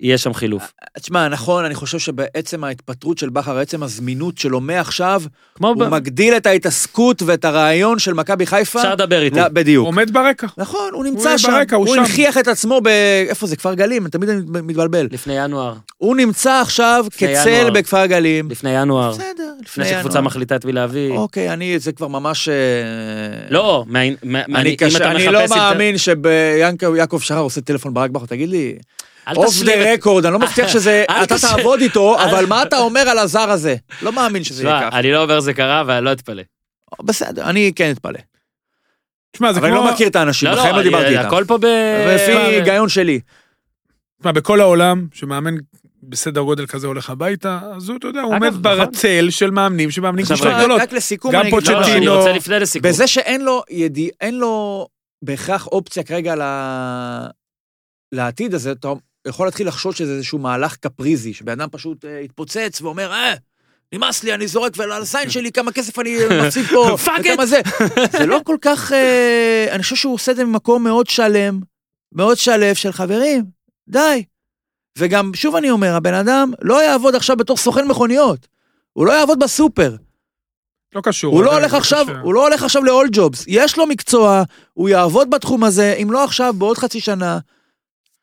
יהיה שם חילוף. תשמע, נכון, אני חושב שבעצם ההתפטרות של בכר, עצם הזמינות שלו מעכשיו, כמו ב... הוא מגדיל את ההתעסקות ואת הרעיון של מכבי חיפה. אפשר לדבר איתי. לא, בדיוק. עומד ברקע. נכון, הוא הוא נמצא שם, ברקע, הוא הוא שם. הנכיח את עצמו ב... איפה זה? כפר גלים? תמיד אני מתבלבל. לפני ינואר, הוא נמצא עכשיו כצל ינואר. בכפר גלים. לפני ינואר, בסדר, לפני שקבוצה ינואר. מחליטה את מי להביא. אוקיי, אני, זה כבר ממש... אה, לא, מה- מה- אני, אם קשה, אתה אני לא מאמין שיעקב שחר עושה טלפון ברק בכר, תגיד לי, אוף דה רקורד, אני לא מבטיח [LAUGHS] שזה, אתה תעבוד איתו, אבל מה אתה אומר על הזר הזה? לא מאמין שזה יהיה ככה. אני לא אומר זה קרה, ואני לא אתפלא. בסדר, אני כן אתפלא. תשמע, זה אבל אני כמו... לא מכיר את האנשים, לא, בחיים לא לא, דיברתי איתם. הכל פה ב... לפי היגיון שלי. תשמע, בכל העולם, שמאמן בסדר גודל כזה הולך הביתה, אז הוא, אתה יודע, הוא עומד נכון. ברצל של מאמנים שמאמנים קבוצות גדולות. רק לסיכום, גם אני לא, לא, פוצ'טינו- רוצה לפני לסיכום. בזה שאין לו ידיע, אין לו בהכרח אופציה כרגע ל- לעתיד הזה, אתה יכול להתחיל לחשוד שזה איזשהו מהלך קפריזי, שבן אדם פשוט אה, יתפוצץ ואומר, אה, נמאס לי, אני זורק ועל [LAUGHS] הזין שלי כמה כסף אני מפסיד פה, [LAUGHS] Fuck וכמה זה. זה לא כל כך, אה, אני חושב שהוא עושה את זה ממקום מאוד שלם, מאוד שלב של חברים, די. וגם, שוב אני אומר, הבן אדם לא יעבוד עכשיו בתור סוכן מכוניות. הוא לא יעבוד בסופר. לא קשור. הוא לא הולך עכשיו, קשה. הוא לא הולך עכשיו ל-all jobs. יש לו מקצוע, הוא יעבוד בתחום הזה, אם לא עכשיו, בעוד חצי שנה.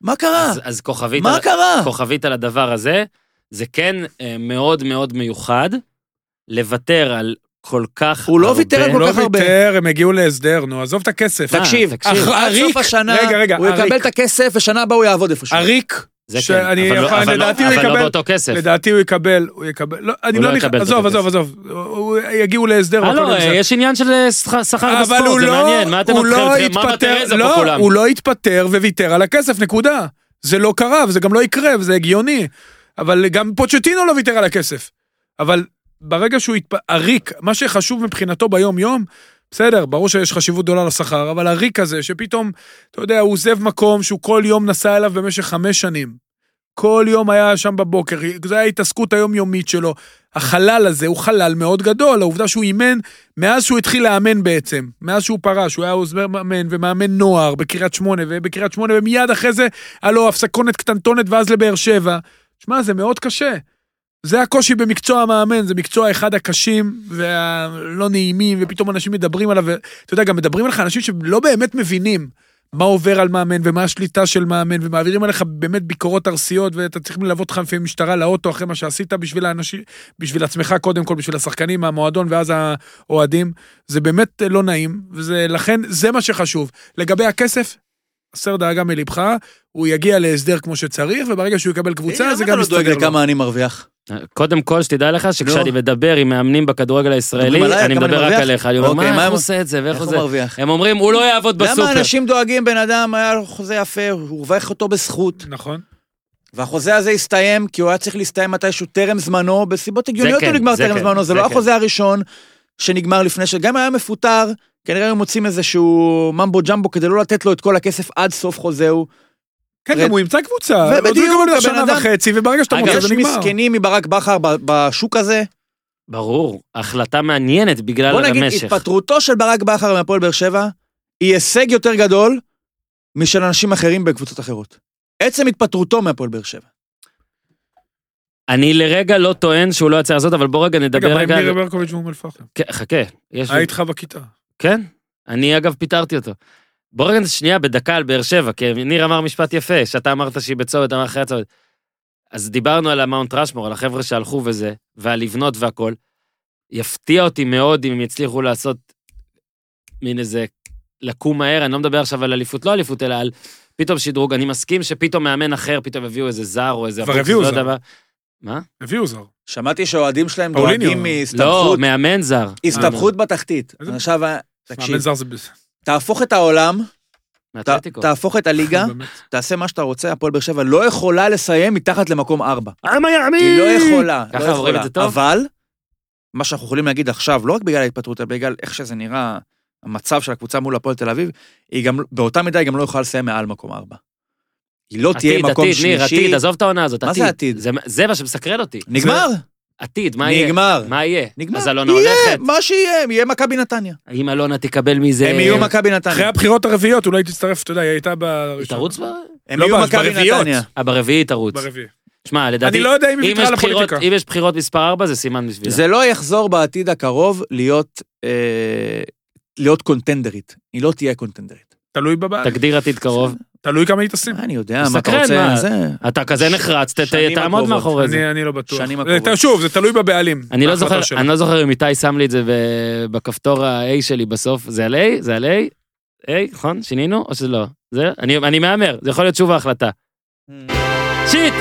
מה קרה? אז- אז כוכבית מה על- קרה? כוכבית על הדבר הזה, זה כן אה, מאוד מאוד מיוחד לוותר על כל כך הוא לא הרבה. ויתר על הוא כל לא כך הרבה. ויתר, הם הגיעו להסדר, נו, עזוב את הכסף. אה, תקשיב, תקשיב. עד אריק- סוף השנה, רגע, רגע, הוא יקבל. את הכסף, ושנה הבאה הוא יעבוד איפשהו. אריק, זה כן, שאני אבל לא- יכול- אבל לא- לדעתי הוא אבל לא יקבל- באותו כסף. לדעתי הוא יקבל, הוא יקבל, לא, אני לא לא נכנס, עזוב, עזוב, עזוב, הוא- יגיעו להסדר. אה, לא, בסדר. יש עניין של אה, שכר בספורט, הוא זה לא, מעניין, מה אתם הוא לא מתחילים? מה התפטר, מטרזה פה לא, כולם? הוא לא התפטר וויתר על הכסף, נקודה. זה לא קרה, וזה גם לא יקרה, וזה הגיוני. אבל גם פוצ'טינו לא ויתר על הכסף. אבל ברגע שהוא התפ... הריק, מה שחשוב מבחינתו ביום-יום, בסדר, ברור שיש חשיבות גדולה לשכר, אבל הריק הזה, שפתאום, אתה יודע, הוא עוזב מקום שהוא כל יום נסע אליו במשך חמש שנים. כל יום היה שם בבוקר, זו הייתה ההתעסקות היומיומית שלו. החלל הזה הוא חלל מאוד גדול, העובדה שהוא אימן מאז שהוא התחיל לאמן בעצם, מאז שהוא פרש, הוא היה עוזר מאמן ומאמן נוער בקריית שמונה, ובקריית שמונה, ומיד אחרי זה היה לו הפסקונת קטנטונת ואז לבאר שבע. שמע, זה מאוד קשה. זה הקושי במקצוע המאמן, זה מקצוע אחד הקשים והלא נעימים, ופתאום אנשים מדברים עליו, ואתה יודע, גם מדברים עליך אנשים שלא באמת מבינים מה עובר על מאמן ומה השליטה של מאמן, ומעבירים עליך באמת ביקורות ארסיות, ואתה צריך ללוות אותך לפעמים משטרה לאוטו אחרי מה שעשית בשביל האנשים, בשביל עצמך קודם כל, בשביל השחקנים מהמועדון ואז האוהדים. זה באמת לא נעים, ולכן זה מה שחשוב. לגבי הכסף, הסר דאגה מלבך, הוא יגיע להסדר כמו שצריך, וברגע שהוא יקבל קבוצה, זה גם למה אתה לא דואג מסתדר לו. לכמה אני מרוויח? קודם כל, שתדע לך שכשאני מדבר עם מאמנים בכדורגל הישראלי, אני מדבר רק? עליך. אני אומר, אוקיי, מה, איך הוא עושה את זה, ואיך איך הוא זה? מרוויח? הם אומרים, הוא לא יעבוד למה בסופר. אנשים דואגים, בן אדם, היה לו חוזה יפה, הוא הרוויח אותו בזכות, נכון. והחוזה הזה הסתיים, כי הוא היה צריך להסתיים מתישהו טרם זמנו, בסיבות הגיוניות כן, הוא נגמר זה טרם כן, זמנו, זה לא כן. החוזה הראשון שנגמר לפני ש... גם אם היה מפוטר, כנראה היו מוצאים איזשהו ממבו ג'מבו כדי לא לתת לו את כל הכסף עד סוף חוזהו. כן, גם הוא ימצא קבוצה. ובדיוק, עוד הוא יקבל הבן שנה אדם- וחצי, וברגע שאתה מוצא יש זה נגמר. מסכנים מברק בכר בשוק הזה. ברור, החלטה מעניינת בגלל בוא נגיד, המשך. התפטרותו של ברק בכר מהפועל באר שבע היא הישג יותר גדול משל אנשים אחרים בקבוצות אחרות. עצם התפטרותו מהפועל באר שבע. אני לרגע לא טוען שהוא לא יצא לעשות, אבל בוא רגע רגע, נדבר מה עם רגע... מירי ברקוביץ' ואום אל-פחם? כן, חכה, יש... היה איתך בכיתה. כן, אני אגב פיטרתי אותו. בוא רגע שנייה בדקה על באר שבע, כי ניר אמר משפט יפה, שאתה אמרת שהיא בצומת, אמר אחרי הצומת. אז דיברנו על המאונט רשמור, על החבר'ה שהלכו וזה, ועל לבנות והכל. יפתיע אותי מאוד אם הם יצליחו לעשות מין איזה לקום מהר, אני לא מדבר עכשיו על אליפות, לא אליפות, אלא על פתאום שדרוג. אני מסכים שפתאום מאמן אחר, פתאום הביאו איזה זר או איזה... כבר הביאו לא זר. יודע מה. הביאו זר. שמעתי שהאוהדים שלהם. דואגים לא, מהסתבכות, מאמן זר. הסתבכות בתחתית. עכשיו, מאמן תקשיב, זר זה בסדר. תהפוך את העולם, ת-. תהפוך את הליגה. [LAUGHS] תעשה מה שאתה רוצה, הפועל באר שבע לא יכולה לסיים מתחת למקום ארבע. עם הימין! היא לא יכולה, ככה לא אומרים יכולה. את זה טוב? אבל, מה שאנחנו יכולים להגיד עכשיו, לא רק בגלל ההתפטרות, אלא בגלל איך שזה נראה, המצב של הקבוצה מול הפועל תל אביב, היא גם, באותה מידה היא גם לא יכולה לסיים מעל מקום ארבע. היא לא תהיה עתיד, מקום עתיד, ניר, שלישי. עתיד, עזוב את העונה הזאת, מה עתיד. זה עתיד? זה, זה מה שמסקרן אותי. נגמר. עתיד, מה יהיה? נגמר. מה יהיה? נגמר. אז אלונה יהיה, הולכת. מה שיהיה, יהיה מכבי נתניה. אם אלונה תקבל מזה... הם יהיו מכבי אחרי נתניה. הבחירות הרביעיות אולי תצטרף, אתה יודע, היא הייתה היא בראשון. תרוץ ב... הם לא, יהיו מכבי. נתניה. אה, ברביעי היא תרוץ. ברביעי. שמע, לדעתי... אני לא יודע אם היא ויתרה לפוליטיקה. אם יש בחירות מספר 4 זה סימן בשבילה. זה לא יחזור בעתיד הקרוב להיות, אה, להיות קונטנדרית. היא לא תהיה קונטנדרית. תלוי בבעל. תגדיר עתיד קרוב. תלוי כמה היא תשים. אני יודע, מה אתה רוצה? זה... אתה כזה נחרץ, תעמוד. מאחורי זה. אני אני לא בטוח. שנים זה- הקרובות. שוב, זה תלוי בבעלים. אני לא זוכר. אני לא זוכר אם איתי שם לי את זה בכפתור ה-A שלי בסוף. זה על A? זה על A? A, נכון? שינינו? או שזה לא? זה? אני אני מהמר, זה יכול להיות שוב ההחלטה. שיט!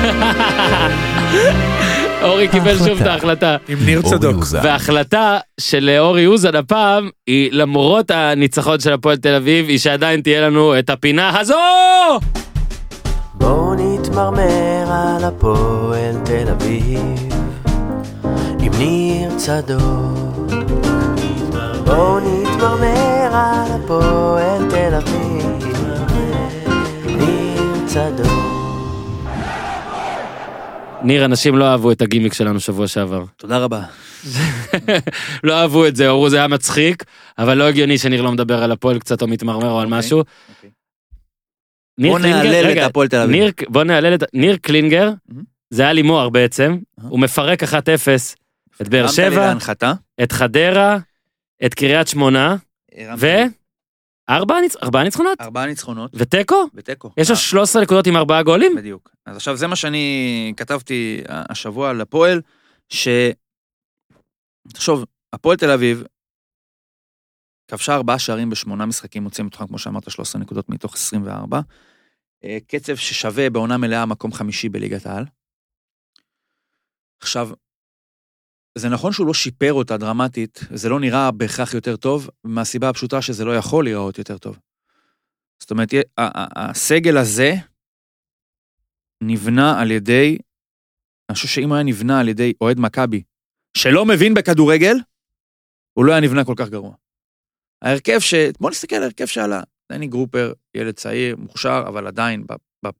[LAUGHS] אורי קיבל שוב את ההחלטה. עם ניר צדוק. וההחלטה של אורי אוזן הפעם היא למרות הניצחון של הפועל תל אביב, היא שעדיין תהיה לנו את הפינה הזו! בואו נתמרמר על הפועל תל אביב עם ניר צדוק בואו נתמרמר על הפועל תל אביב ניר צדוק ניר, אנשים לא אהבו את הגימיק שלנו שבוע שעבר. תודה רבה. [LAUGHS] לא אהבו את זה, אמרו זה היה מצחיק, אבל לא הגיוני שניר לא מדבר על הפועל קצת או מתמרמר או על אוקיי, משהו. אוקיי. ניר בוא נהלל את הפועל תל אביב. ניר, בוא נהלל את... ניר קלינגר. זה היה לימור בעצם. הוא מפרק 1-0 את באר לי שבע. את חדרה, את קריית שמונה, ו... ארבעה ניצ- ארבעה ניצחונות? ארבעה ניצחונות ותיקו? ותיקו. יש לו 13 נקודות עם ארבעה גולים? בדיוק. אז עכשיו זה מה שאני כתבתי השבוע על הפועל, ש... תחשוב, הפועל תל אביב כבשה ארבעה שערים בשמונה משחקים, מוצאים מתוכם, כמו שאמרת, 13 נקודות מתוך 24. אה, קצב ששווה בעונה מלאה מקום חמישי בליגת העל. עכשיו, זה נכון שהוא לא שיפר אותה דרמטית, זה לא נראה בהכרח יותר טוב, מהסיבה הפשוטה שזה לא יכול להיראות יותר טוב. זאת אומרת, הסגל הזה נבנה על ידי, אני חושב שאם היה נבנה על ידי אוהד מכבי, שלא מבין בכדורגל, הוא לא היה נבנה כל כך גרוע. ההרכב ש... בוא נסתכל על ההרכב שעלה. דני גרופר, ילד צעיר, מוכשר, אבל עדיין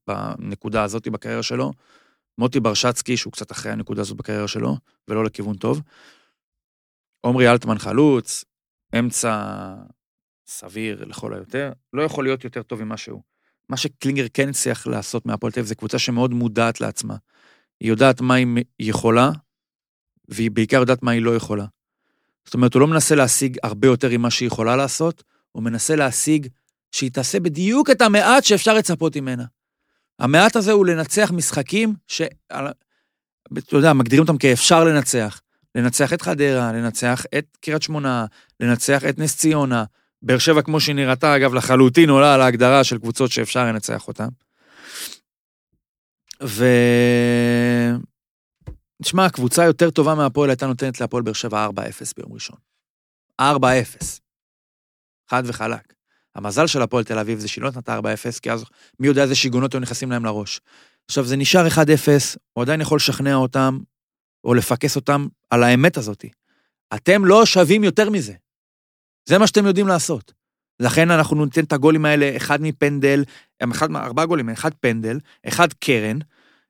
בנקודה הזאת בקריירה שלו. מוטי ברשצקי, שהוא קצת אחרי הנקודה הזאת בקריירה שלו, ולא לכיוון טוב. עמרי אלטמן חלוץ, אמצע סביר לכל היותר, לא יכול להיות יותר טוב ממה שהוא. מה שקלינגר כן הצליח לעשות מהפועל תל אביב זה קבוצה שמאוד מודעת לעצמה. היא יודעת מה היא יכולה, והיא בעיקר יודעת מה היא לא יכולה. זאת אומרת, הוא לא מנסה להשיג הרבה יותר ממה שהיא יכולה לעשות, הוא מנסה להשיג שהיא תעשה בדיוק את המעט שאפשר לצפות ממנה. המעט הזה הוא לנצח משחקים ש... אתה יודע, מגדירים אותם כאפשר לנצח. לנצח את חדרה, לנצח את קריית שמונה, לנצח את נס ציונה. באר שבע, כמו שהיא נראתה, אגב, לחלוטין עולה על ההגדרה של קבוצות שאפשר לנצח אותן. ו... תשמע, קבוצה יותר טובה מהפועל הייתה נותנת להפועל באר שבע 4-0 ביום ראשון. 4-0. חד וחלק. המזל של הפועל תל אביב זה שהיא לא נתנה 4-0, כי אז מי יודע איזה שיגעונות היו נכנסים להם לראש. עכשיו, זה נשאר 1-0, הוא עדיין יכול לשכנע אותם, או לפקס אותם על האמת הזאת. אתם לא שווים יותר מזה. זה מה שאתם יודעים לעשות. לכן אנחנו ניתן את הגולים האלה, אחד מפנדל, אחד מארבעה גולים, אחד פנדל, אחד קרן,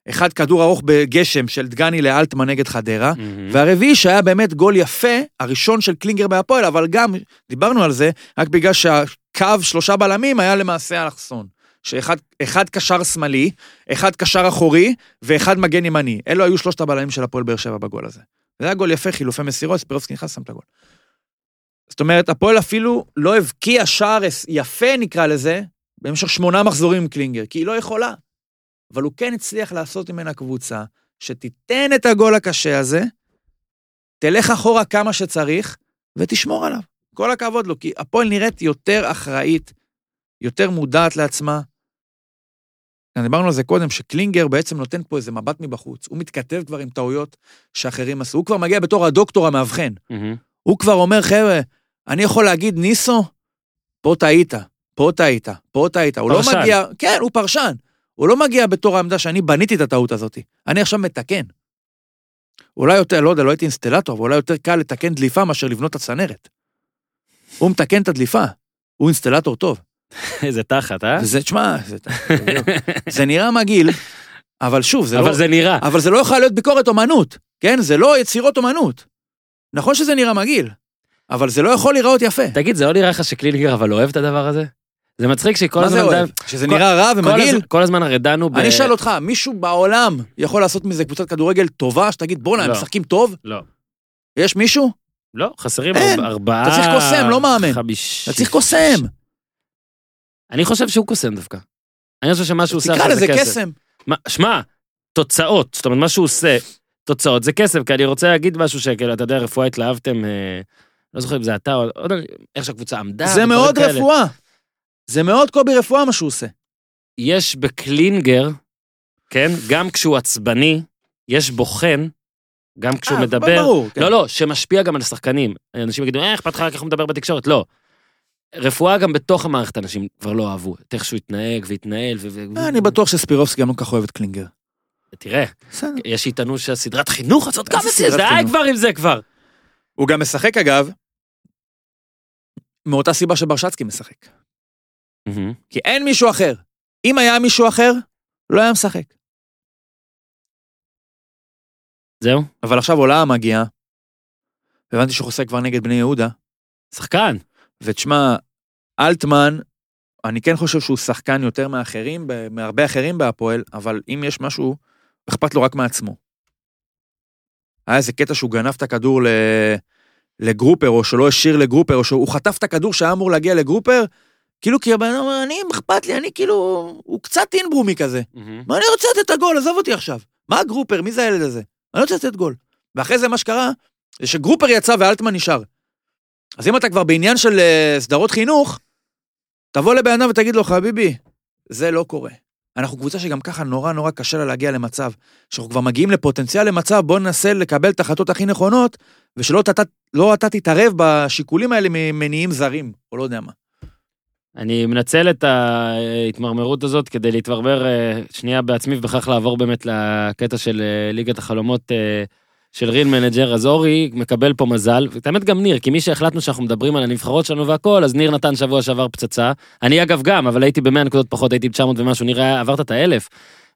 אחד כדור ארוך בגשם של דגני לאלטמן נגד חדרה, מהמם. והרביעי שהיה באמת גול יפה, הראשון של קלינגר בהפועל, אבל גם, דיברנו על זה, רק בגלל שהקו שלושה בלמים היה למעשה אלכסון. שאחד אחד קשר שמאלי, אחד קשר אחורי, ואחד מגן ימני. אלו היו שלושת הבלמים של הפועל באר שבע בגול הזה. זה היה גול יפה, חילופי מסירות, ספירובסקי נכנס, שם את הגול. זאת אומרת, הפועל אפילו לא הבקיע שער יפה, נקרא לזה, במשך שמונה מחזורים עם קלינגר, כי היא לא יכולה. אבל הוא כן הצליח לעשות ממנה קבוצה שתיתן את הגול הקשה הזה, תלך אחורה כמה שצריך, ותשמור עליו. כל הכבוד לו, כי הפועל נראית יותר אחראית, יותר מודעת לעצמה. דיברנו על זה קודם, שקלינגר בעצם נותן פה איזה מבט מבחוץ. הוא מתכתב כבר עם טעויות שאחרים עשו. הוא כבר מגיע בתור הדוקטור המאבחן. מהמם. הוא כבר אומר, חבר'ה, אני יכול להגיד, ניסו, פה טעית, פה טעית, פה טעית. הוא לא. מגיע, כן, הוא פרשן. הוא לא מגיע בתור העמדה שאני בניתי את הטעות הזאת. אני עכשיו מתקן. אולי יותר, לא יודע, לא הייתי אינסטלטור, אבל אולי יותר קל לתקן דליפה מאשר לבנות את הצנרת. הוא מתקן את הדליפה, הוא אינסטלטור טוב. [LAUGHS] איזה תחת, אה? וזה, תשמע, זה. זה נראה מגעיל, אבל שוב, זה אבל לא... זה נראה. אבל זה לא יכול להיות ביקורת אומנות, כן? זה לא יצירות אומנות. נכון שזה נראה מגעיל, אבל זה לא יכול להיראות יפה. תגיד, זה לא נראה לך שקלינגר אבל אוהב את הדבר הזה? זה מצחיק שכל מה הזמן... זה אוהב? דן- שזה כל- נראה רע ומגעיל? כל הזמן הרי דנו ב... אני אשאל אותך, מישהו בעולם יכול לעשות מזה קבוצת כדורגל טובה, שתגיד, בואנה, הם לא. משחקים טוב? לא. יש מישהו? לא, חסרים אין. ארבעה... אתה צריך קוסם, לא מאמן. חמיש... אתה צריך קוסם. אני חושב שהוא קוסם דווקא. אני חושב שמה שהוא עושה תקרא עכשיו לזה זה כסף. קסם. מה- שמע, תוצאות, זאת אומרת, מה שהוא עושה, תוצאות זה כסף, כי אני רוצה להגיד משהו שכאילו, אתה יודע, רפואה התלהבתם, אה, לא זוכר אם זה אתה או... יודע, איך שהקבוצה עמדה. זה מאוד כאלה. רפואה. זה מאוד קובי רפואה מה שהוא עושה. יש בקלינגר, כן, גם כשהוא עצבני, יש בו חן, גם כשהוא אה, מדבר, ברור, כן. לא, לא, שמשפיע גם על השחקנים. אנשים יגידו, אה, אכפת לך רק איך הוא מדבר בתקשורת? לא. רפואה גם בתוך המערכת אנשים כבר לא אהבו, את איך שהוא התנהג והתנהל, ו... אה, אני בטוח שספירובסקי גם לא כל כך אוהב את קלינגר. תראה. יש שיטענו שהסדרת חינוך הזאת גם סדרת די? כבר עם זה כבר. הוא גם משחק אגב, מאותה סיבה שברשצקי משחק. כי אין מישהו אחר. אם היה מישהו אחר, לא היה משחק. זהו, אבל עכשיו עולה מגיעה, והבנתי שהוא חוסק כבר נגד בני יהודה, שחקן. ותשמע, אלטמן, אני כן חושב שהוא שחקן יותר מאחרים, מהרבה אחרים בהפועל, אבל אם יש משהו, אכפת לו רק מעצמו. היה איזה קטע שהוא גנב את הכדור ל... לגרופר, או שלא השאיר לגרופר, או שהוא חטף את הכדור שהיה אמור להגיע לגרופר, כאילו כי הבן אדם אומר, אני, אכפת לי, אני כאילו, הוא קצת אינברומי כזה. מה אני רוצה לתת את הגול, עזוב אותי עכשיו. מה גרופר, מי זה הילד הזה? אני רוצה לתת גול. ואחרי זה מה שקרה, זה שגרופר יצא ואלטמן נשאר. אז אם אתה כבר בעניין של אה, סדרות חינוך, תבוא לבן אדם ותגיד לו, חביבי, זה לא קורה. אנחנו קבוצה שגם ככה נורא נורא קשה לה להגיע למצב, שאנחנו כבר מגיעים לפוטנציאל למצב, בוא ננסה לקבל את ההחלטות הכי נכונות, ושלא אתה, לא תתערב בשיקולים האלה ממניעים זרים, או לא יודע מה. אני מנצל את ההתמרמרות הזאת כדי להתברבר אה, שנייה בעצמי ובכך לעבור באמת לקטע של אה, ליגת החלומות אה, של ריל מנג'ר, אז אורי מקבל פה מזל, האמת גם ניר, כי מי שהחלטנו שאנחנו מדברים על הנבחרות שלנו והכל, אז ניר נתן שבוע שעבר פצצה. אני אגב גם, אבל הייתי ב-100 נקודות פחות, הייתי ב-900 ומשהו, ניר עברת את האלף.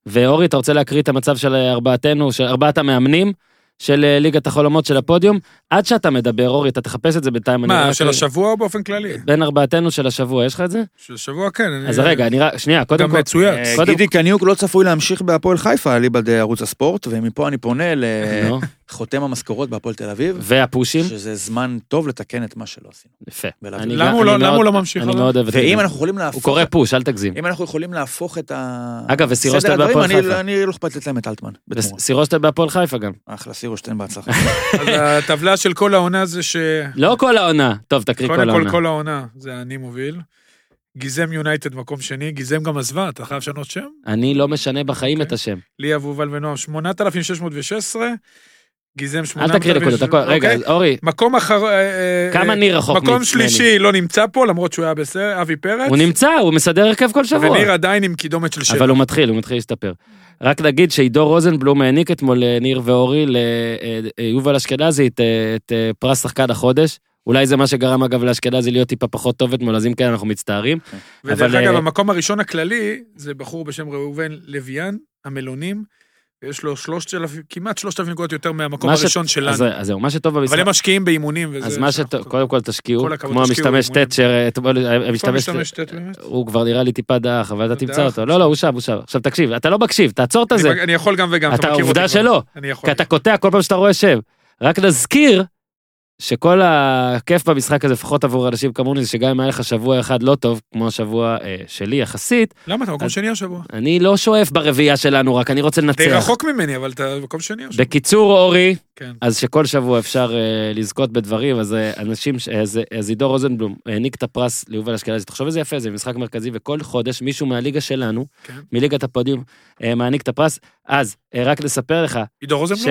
ואורי, אתה רוצה להקריא את המצב של ארבעתנו, של ארבעת המאמנים של אה, ליגת החלומות של הפודיום? עד שאתה מדבר, אורי, אתה תחפש את זה בינתיים. אני מה, רק- של השבוע או באופן כללי? בין ארבעתנו של השבוע, יש לך את זה? של השבוע כן. אני- אז רגע, אני רק, שנייה, קודם גם כל... מצויץ. אה, קודם- גידי קניוק לא צפוי להמשיך בהפועל חיפה, אליבא דערוץ הספורט, ומפה אני פונה לחותם המשכורות בהפועל תל אביב, והפושים? שזה זמן טוב לתקן את מה שלא עשינו. יפה. ולהביא- אני למה גם- הוא לא- אני למה מאוד- הוא לא ממשיך אני? מאוד אוהב את זה. ואם גם. אנחנו יכולים להפוך... הוא קורא פוש, אל תגזים. אם אנחנו יכולים להפוך את ה... אגב, הדברים, בהפועל אני- חיפה. אני לא אכפת לתת להם את אלטמן. סירושטיין בהפועל חיפה גם. אחלה סירושטיין בהצלחה. [LAUGHS] אז הטבלה של כל העונה זה ש... לא כל העונה. טוב, תקריא כל קודם כל, העונה. כל העונה, זה אני מוביל. גיזם יונייטד מקום שני, גיזם גם עזבה, אתה חייב לשנות שם? אני לא משנה בחיים. את השם. לי אבובל ונועם 8,616, גיזם אל 8,000... תקריא נקודות, הכל. רגע, אוקיי. אורי, מקום אחר... אה, כמה אה, ניר רחוק מקום? שלישי לא נמצא פה, למרות שהוא היה בסדר, אבי פרץ. הוא נמצא, הוא מסדר הרכב כל שבוע. וניר עדיין עם קידומת של שבע. אבל הוא מתחיל, הוא מתחיל להשתפר. רק נגיד שעידו רוזנבלום העניק אתמול לניר ואורי, ליובל אשכנזי, את, אה, את אה, פרס שחקן החודש. אולי זה מה שגרם אגב לאשכנזי להיות טיפה פחות טוב אתמול, אז אם כן אנחנו מצטערים. ודרך אבל, אגב, אה, המקום הראשון הכללי זה בחור בשם ראובן לויאן, המלונים, ויש לו 3,000, כמעט 3,000 נקודות יותר מהמקום מה ש- הראשון אז שלנו. זה- אז זהו, מה שטוב במשחק... אבל הם משקיעים באימונים וזה... אז מה שטוב, קודם כל תשקיעו, כל כמו המשתמש שאתמול, כל המשתמש, משתמש ט' באמת. הוא כבר נראה לי טיפה דח, אבל אתה תמצא? אותו. לא, לא, הוא שם, הוא שם. עכשיו תקשיב, אתה לא מקשיב, תעצור את זה. אני יכול גם וגם, אתה, מכיר אותי עובדה. שלא. כי אתה קוטע כל פעם שאתה רואה שם. רק נזכיר שכל הכיף במשחק הזה, לפחות עבור אנשים כמוני, זה שגם אם היה לך שבוע אחד לא טוב, כמו השבוע אה, שלי יחסית, למה אתה מקום אז- שני השבוע? אני לא שואף ברביעייה שלנו, רק אני רוצה די לנצח. רחוק ממני, אבל אתה מקום שני השבוע. בקיצור, אורי, כן. אז שכל שבוע אפשר אה, לזכות בדברים, אז אה, אנשים, ש- אז, אז עידו רוזנבלום העניק את הפרס ליובל אשכנזי, תחשוב איזה יפה, זה משחק מרכזי, וכל חודש מישהו מהליגה שלנו, כן. מליגת הפודיום, אה, מעניק את הפרס. אז, אה, רק לספר לך, עידו רוזנבלום?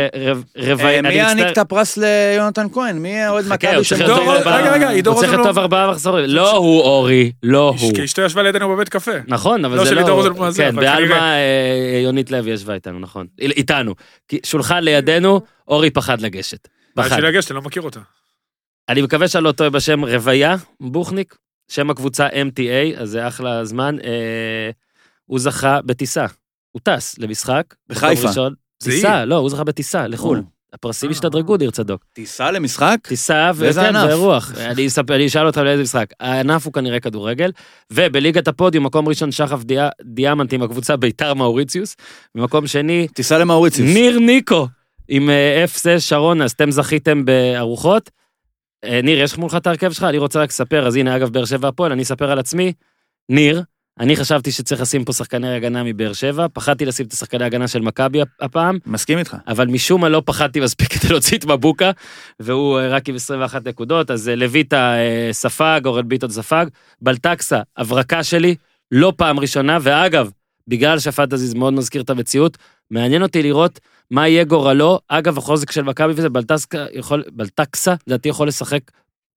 שרבעי, אה, מי יעניק את הפרס ליונתן כהן? מי אוהד חכה, מכבי של- ארבעה- רגע, רגע, עידו הוא צריך רוזנבלום- לכתוב ארבעה מחזורים, לא הוא אורי, לא הוא. כי אשתו ישבה לידינו בבית קפה. נכון, אבל לא זה של לא... עידו רוזנבלום הזה, כן, בעלמא אה, יונית לוי ישבה איתנו, נכון. איתנו. שולחן לידינו, אורי פחד לגשת. מה פחד. שלי לגשת, אני לא מכיר אותה. אני מקווה שאני לא טועה בשם רוויה בוכניק, שם הקבוצה MTA, אז זה אחלה זמן. אה, הוא זכה בטיסה הוא טס למשחק. בחיפה. טיסה, לא, הוא זכה בטיסה לחו"ל. הפרסים אה. השתדרגו, ניר צדוק. טיסה למשחק? טיסה וכן? ואירוח. [LAUGHS] אני אספר- אני אשאל אותך לאיזה משחק. הענף הוא כנראה כדורגל, ובליגת הפודיום, מקום ראשון שחף דיה- דיאמנט עם הקבוצה ביתר מאוריציוס, במקום שני, טיסה למאוריציוס. ניר ניקו עם אה, FC שרונה, אז אתם זכיתם בארוחות. אה, ניר, יש לך מולך את ההרכב שלך? אני רוצה רק לספר, אז הנה, אגב, באר שבע הפועל, אני אספר על עצמי. ניר, אני חשבתי שצריך לשים פה שחקני הגנה מבאר שבע, פחדתי לשים את השחקני הגנה של מכבי הפעם, מסכים איתך. אבל משום מה לא פחדתי מספיק כדי להוציא את מבוקה, והוא אה, רק עם 21 נקודות, אז אה, לויטה אה, ספג, אורל ביטון ספג, בלטקסה, הברקה שלי, לא פעם ראשונה, ואגב, בגלל שהפנטזי זה מאוד מזכיר את המציאות, מעניין אותי לראות מה יהיה גורלו, אגב, החוזק של מכבי וזה, בלטסקה יכול, בלטקסה, לדעתי יכול לשחק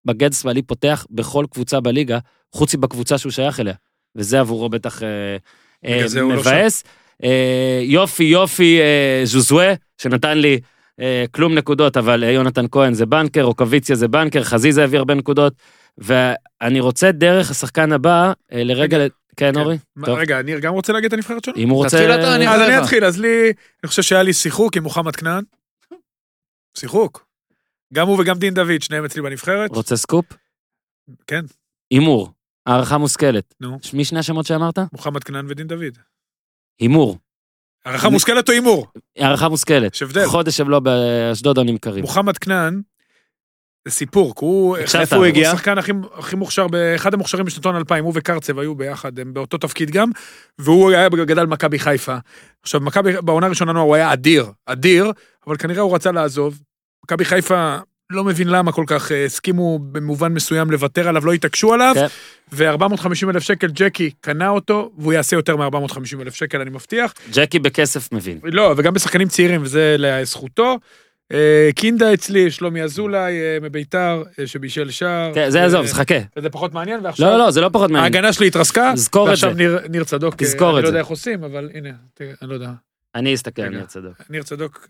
מגן שמאלי פותח בכל קבוצה בליגה, חוץ מבקבוצה שהוא שייך אליה, וזה עבורו בטח אה, אה, לא מבאס. אה, יופי יופי אה, ז'וזווה, שנתן לי אה, כלום נקודות, אבל אה, יונתן כהן זה בנקר, רוקוויציה זה בנקר, חזיזה הביא הרבה נקודות, ואני רוצה דרך השחקן הבא, אה, לרגע, כן כן. אורי? רגע, ניר גם רוצה להגיד את הנבחרת שלו? אם הוא רוצה... תתחיל אתה, אני אז. אני אתחיל, אז לי, אני חושב שהיה לי שיחוק עם מוחמד כנען. שיחוק. גם הוא וגם דין דוד, שניהם אצלי בנבחרת. רוצה סקופ? כן, הימור. הערכה מושכלת. נו. מי שני השמות שאמרת? מוחמד כנען ודין דוד. הימור. הערכה מושכלת או הימור? הערכה מושכלת. יש הבדל. חודש הם לא באשדוד או נמכרים. מוחמד כנען, זה סיפור, כי הוא... איפה הוא הגיע? הוא השחקן הכי, הכי מוכשר, אחד המוכשרים בשנתון 2000, הוא וקרצב היו ביחד, הם באותו תפקיד גם, והוא היה גדל במכבי חיפה. עכשיו, מכבי, בעונה הראשונה הוא היה אדיר, אדיר, אבל כנראה הוא רצה לעזוב. מכבי חיפה, לא מבין למה כל כך אה, הסכימו במובן מסוים לוותר עליו, לא התעקשו עליו, כן. ו-450 אלף שקל ג'קי קנה אותו, והוא יעשה יותר מ-450 אלף שקל, אני מבטיח. ג'קי בכסף מבין. לא, וגם בשחקנים צעירים, וזה לזכותו. אה, קינדה אצלי, שלומי אזולאי אה, מביתר, שבישל שער. כן, זה אה, עזוב, חכה. וזה פחות מעניין, ועכשיו... לא, לא, זה לא פחות מעניין. ההגנה שלי התרסקה, תזכור את ועכשיו זה. ניר, ניר צדוק, אני לא זה. יודע איך עושים, אבל הנה, אני לא יודע. אני אסתכל, רגע. אני צדוק. ניר צדוק,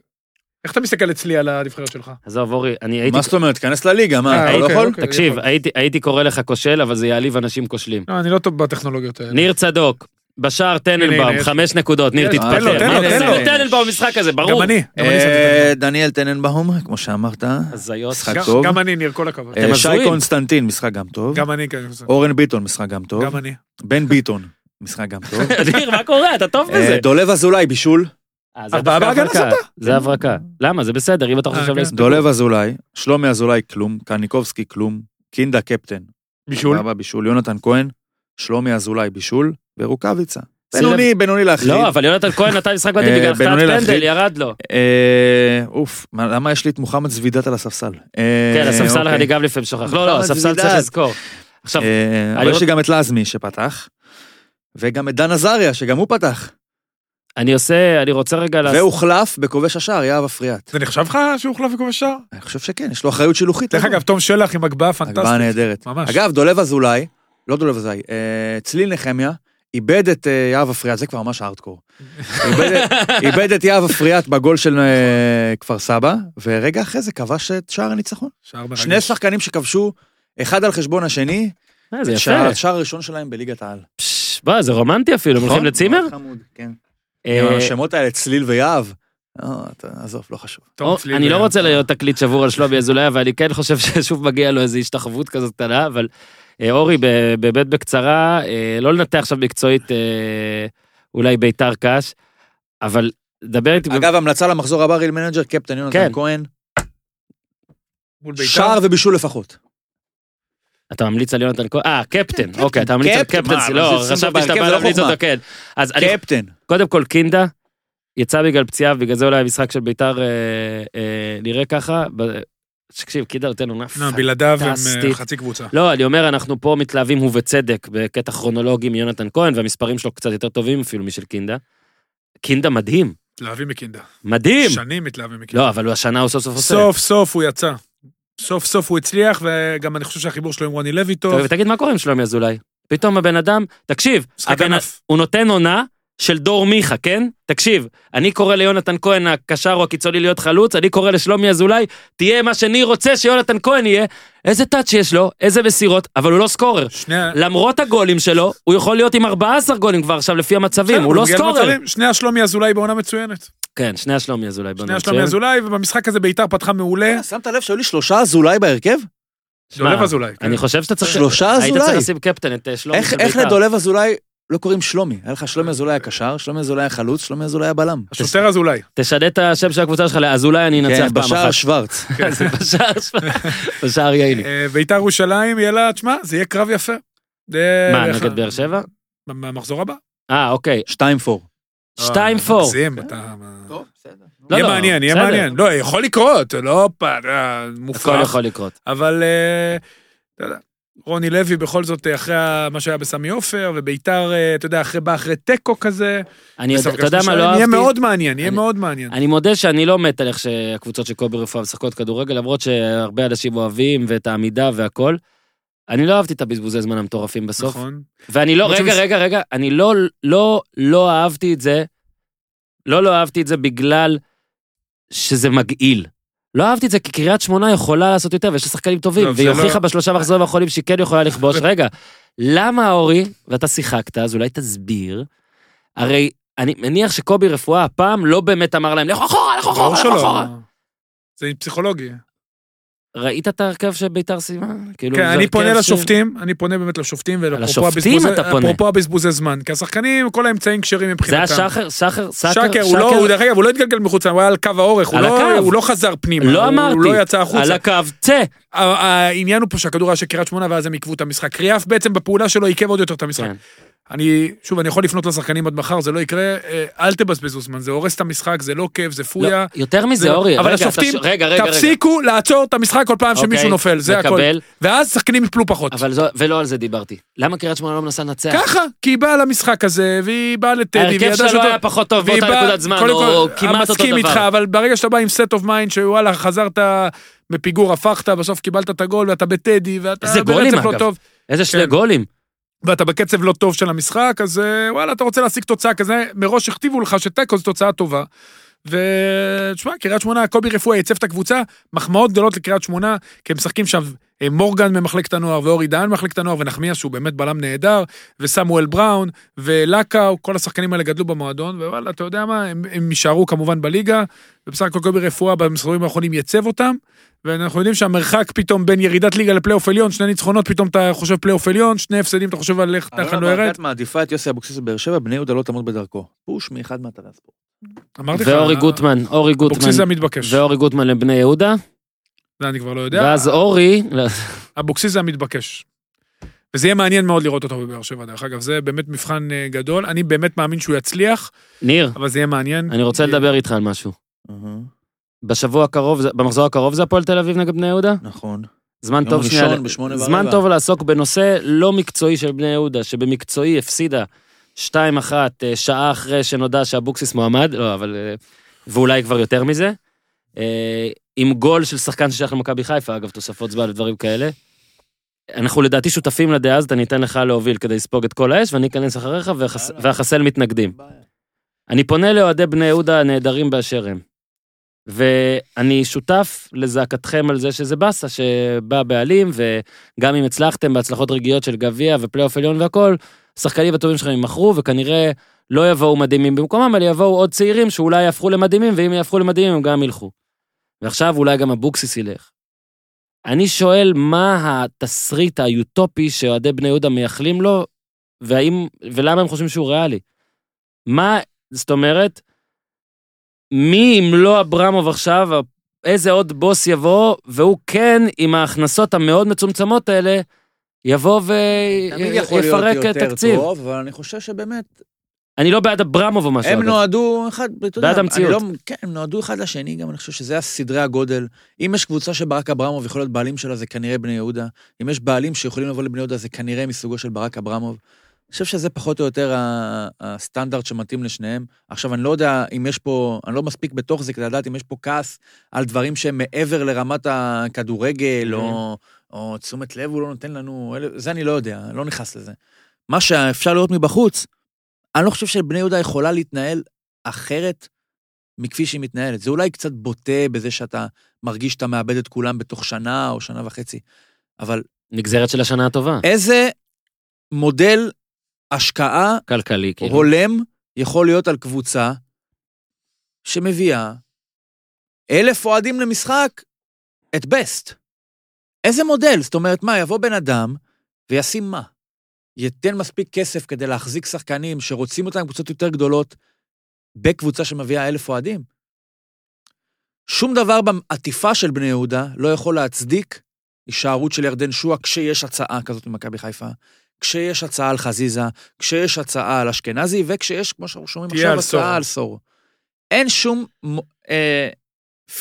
איך אתה מסתכל אצלי על הנבחרת שלך? עזוב, אורי, אני הייתי... מה זאת אומרת? תיכנס לליגה, מה? אה, אתה לא אוקיי, יכול? אוקיי. תקשיב. הייתי- קורא לך כושל, אבל זה יעליב אנשים כושלים. לא, אני לא טוב בטכנולוגיות האלה. ניר צדוק, בשער טננבאום, חמש נקודות, ניר תתפטר. תן לו, תן לו, תן לו. טננבאום במשחק הזה, ברור. גם אני, אה, דניאל טננבאום, כמו שאמרת. הזיות. משחק. טוב. גם אני, ניר, כל הכבוד. אה, שי. קונסטנטין, משחק גם טוב. גם אני, כן, אורן ביטון, משחק גם טוב. גם אני. בן ביטון, משחק גם טוב. [LAUGHS] ניר, מה קורה? אתה טוב בזה. דולב אזולאי, בישול. ארבעה בהגנה. סתה. זה הברקה. למה? זה בסדר, אם אתה חושב אה, שלא כן. דולב אזולאי, שלומי אזולאי, כלום. קניקובסקי, כלום. קינדה, קפטן. בישול. סבבה, בישול. יונתן כהן, שלומי אזולאי, בישול. ורוקאביצה. בינוני, בינוני להחליט. לא, אבל יונתן כהן נתן משחק מדהים אה, בגלל החטאת בינוני פנדל, להחליט. ירד לו. אה, אוף, מה- למה יש לי את מוחמד זבידת על הספסל? כן, הספסל אוקיי. אני גם לפעמים שוכח. לא, לא, הספסל צריך. לזכור. עכשיו, אבל יש לי גם את לזמי שפתח, וגם את דן עזריה, שגם הוא פתח, אני עושה, אני רוצה רגע לעשות... והוחלף בכובש השער, יהב אפריאט. זה נחשב לך שהוא הוחלף בכובש שער? אני חושב שכן, יש לו אחריות שילוחית. דרך? אגב, תום שלח עם הגבהה פנטסטית. הגבהה נהדרת. ממש. אגב, דולב אזולאי, לא דולב אזולאי, אה, צליל נחמיה, איבד את אה, יהב אפריאט, זה כבר ממש הארדקור. איבד את- יהב אפריאט בגול של אה, כפר סבא, ורגע אחרי זה כבש את שער הניצחון. שני שחקנים שכבשו, אחד על חשבון השני, זה שער- יפה. השער הראשון שלהם בליגת העל. בוא, זה רומנטי אפילו, הם הולכים נכון? לצימר? כן. אה, עם השמות האלה, צליל ויהב. אה, עזוב, לא חשוב. אני לא. רוצה להיות תקליט שבור על שלומי אזולאי, אבל אני כן חושב [LAUGHS] ששוב מגיע לו איזו השתחוות כזאת קטנה, אבל אה, אורי, ב- באמת בקצרה, לא לנתח עכשיו מקצועית אולי ביתר קש, אבל דבר איתי, אגב, המלצה למחזור הבא, ריל מנג'ר, קפטן יונתן כן. כהן, מול בית"ר. שער ובישול לפחות. אתה ממליץ על יונתן כהן, אה, קפטן, אוקיי, אתה ממליץ על קפטן, לא, חשבתי שאתה בא לא להמליץ. אותו, כן. אז אני. קודם כל קינדה, יצא בגלל פציעה, ובגלל זה אולי המשחק של ביתר אה, אה, נראה ככה. תקשיב, קינדה נותן עונה לא, בלעדיו הם אה, פנטסטית. חצי קבוצה. לא, אני אומר, אנחנו פה מתלהבים ובצדק בקטע כרונולוגי מיונתן כהן, והמספרים שלו קצת יותר טובים אפילו משל קינדה. קינדה מדהים, מתלהבים מקינדה. מדהים. שנים מתלהבים מקינדה. לא, אבל השנה הוא סוף סוף עושה. סוף סוף הוא יצא. סוף סוף הוא הצליח, וגם אני חושב שהחיבור שלו עם רוני לוי טוב. ותגיד מה קורה עם שלומי אזולאי. פתאום הבן אדם, תקשיב, הבן-. הוא נותן עונה, של דור מיכה, כן? תקשיב, אני קורא ליונתן כהן הקשר או הקיצוני להיות חלוץ, אני קורא לשלומי אזולאי, תהיה מה שאני רוצה שיונתן כהן יהיה. איזה טאץ' יש לו, איזה מסירות, אבל הוא לא סקורר. שני למרות הגולים שלו, הוא יכול להיות עם 14 גולים כבר עכשיו לפי המצבים, בסדר, הוא לא מגיע סקורר. למצבים. שני השלומי אזולאי בעונה מצוינת. כן, שני השלומי אזולאי. שני. השלומי אזולאי, ובמשחק הזה ביתר פתחה מעולה. אה, שמת לב שהיו לי שלושה אזולאי בהרכב? דולב אזולאי. כן. אני חושב שאתה צריך... שלושה היית אזולאי. צריך לשים קפטן את אה, שלומי איך של איך בית"ר. לדולב אזולאי לא קוראים שלומי? היה לך שלומי אזולאי הקשר, שלומי אזולאי החלוץ, שלומי אזולאי הבלם. השוטר אזולאי. תשנה את השם של הקבוצה שלך לאזולאי אני אנצח כן, פעם אחת. שוורץ. [LAUGHS] זה בשער [LAUGHS] בשער ייני. אה, ביתר ירושלים, יהיה לה, תשמע, זה יהיה קרב יפה. מה, איך- נגד באר שבע? במחזור הבא. אה, אוקיי. שתיים פור. שתיים אה, פור. מגזים, אתה... בסדר. לא, יהיה לא, מעניין, יהיה. מעניין. לא, יכול לקרות, לא מופרך. הכל יכול לקרות. אבל אה, אתה יודע, רוני לוי בכל זאת, אה, אחרי מה שהיה בסמי עופר, וביתר, אה, אתה יודע, אחרי בא אחרי תיקו כזה. אני יודע, אתה יודע מה, לא אהבתי... יהיה מאוד מעניין, יהיה אני- מאוד מעניין. אני מודה שאני לא מת על איך שהקבוצות של קובי רפואה משחקות כדורגל, למרות שהרבה אנשים אוהבים ואת העמידה והכל. אני לא אהבתי את הבזבוזי זמן המטורפים בסוף. נכון. ואני לא, רגע, שמס- רגע, רגע, אני לא, לא, לא אהבתי את זה, לא, לא אהבתי את זה בגלל שזה מגעיל. לא אהבתי את זה כי קריית שמונה יכולה לעשות יותר, ויש לה שחקנים טובים, לא, והיא לא- הוכיחה בשלושה מחזורים האחרונים שהיא כן יכולה לכבוש. [LAUGHS] רגע, למה אורי, ואתה שיחקת, אז אולי תסביר, הרי אני מניח שקובי רפואה הפעם לא באמת אמר להם, לכו אחורה, לכו ברור אחורה, לכו שלא. אחורה. זה פסיכולוגי. ראית את ההרכב שביתר סיימה? כאילו, כן, אני פונה ש- לשופטים, אני פונה באמת לשופטים, ואפרופו הבזבוזי- זמן, כי השחקנים, כל האמצעים כשרים זה היה מבחינתם. שחר, שחר, סאקר, שקר, הוא לא, הוא דרך אגב, הוא לא התגלגל מחוץ, הוא היה על קו האורך, הוא לא-. הוא לא חזר פנימה, לא הוא- אמרתי, הוא לא יצא החוצה. על הקו, צא. העניין הוא פה שהכדור היה של קריית שמונה ואז הם עיכבו את המשחק. קריאף בעצם בפעולה שלו עיכב עוד יותר את המשחק. אני, שוב, אני יכול לפנות לשחקנים עד מחר, זה לא יקרה, אה, אל תבזבזו זמן, זה הורס את המשחק, זה לא כיף, זה פויה. לא, יותר מזה, זה- אורי, אבל רגע, השופטים, ש- רגע, רגע, רגע. תפסיקו לעצור את המשחק כל פעם שמישהו אוקיי, נופל, זה הכל. מקבל, ואז שחקנים יפלו פחות. אבל זו, ולא על זה דיברתי. למה קריית שמונה לא מנסה לנצח? ככה, כי היא באה למשחק הזה, והיא באה לטדי, והיא ההרכב ידעה שלה שזה- לא היה פחות טוב באותה נקודת זמן, או כמעט אותו מסכים איתך, דבר. אבל ברגע שאתה בא עם set of mind, שוואלה, חזרת בפיגור, הפכת, בסוף קיבלת את הגול, ואתה בטדי, ואתה איזה ברצף לא אגב. טוב. איזה שני כן. גולים. ואתה בקצב לא טוב של המשחק, אז אה, וואלה, אתה רוצה להשיג תוצאה כזה, מראש הכתיבו לך שתיקו זו תוצאה טובה. ותשמע, קריית שמונה, קובי רפואה ייצב את הקבוצה, מחמאות גדולות לקריית שמונה, כי הם משחקים שם מורגן ממחלקת הנוער, ואורי דהן ממחלקת הנוער, ונחמיאס שהוא באמת בלם נהדר, וסמואל בראון, ולקאו, כל השחקנים האלה גדלו במועדון, ווואלה, אתה יודע מה, הם, הם יישארו כמובן בליגה, ובסך הכל קובי רפואה במשחקים האחרונים ייצב אותם, ואנחנו יודעים שהמרחק פתאום בין ירידת ליגה לפלייאוף עליון, שני ניצחונות, פתאום אתה חושב פלייאוף עליון, שני הפסדים אתה חושב על איך אתה לא ירד. ברקת מעדיפה את יוסי אבוקסיס בבאר שבע, בני יהודה לא תעמוד בדרכו. פוש מאחד מאתרי הספורט. אמרתי לך, ואורי גוטמן, אורי גוטמן, אבוקסיס זה המתבקש, ואורי גוטמן לבני יהודה, זה אני כבר לא יודע, ואז אורי, אבוקסיס זה המתבקש. וזה יהיה מעניין מאוד לראות אותו בבאר שבע, דרך אגב, זה באמת מבחן אה, גדול, אני באמת מאמין שהוא יצליח, ניר, אבל זה יהיה מעניין. אני רוצה לדבר איתך על משהו. אהה, בשבוע הקרוב, במחזור הקרוב זה הפועל תל אביב נגד בני יהודה? נכון. זמן טוב שנייה, ראשון בשמונה זמן. טוב לעסוק בנושא לא מקצועי של בני יהודה, שבמקצועי הפסידה 2-1 אה, שעה אחרי שנודע שאבוקסיס מועמד, לא, אבל... אה, ואולי כבר יותר מזה. עם גול של שחקן ששייך למכבי חיפה, אגב, תוספות זמן ודברים כאלה. אנחנו לדעתי שותפים לדעה הזאת, אני אתן לך להוביל כדי לספוג את כל האש, ואני אכנס אחריך ואחס- ואחסל מתנגדים. אני פונה לאוהדי בני יהודה הנהדרים באשר הם. ואני שותף לזעקתכם על זה שזה באסה שבא בעלים, וגם אם הצלחתם בהצלחות רגעיות של גביע ופלייאוף עליון והכל, השחקנים הטובים שלכם יימכרו, וכנראה לא יבואו מדהימים במקומם, אלא יבואו עוד צעירים שאולי יהפכו למדהימים, ואם יהפכו למדהימים הם גם ילכו. ועכשיו אולי גם אבוקסיס ילך. אני שואל מה התסריט האוטופי שאוהדי בני יהודה מייחלים לו, והאם, ולמה הם חושבים שהוא ריאלי. מה, זאת אומרת, מי אם לא אברמוב עכשיו, איזה עוד בוס יבוא, והוא כן, עם ההכנסות המאוד מצומצמות האלה, יבוא תמיד יכול להיות ויפרק יותר תקציב. טוב, אבל אני חושב שבאמת, אני לא בעד אברמוב או משהו. הם אגב. נועדו אחד, אתה יודע, בעד אני המציאות. לא- כן, הם נועדו אחד לשני, גם אני חושב שזה הסדרי הגודל. אם יש קבוצה שברק אברמוב יכול להיות בעלים שלה, זה כנראה בני יהודה. אם יש בעלים שיכולים לבוא לבני יהודה, זה כנראה מסוגו של ברק אברמוב. אני חושב שזה פחות או יותר הסטנדרט שמתאים לשניהם. עכשיו, אני לא יודע אם יש פה, אני לא מספיק בתוך זה כדי לדעת אם יש פה כעס על דברים שהם מעבר לרמת הכדורגל, או, או תשומת לב הוא לא נותן לנו, זה אני לא יודע, לא נכנס לזה. מה שאפשר לראות מבחוץ, אני לא חושב שבני יהודה יכולה להתנהל אחרת מכפי שהיא מתנהלת. זה אולי קצת בוטה בזה שאתה מרגיש שאתה מאבד את כולם בתוך שנה או שנה וחצי, אבל נגזרת של השנה הטובה. איזה מודל השקעה כלכלי, כאילו. הולם יכול להיות על קבוצה שמביאה אלף אוהדים למשחק, את בסט. איזה מודל? זאת אומרת, מה, יבוא בן אדם וישים מה? ייתן מספיק כסף כדי להחזיק שחקנים שרוצים אותם קבוצות יותר גדולות בקבוצה שמביאה אלף אוהדים? שום דבר בעטיפה של בני יהודה לא יכול להצדיק הישארות של ירדן שועה כשיש הצעה כזאת ממכבי חיפה, כשיש הצעה על חזיזה, כשיש הצעה על אשכנזי, וכשיש, כמו שאנחנו שומעים עכשיו, על סור. הצעה על סור. אין שום אה,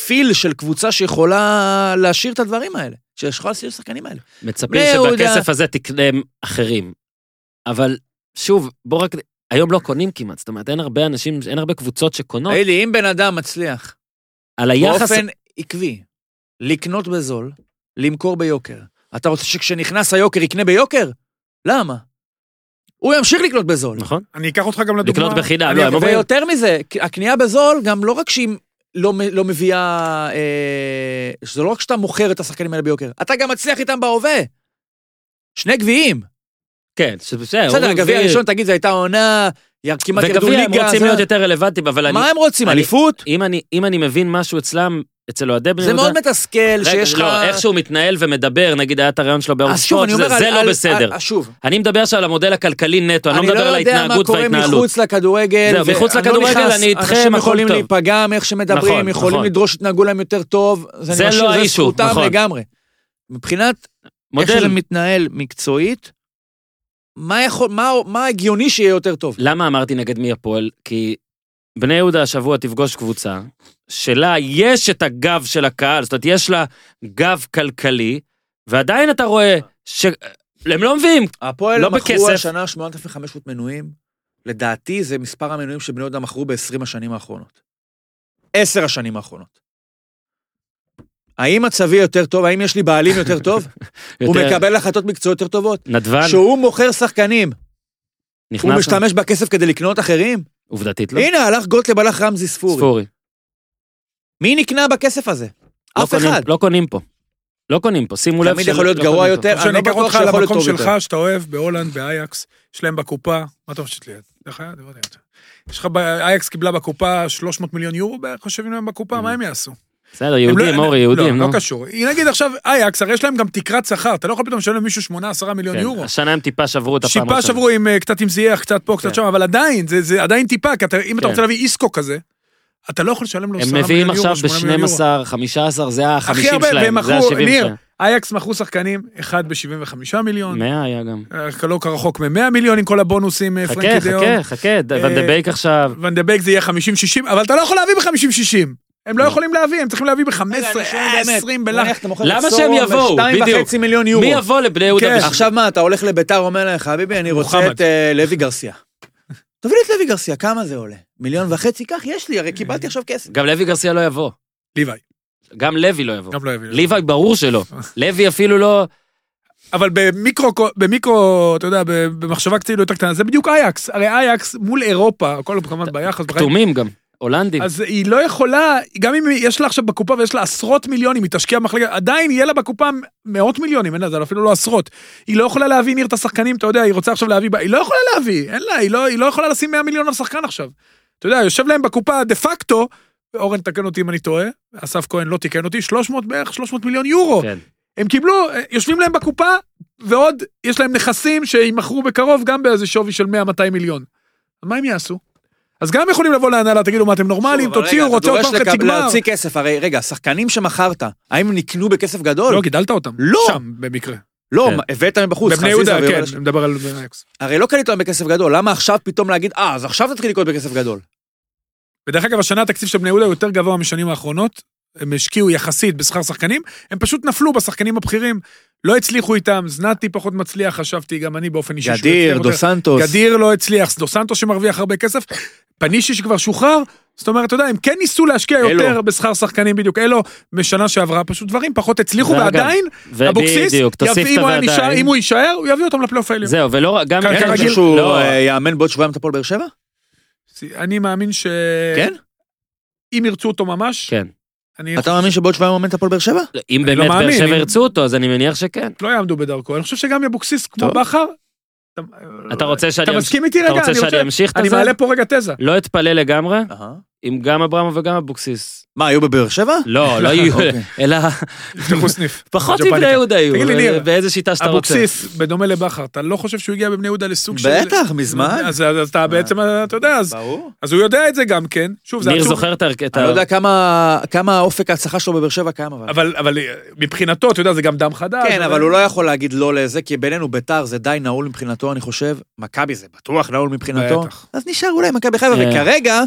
פיל של קבוצה שיכולה להשאיר את הדברים האלה, שיכולה להשאיר את השחקנים האלה. מצפים שבכסף הזה תקנה אחרים. אבל שוב, בוא רק... היום לא קונים כמעט, זאת אומרת, אין הרבה אנשים, אין הרבה קבוצות שקונות. תגיד לי, אם בן אדם מצליח על היחס... באופן עקבי לקנות בזול, למכור ביוקר, אתה רוצה שכשנכנס היוקר יקנה ביוקר? למה? הוא ימשיך לקנות בזול. נכון? אני אקח אותך גם לדוגמה. לקנות בחינם, לא, הם אומרים- ויותר מזה, הקנייה בזול, גם לא רק שהיא לא, לא מביאה... אה, זה לא רק שאתה מוכר את השחקנים האלה ביוקר, אתה גם מצליח איתם בהווה. שני גביעים. כן. בסדר, אומרים, הגביע הראשון, תגיד, זו הייתה עונה, כמעט ירדו וגביע הם ליגה. רוצים זה- להיות יותר רלוונטיים, אבל אני... מה הם רוצים, אליפות? אם אני, אם אני מבין משהו אצלם, אצל אוהדי בני זה יהודה... מאוד מתסכל שיש לך... לא, איך שהוא מתנהל ומדבר, נגיד היה את הרעיון שלו בערוץ ספורט, זה. זה לא בסדר. על- שוב, אני מדבר עכשיו על המודל הכלכלי נטו, אני לא מדבר על אני לא יודע מה ההתנהגות קורה וההתנהלות. מחוץ לכדורגל. זהו, מחוץ לא לכדורגל אני איתכם, אנשים הכל יכולים טוב. להיפגע מאיך שמדברים, נכון, יכולים נכון. לדרוש שיתנהגו להם יותר טוב. זה לא האישו, נכון. מבחינת איך שזה מתנהל מקצועית, מה יכול, מה, מה הגיוני שיהיה יותר טוב? למה אמרתי נגד מי הפועל? כי בני יהודה השבוע תפגוש קבוצה שלה יש את הגב של הקהל, זאת אומרת, יש לה גב כלכלי, ועדיין אתה רואה ש... הם לא מביאים. הפועל לא מכרו בכסף. השנה 8,500 מנויים. לדעתי זה מספר המנויים שבני יהודה מכרו ב-20 השנים האחרונות. 10 השנים האחרונות. האם מצבי יותר טוב? האם יש לי בעלים יותר טוב? [LAUGHS] הוא יותר- מקבל החלטות מקצועיות יותר טובות? נדבן, שהוא מוכר שחקנים, הוא נכנס, משתמש בכסף כדי לקנות אחרים? עובדתית לא. הנה, הלך גוטלב, הלך רמזי ספורי. ספורי. מי נקנה בכסף הזה? לא אף קונים- אחד. לא קונים פה. לא קונים פה, שימו לב. תמיד יכול להיות לא גרוע. יותר. שאני אני לא אקח בטוח אותך שיכול להיות למקום טוב שלך, יותר. שאתה אוהב, בהולנד, באייקס, יש להם בקופה, מה אתה חושב אגב, לא. יש לך, אייקס קיבלה בקופה 300 מיליון יורו בערך, חושבים להם בקופה, מה הם יעשו? בסדר, הם יהודים, לא- אורי, יהודים, לא, נו. לא קשור. נגיד עכשיו אייקס, הרי יש להם גם תקרת שכר, אתה לא יכול פתאום לשלם למישהו 8-10 מיליון כן, יורו. השנה הם טיפה שברו את הפעם הראשונה. שברו עם אה, קצת עם זייח, קצת פה, קצת כן. שם, אבל עדיין, זה- עדיין טיפה, כי אם אתה כן. רוצה להביא איסקו כזה, אתה לא יכול לשלם לו 10 הם מיליון מביאים יורו, עכשיו 8 מיליון יורו. ב-12, 15, זה הכי ה-50 הרבה, והם שלהם, זה מכרו, ה-70 ניר, שלהם. אייקס מכרו שחקנים, אחד ב-75 מיליון, 100 היה גם. אה, לא כרחוק מ-100 מיליון עם כל הבונוסים, אה, חכה, פרנקי דה יונג. חכה, חכה, ון דה בייק עכשיו. ון דה בייק זה יהיה 50-60, אבל אתה לא יכול להביא ב-50-60. הם לא לא. יכולים להביא, הם צריכים להביא ב-15, רגע, אני שואל באמת, 20 בלחץ. למה שהם יבואו? בדיוק. וחצי מיליון יורו. מי יבוא לבני יהודה? כן. בשביל- עכשיו מה, אתה הולך לביתר, אומר להם, חביבי, אני רוצה. את אה, לוי גרסיה. [LAUGHS] תביא לי את לוי גרסיה, כמה זה עולה? מיליון וחצי? קח, יש לי, הרי קיבלתי עכשיו כסף. גם לוי גרסיה לא יבוא. ליוואי, גם לוי לא יבוא. גם לא יביא. ליוואי ברור שלא. [LAUGHS] לוי אפילו לא... אבל במיקרו, במיקרו, אתה יודע, במחשבה קצת יותר קטנה, זה בדיוק אייקס. הרי אייקס מול אירופה, הכל כמובן ביחס, כתומים גם. הולנדים. אז היא לא יכולה, גם אם יש לה עכשיו בקופה ויש לה עשרות מיליונים, היא תשקיע במחלקה, עדיין יהיה לה בקופה מאות מיליונים, אין לה, זה אפילו לא עשרות. היא לא יכולה להביא, ניר, את השחקנים, אתה יודע, היא רוצה עכשיו להביא, היא לא יכולה להביא, אין לה, היא לא, היא לא יכולה לשים 100 מיליון על שחקן עכשיו. אתה יודע, יושב להם בקופה דה פקטו, אורן תקן אותי אם אני טועה, אסף כהן לא תיקן אותי, 300 בערך, 300 מיליון יורו. כן. הם קיבלו, יושבים להם בקופה, ועוד יש להם נכסים שימכרו בקרוב גם באיזה שווי של 100-200 מיליון. מה הם יעשו? אז גם יכולים לבוא להנהלה, תגידו מה אתם נורמלים, תוציאו, רוצה עוד פעם חצי גמר. להוציא כסף, הרי רגע, שחקנים שמכרת, האם נקנו בכסף גדול? לא, גידלת אותם. לא. שם, במקרה. לא, כן. הבאת מבחוץ, בבני יהודה, כן, אני מדבר על. הרי לא קנית אותם בכסף גדול, למה עכשיו פתאום להגיד, אה, אז עכשיו תתחיל לקנות בכסף גדול? ודרך אגב, השנה התקציב של בני יהודה יותר גבוה משנים האחרונות. הם השקיעו יחסית בשכר שחקנים, הם פשוט נפלו בשחקנים הבכירים, לא הצליחו איתם, זנתי פחות מצליח, חשבתי, גם אני באופן אישי. גדיר, דו. סנטוס. גדיר לא הצליח, דו סנטוס שמרוויח הרבה כסף, פנישי שכבר שוחרר, זאת אומרת, אתה יודע, הם כן ניסו להשקיע אלו. יותר בשכר שחקנים בדיוק, אלו משנה שעברה, פשוט דברים פחות הצליחו, ועדיין, אבוקסיס, אם הוא עדיין. אם הוא יישאר, הוא יביא אותם לפלייאוף העליון. זהו, ולא רק, גם... כן, כן, כרגיל. חושב שהוא לא, אה, יאמן בעוד שבועיים את הפועל באר שבע? אני מאמין ש... כן? אם ירצו אותו ממש, כן. אני אתה מאמין שבעוד שבועיים מאמן את הפועל באר שבע? אם לא באמת באר שבע אם- ירצו אותו, אז אני מניח שכן. לא יעמדו בדרכו. אני חושב שגם אבוקסיס, כמו. בכר, אתה רוצה שאני אני אמשיך את אני זה? מעלה פה רגע תזה. לא אתפלא לגמרי אם גם אברהם וגם אבוקסיס. מה, היו בבאר שבע? לא, לא יהיו, אוקיי. אלא יפתחו סניף. פחות. מבני יהודה ניר, באיזה שיטה שאתה רוצה. אבוקסיס, בדומה לבכר, אתה לא חושב שהוא הגיע בבני יהודה לסוג של... בטח, מזמן. אז אז אתה בעצם, אתה יודע, אז- ברור. אז הוא יודע את זה גם כן. שוב, זה ניר עצוב. זוכר את ה... אני לא יודע כמה כמה אופק ההצלחה שלו בבאר שבע קיים אבל. אבל אבל מבחינתו, אתה יודע, זה גם דם חדש. כן, אבל הוא לא יכול להגיד לא לזה, כי בינינו ביתר זה די נעול מבחינתו, אני חושב. מכבי זה בטוח נעול מבחינתו. בטח. אז נשאר אולי מכבי חיפה, אה. וכרגע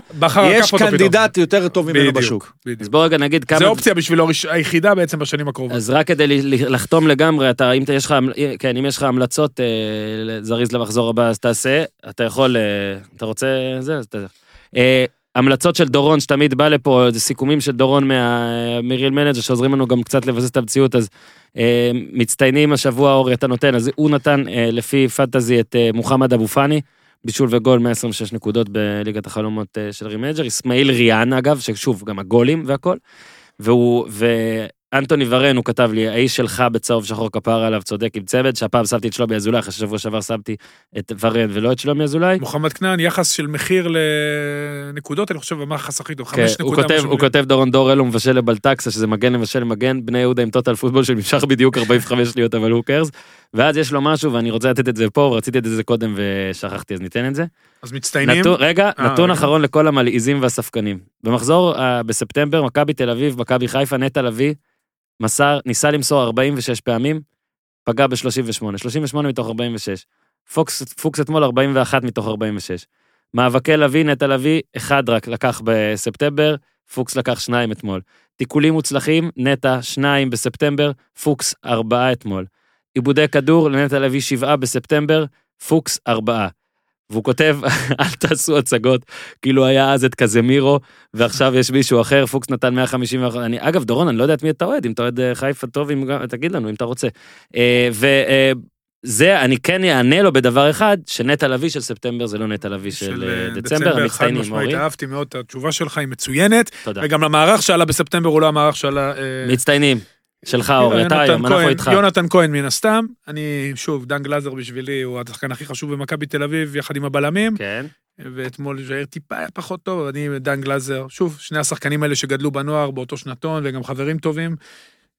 יש. קנדידט יותר טוב ממנו בדיוק, בשוק. בדיוק. אז בוא רגע נגיד כמה... זה אופציה בשבילו הראש- היחידה בעצם בשנים הקרובות. אז רק כדי לחתום לגמרי, אתה, אם אתה- יש לך, כן, אם יש לך המלצות אה, זריז למחזור הבא, אז תעשה. אתה יכול, אה, אתה רוצה, זה, אז אתה... אה, המלצות של דורון שתמיד בא לפה, זה סיכומים של דורון מהמיריל מנג'ר שעוזרים לנו גם קצת לבסס את המציאות, אז אה, מצטיינים השבוע אורי אתה נותן, אז הוא נתן אה, לפי פנטזי את אה, מוחמד אבו פאני, בישול וגול 126 נקודות בליגת החלומות אה, של רימג'ר, אסמאעיל ריאן אגב, ששוב גם הגולים והכל, והוא, ואנטוני ורן הוא כתב לי, האיש שלך בצהוב שחור כפר עליו צודק עם צוות, שהפעם שמתי את שלומי אזולאי, אחרי ששבוע שעבר שמתי את ורן ולא את שלומי אזולאי. מוחמד כנען, יחס של מחיר לנקודות, אני חושב, המחס הכי טוב. כן, חמש הוא נקודה כותב, משהו הוא כותב דורון דורל, הוא מבשל לבלטקסה, שזה מגן לבשל למגן, בני יהודה עם טוטל פוטבול שנמשך בדיוק 45 שניות, אבל הוא קרס. ואז יש לו משהו, ואני רוצה לתת את זה פה, רציתי לתת את זה קודם ושכחתי, אז ניתן את זה. אז מצטיינים. נתון, רגע, אה, נתון רגע. אחרון לכל המלעיזים והספקנים. במחזור uh, בספטמבר, מכבי תל אביב, מכבי חיפה, נטע לביא, מסר, ניסה למסור 46 פעמים, פגע ב-38, 38 מתוך 46. פוקס, פוקס אתמול 41 מתוך 46. מאבקי לביא, נטע לביא, אחד רק לקח בספטמבר, פוקס לקח שניים אתמול. תיקולים מוצלחים, נטע שניים בספטמבר, פוקס ארבעה אתמול. עיבודי כדור לנטע לביא שבעה בספטמבר, פוקס ארבעה. והוא כותב, [LAUGHS] אל תעשו הצגות, כאילו היה אז את קזמירו, ועכשיו יש מישהו אחר, פוקס נתן 151, אני, אגב, דורון, אני לא יודע את מי אתה אוהד, אם אתה אוהד אה, חיפה טוב, אם, תגיד לנו אם אתה רוצה. וזה, אני כן אענה לו בדבר אחד, שנטע לביא של ספטמבר זה לא נטע לביא של אה, דצמבר, חד המצטיינים, משמעית, אורי. אהבתי מאוד את התשובה שלך, היא מצוינת, תודה. וגם למערך שעלה בספטמבר הוא לא המערך שעלה... אה, מצטיינים, שלך אורי, אתה היום, אנחנו איתך. יונתן כהן מן הסתם, אני, שוב, דן גלזר בשבילי הוא השחקן הכי חשוב במכבי תל אביב, יחד עם הבלמים, כן, ואתמול ז'איר טיפה היה פחות טוב, אני ודן גלזר, שוב, שני השחקנים האלה שגדלו בנוער באותו שנתון, וגם חברים טובים,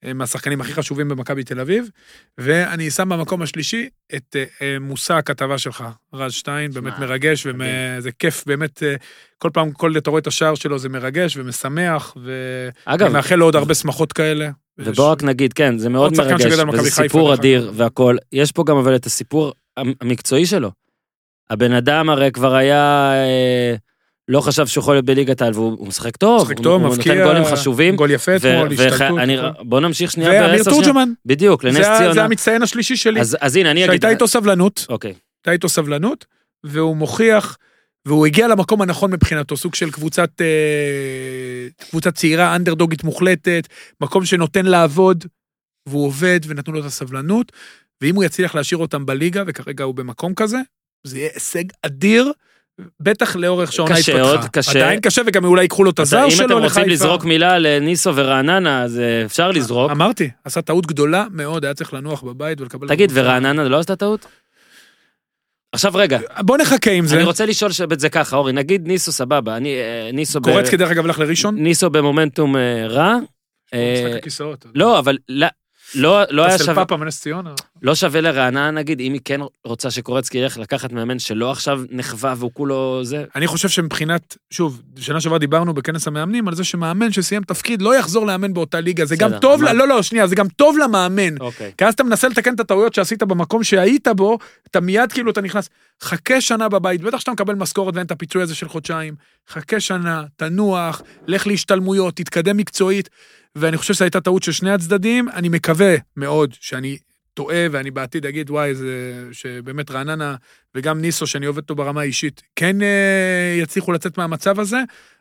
הם השחקנים הכי חשובים במכבי תל אביב, ואני שם במקום השלישי את אה, אה, מושא הכתבה שלך, רז שטיין, באמת מה, מרגש. וזה כיף, באמת, אה, כל פעם, כל אתה רואה את השער שלו זה מרגש ומשמח, ואני מאחל לו עוד הרבה שמחות כאלה. ובוא רק נגיד, כן, זה מאוד מרגש, וזה סיפור אדיר. והכל. יש פה גם אבל את הסיפור המ- המקצועי שלו. הבן אדם הרי כבר היה, אה, לא חשב שהוא יכול להיות בליגת העל, והוא הוא משחק טוב, משחק הוא- טוב, הוא מבקיע, נותן גולים חשובים. גול יפה אתמול, השתלטות. הכל. בוא נמשיך שנייה ואמיר בעשר שניות. תורג'מן, בדיוק, לנס זה ה- זה ציונה. המצטיין השלישי שלי, אז אז הנה, אני אגיד... שהייתה איתו סבלנות, אוקיי. הייתה איתו סבלנות, והוא מוכיח, והוא הגיע למקום הנכון מבחינתו, סוג של קבוצת, אה, קבוצה צעירה, אנדרדוגית מוחלטת, מקום שנותן לעבוד, והוא עובד, ונתנו לו את הסבלנות, ואם הוא יצליח להשאיר אותם בליגה, וכרגע הוא במקום כזה, זה יהיה הישג אדיר. בטח לאורך שהעונה קשה התפתחה. עוד, קשה. עדיין קשה, וגם אולי ייקחו לו את אז הזר אם שלו אתם לחיפה. רוצים לזרוק מילה לניסו ורעננה, אז אה, אפשר לזרוק. אמרתי, עשה טעות גדולה מאוד, היה צריך לנוח בבית ולקבל... תגיד. ורעננה לא עשתה טעות? עכשיו רגע, בוא נחכה עם זה. אני רוצה לשאול את זה ככה, אורי, נגיד ניסו סבבה, אני, אה, ניסו... ב- קורצקי דרך אגב הלך לראשון. ניסו במומנטום אה, רע. אה, משחק הכיסאות. לא, אבל לא- לא היה שווה, פאפה מנס ציונה. לא שווה לרעננה נגיד, אם היא כן רוצה שקורצקי ילך לקחת מאמן שלא עכשיו נחווה והוא כולו זה. אני חושב שמבחינת, שוב, שנה שעברה דיברנו בכנס המאמנים על זה שמאמן שסיים תפקיד לא יחזור לאמן באותה ליגה, זה גם טוב, לא, לא, שנייה, זה גם טוב למאמן. אוקיי. כי אז אתה מנסה לתקן את הטעויות שעשית במקום שהיית בו, אתה מיד כאילו אתה נכנס, חכה שנה בבית, בטח שאתה מקבל משכורת ואין את הפיצוי הזה של חודשיים, חכה שנה, תנוח, לך להשתלמויות, תתקדם מקצועית, ואני חושב שזו הייתה טעות של שני הצדדים, אני מקווה מאוד שאני טועה, ואני בעתיד אגיד, וואי, זה... שבאמת רעננה וגם ניסו, שאני עובד איתו ברמה האישית, כן אה, יצליחו לצאת מהמצב הזה,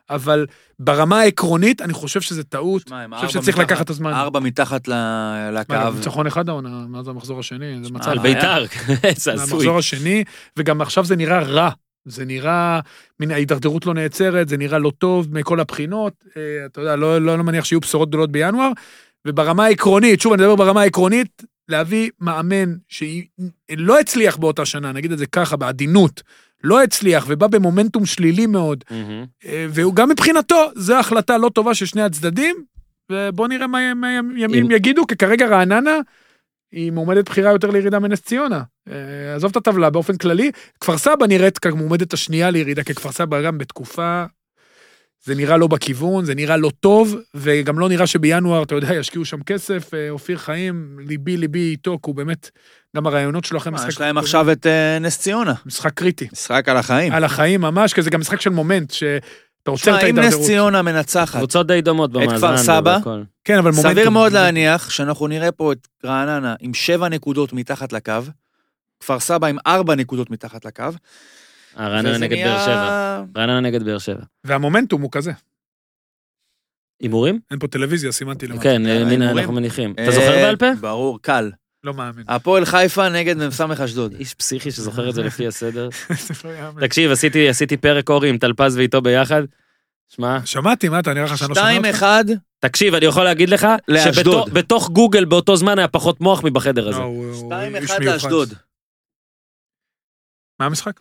אבל ברמה העקרונית, אני חושב שזה טעות. שמע, אני חושב שצריך מתחת- לקחת את הזמן. ארבע מתחת ל- לקו. ניצחון אחד העונה, מאז המחזור השני, זה מצב... על ביתר, [LAUGHS] זה הזוי. המחזור השני, וגם עכשיו זה נראה רע. זה נראה, מן ההידרדרות לא נעצרת, זה נראה לא טוב מכל הבחינות. אה, אתה יודע, לא, לא, לא מניח שיהיו בשורות גדולות בינואר. וברמה העקרונית, שוב, אני מדבר ברמה העקרונית, להביא מאמן שלא הצליח באותה שנה, נגיד את זה ככה, בעדינות, לא הצליח ובא במומנטום שלילי מאוד, מהמם. אה, והוא גם מבחינתו, זו החלטה לא טובה של שני הצדדים, ובוא נראה מה, מה ימים אם- יגידו, כי כרגע רעננה היא מועמדת בחירה יותר לירידה מנס ציונה. אה, עזוב את הטבלה באופן כללי, כפר סבא נראית כמועמדת השנייה לירידה, כי כפר סבא גם בתקופה, זה נראה לא בכיוון, זה נראה לא טוב, וגם לא נראה שבינואר, אתה יודע, ישקיעו שם כסף. אה, אופיר חיים, ליבי ליבי איתו, כי הוא באמת, גם הרעיונות שלו אחרי משחק... יש להם עכשיו את אה, נס ציונה. משחק קריטי. משחק על החיים. על החיים ממש, כי זה גם משחק של מומנט, שאתה עוצר את תשמע, אם נס ההידרדרות. ציונה מנצחת, קבוצות די דומות במאזן. כפר סבא? כן, אבל מומנטום. סביר מאוד להניח שאנחנו נראה פה את רעננה עם שבע נקודות מתחת לקו, כפר סבא עם ארבע נקודות מתחת לקו. אה, רעננה נגד נהיה- באר שבע. רעננה נגד באר שבע. והמומנטום הוא כזה. הימורים? אין פה טלוויזיה, סימנתי למטה. כן, אה, הנה, הימורים? אנחנו מניחים. אה, אתה זוכר בעל פה? ברור, קל. לא מאמין. הפועל חיפה נגד מ"ס אשדוד. איש פסיכי שזוכר את זה לפי הסדר. [LAUGHS] לא. תקשיב, עשיתי עשיתי פרק אורי עם טלפז ואיתו ביחד. שמע, שמעתי, מה, אתה נראה לך שאני לא שומע אותך? אחד, תקשיב, אני יכול להגיד לך. שבתוך גוגל באותו זמן היה פחות מוח מבחדר הזה. לא, הוא- הוא שתיים איש אחד מיוחד. לאשדוד. מה המשחק?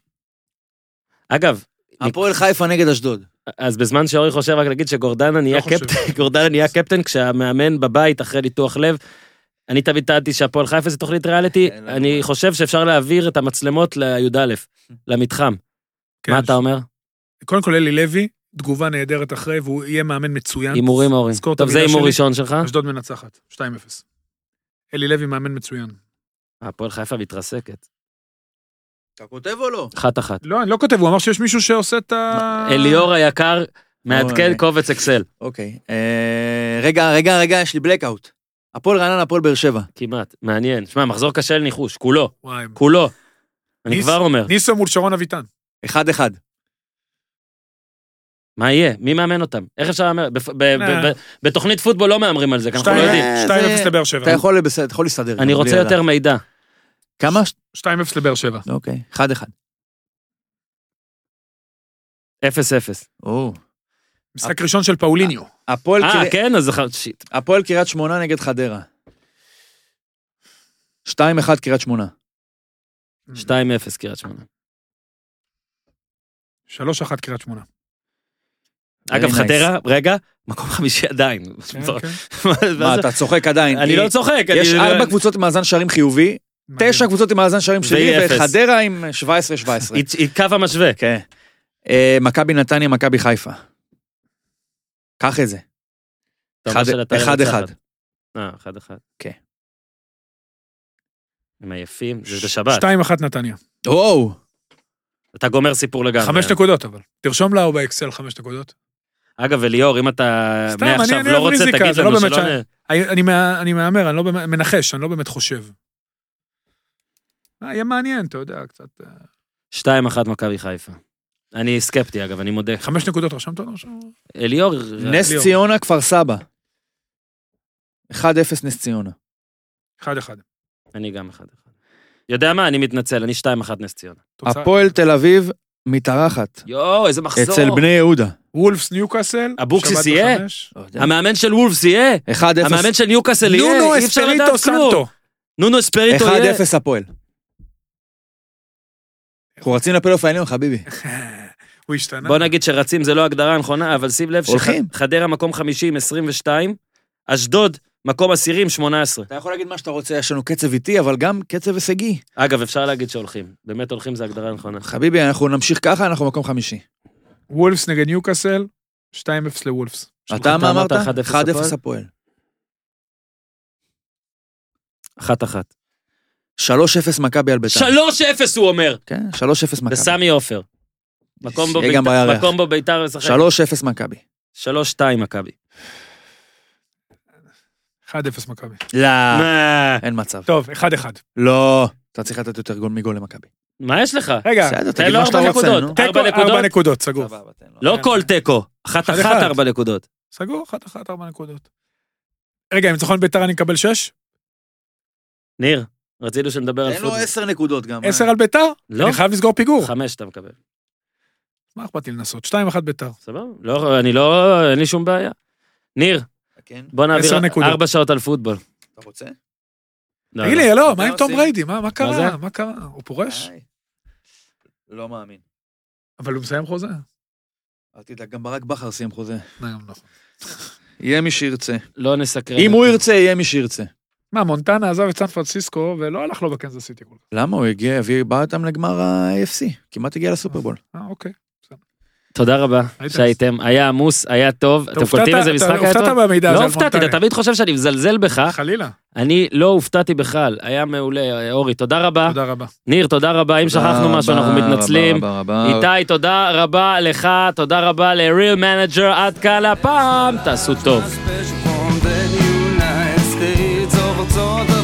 אגב, הפועל חיפה נגד אשדוד. אז בזמן שאורי חושב, רק להגיד שגורדנה נהיה לא. קפטן, [LAUGHS] גורדנה נהיה קפטן כשהמאמן בבית אחרי ניתוח לב. אני תמיד טענתי שהפועל חיפה זה תוכנית ריאליטי, אני. חושב שאפשר להעביר את המצלמות לי"א, למתחם. כן, מה אתה אומר? קודם כל אלי לוי, תגובה נהדרת אחרי, והוא יהיה מאמן מצוין. הימורים אורי. טוב, זה הימור. ראשון שלך? אשדוד מנצחת, 2-0. אלי לוי מאמן מצוין. הפועל חיפה מתרסקת. אתה כותב או לא? אחת אחת. לא, אני לא כותב, הוא אמר שיש מישהו שעושה את ה... אליאור היקר מעדכן אוי. קובץ אקסל. אוקיי. אה, רגע, רגע, רגע, יש לי בלקאוט. הפועל רעננה, הפועל באר שבע. כמעט. מעניין. שמע, מחזור קשה לניחוש, כולו. וואי. כולו. אני כבר אומר. ניסו מול שרון אביטן. אחד אחד. מה יהיה? מי מאמן אותם? איך אפשר להמר? אה. בתוכנית פוטבול לא מהמרים על זה, כי אנחנו לא יודעים. אה, 2-0 זה- לבאר שבע. אתה יכול להסתדר. אני רוצה יותר. מידע. כמה? 2-0 לבאר שבע. אוקיי, אחד אחד. אפס אפס. או. משחק ראשון של פאוליניו. הפועל אה, קריית- כן? אז שיט. הפועל קריית שמונה נגד חדרה. 2-1 קריית שמונה. 2-0 קריית שמונה. 3-1 קריית שמונה. אגב. חדרה, רגע, מקום חמישי עדיין. כן, כן. [LAUGHS] מה, אתה צוחק עדיין? אני לא צוחק. יש ארבע קבוצות מאזן שערים חיובי, תשע קבוצות עם מאזן שערים אפס. וחדרה עם 17-17. היא היא קו המשווה. כן. אה, מכבי נתניה, מכבי חיפה. קח את זה. אחד- אחד. אה, אחד אחד. כן. הם עייפים, זה בשבת. 2-1 נתניה. וואו. אתה גומר סיפור לגמרי. חמש נקודות אבל. תרשום לה באקסל חמש נקודות. אגב, אליאור, אם אתה מעכשיו אני לא רוצה, תגיד לא לנו שלא... אני- אני מה- אני מהמר, אני לא באמת, מנחש, אני לא באמת חושב. אה, יהיה מעניין, אתה יודע, קצת... אה, 2-1 מכבי חיפה. אני סקפטי, אגב, אני מודה. חמש נקודות רשמת לו עכשיו? אליאור, נס אליאור. ציונה, כפר סבא. 1-0 נס ציונה. אחד אחד. אני גם 1-1. יודע מה? אני מתנצל, אני 2-1 נס ציונה. הפועל תל אביב מתארחת. יואו, איזה מחזור. אצל בני יהודה. וולפס ניוקאסל. אבוקסיס יהיה? בחמש. המאמן של וולפס יהיה? 1-0 המאמן של ניוקאסל יהיה? נונו אספריטו. סנטו. נונו אספריטו יהיה? 1-0 הפועל. אנחנו רצים לפלייאוף העליון, חביבי. [LAUGHS] הוא השתנה. בוא נגיד שרצים זה לא הגדרה הנכונה, אבל שים לב. שחדרה מקום 50, 22, אשדוד מקום עשירי עם 18. אתה יכול להגיד מה שאתה רוצה, יש לנו קצב איטי, אבל גם קצב הישגי. אגב, אפשר להגיד שהולכים. באמת הולכים זה הגדרה הנכונה. חביבי, אנחנו נמשיך ככה, אנחנו מקום חמישי. וולפס נגד ניוקאסל, 2-0 לוולפס. אתה מה אמרת? אמרת 1-0 1-0 הפועל. 1-1. 3-0 מכבי על ביתר. 3-0 הוא אומר! כן, 3-0 מכבי. וסמי עופר. מקום בו ביתר-. מקום בו ביתר משחק. 3-0 מכבי. 3-2 מכבי. 1-0 מכבי. לא? אין מצב. טוב, 1-1. לא, אתה צריך לתת יותר גול מגול למכבי. מה יש לך? רגע, בסדר, תן תגיד לו מה שאתה ארבע רוצה, נקודות. ארבע נקודות? 4 נקודות, סגור. לא כל תיקו. אחת אחד אחת אחד. ארבע נקודות. סגור, 1-1, 4 נקודות. רגע, אם ניצחון ביתר אני מקבל 6? ניר, רצינו שנדבר על תן לו פוטבול. עשר נקודות גם. 10 על ביתר? לא, אני חייב לסגור פיגור. חמש אתה מקבל. מה אכפת לי לנסות? 2-1 ביתר. סבבה? לא, אני לא, אין לי שום בעיה. ניר, כן, בוא עשר נעביר נקודות. ארבע שעות על פוטבול. אתה רוצה? לא, תגיד לא. לי, לא, מה מה עם עושים? תום בריידי? מה קרה? זה? מה קרה? הוא פורש? לא מאמין. אבל הוא מסיים חוזה. אל תדאג, גם ברק בכר סיים חוזה. לא, נכון. יהיה מי שירצה. לא נסקרן. אם הוא. ירצה, יהיה מי שירצה. מה, מונטנה עזב את סן פרנסיסקו ולא הלך לו בקנזס סיטי כל כך. למה? הוא הגיע, הביא, בא אותם לגמר ה-AFC. כמעט הגיע לסופרבול. אה, אוקיי. תודה רבה היית- שהייתם, היה עמוס, היה טוב. אתם הופתעת- קולטים איזה משחק אתה היה הופתעת טוב? במידע הזה לא הופתעתי. אתה תמיד חושב שאני מזלזל בך. חלילה. אני לא הופתעתי בכלל, היה מעולה. אורי, תודה רבה. תודה רבה. ניר, תודה רבה. אם שכחנו משהו, אנחנו מתנצלים. איתי, תודה רבה לך, תודה רבה ל-real manager עד כאן הפעם, תעשו טוב. 做的。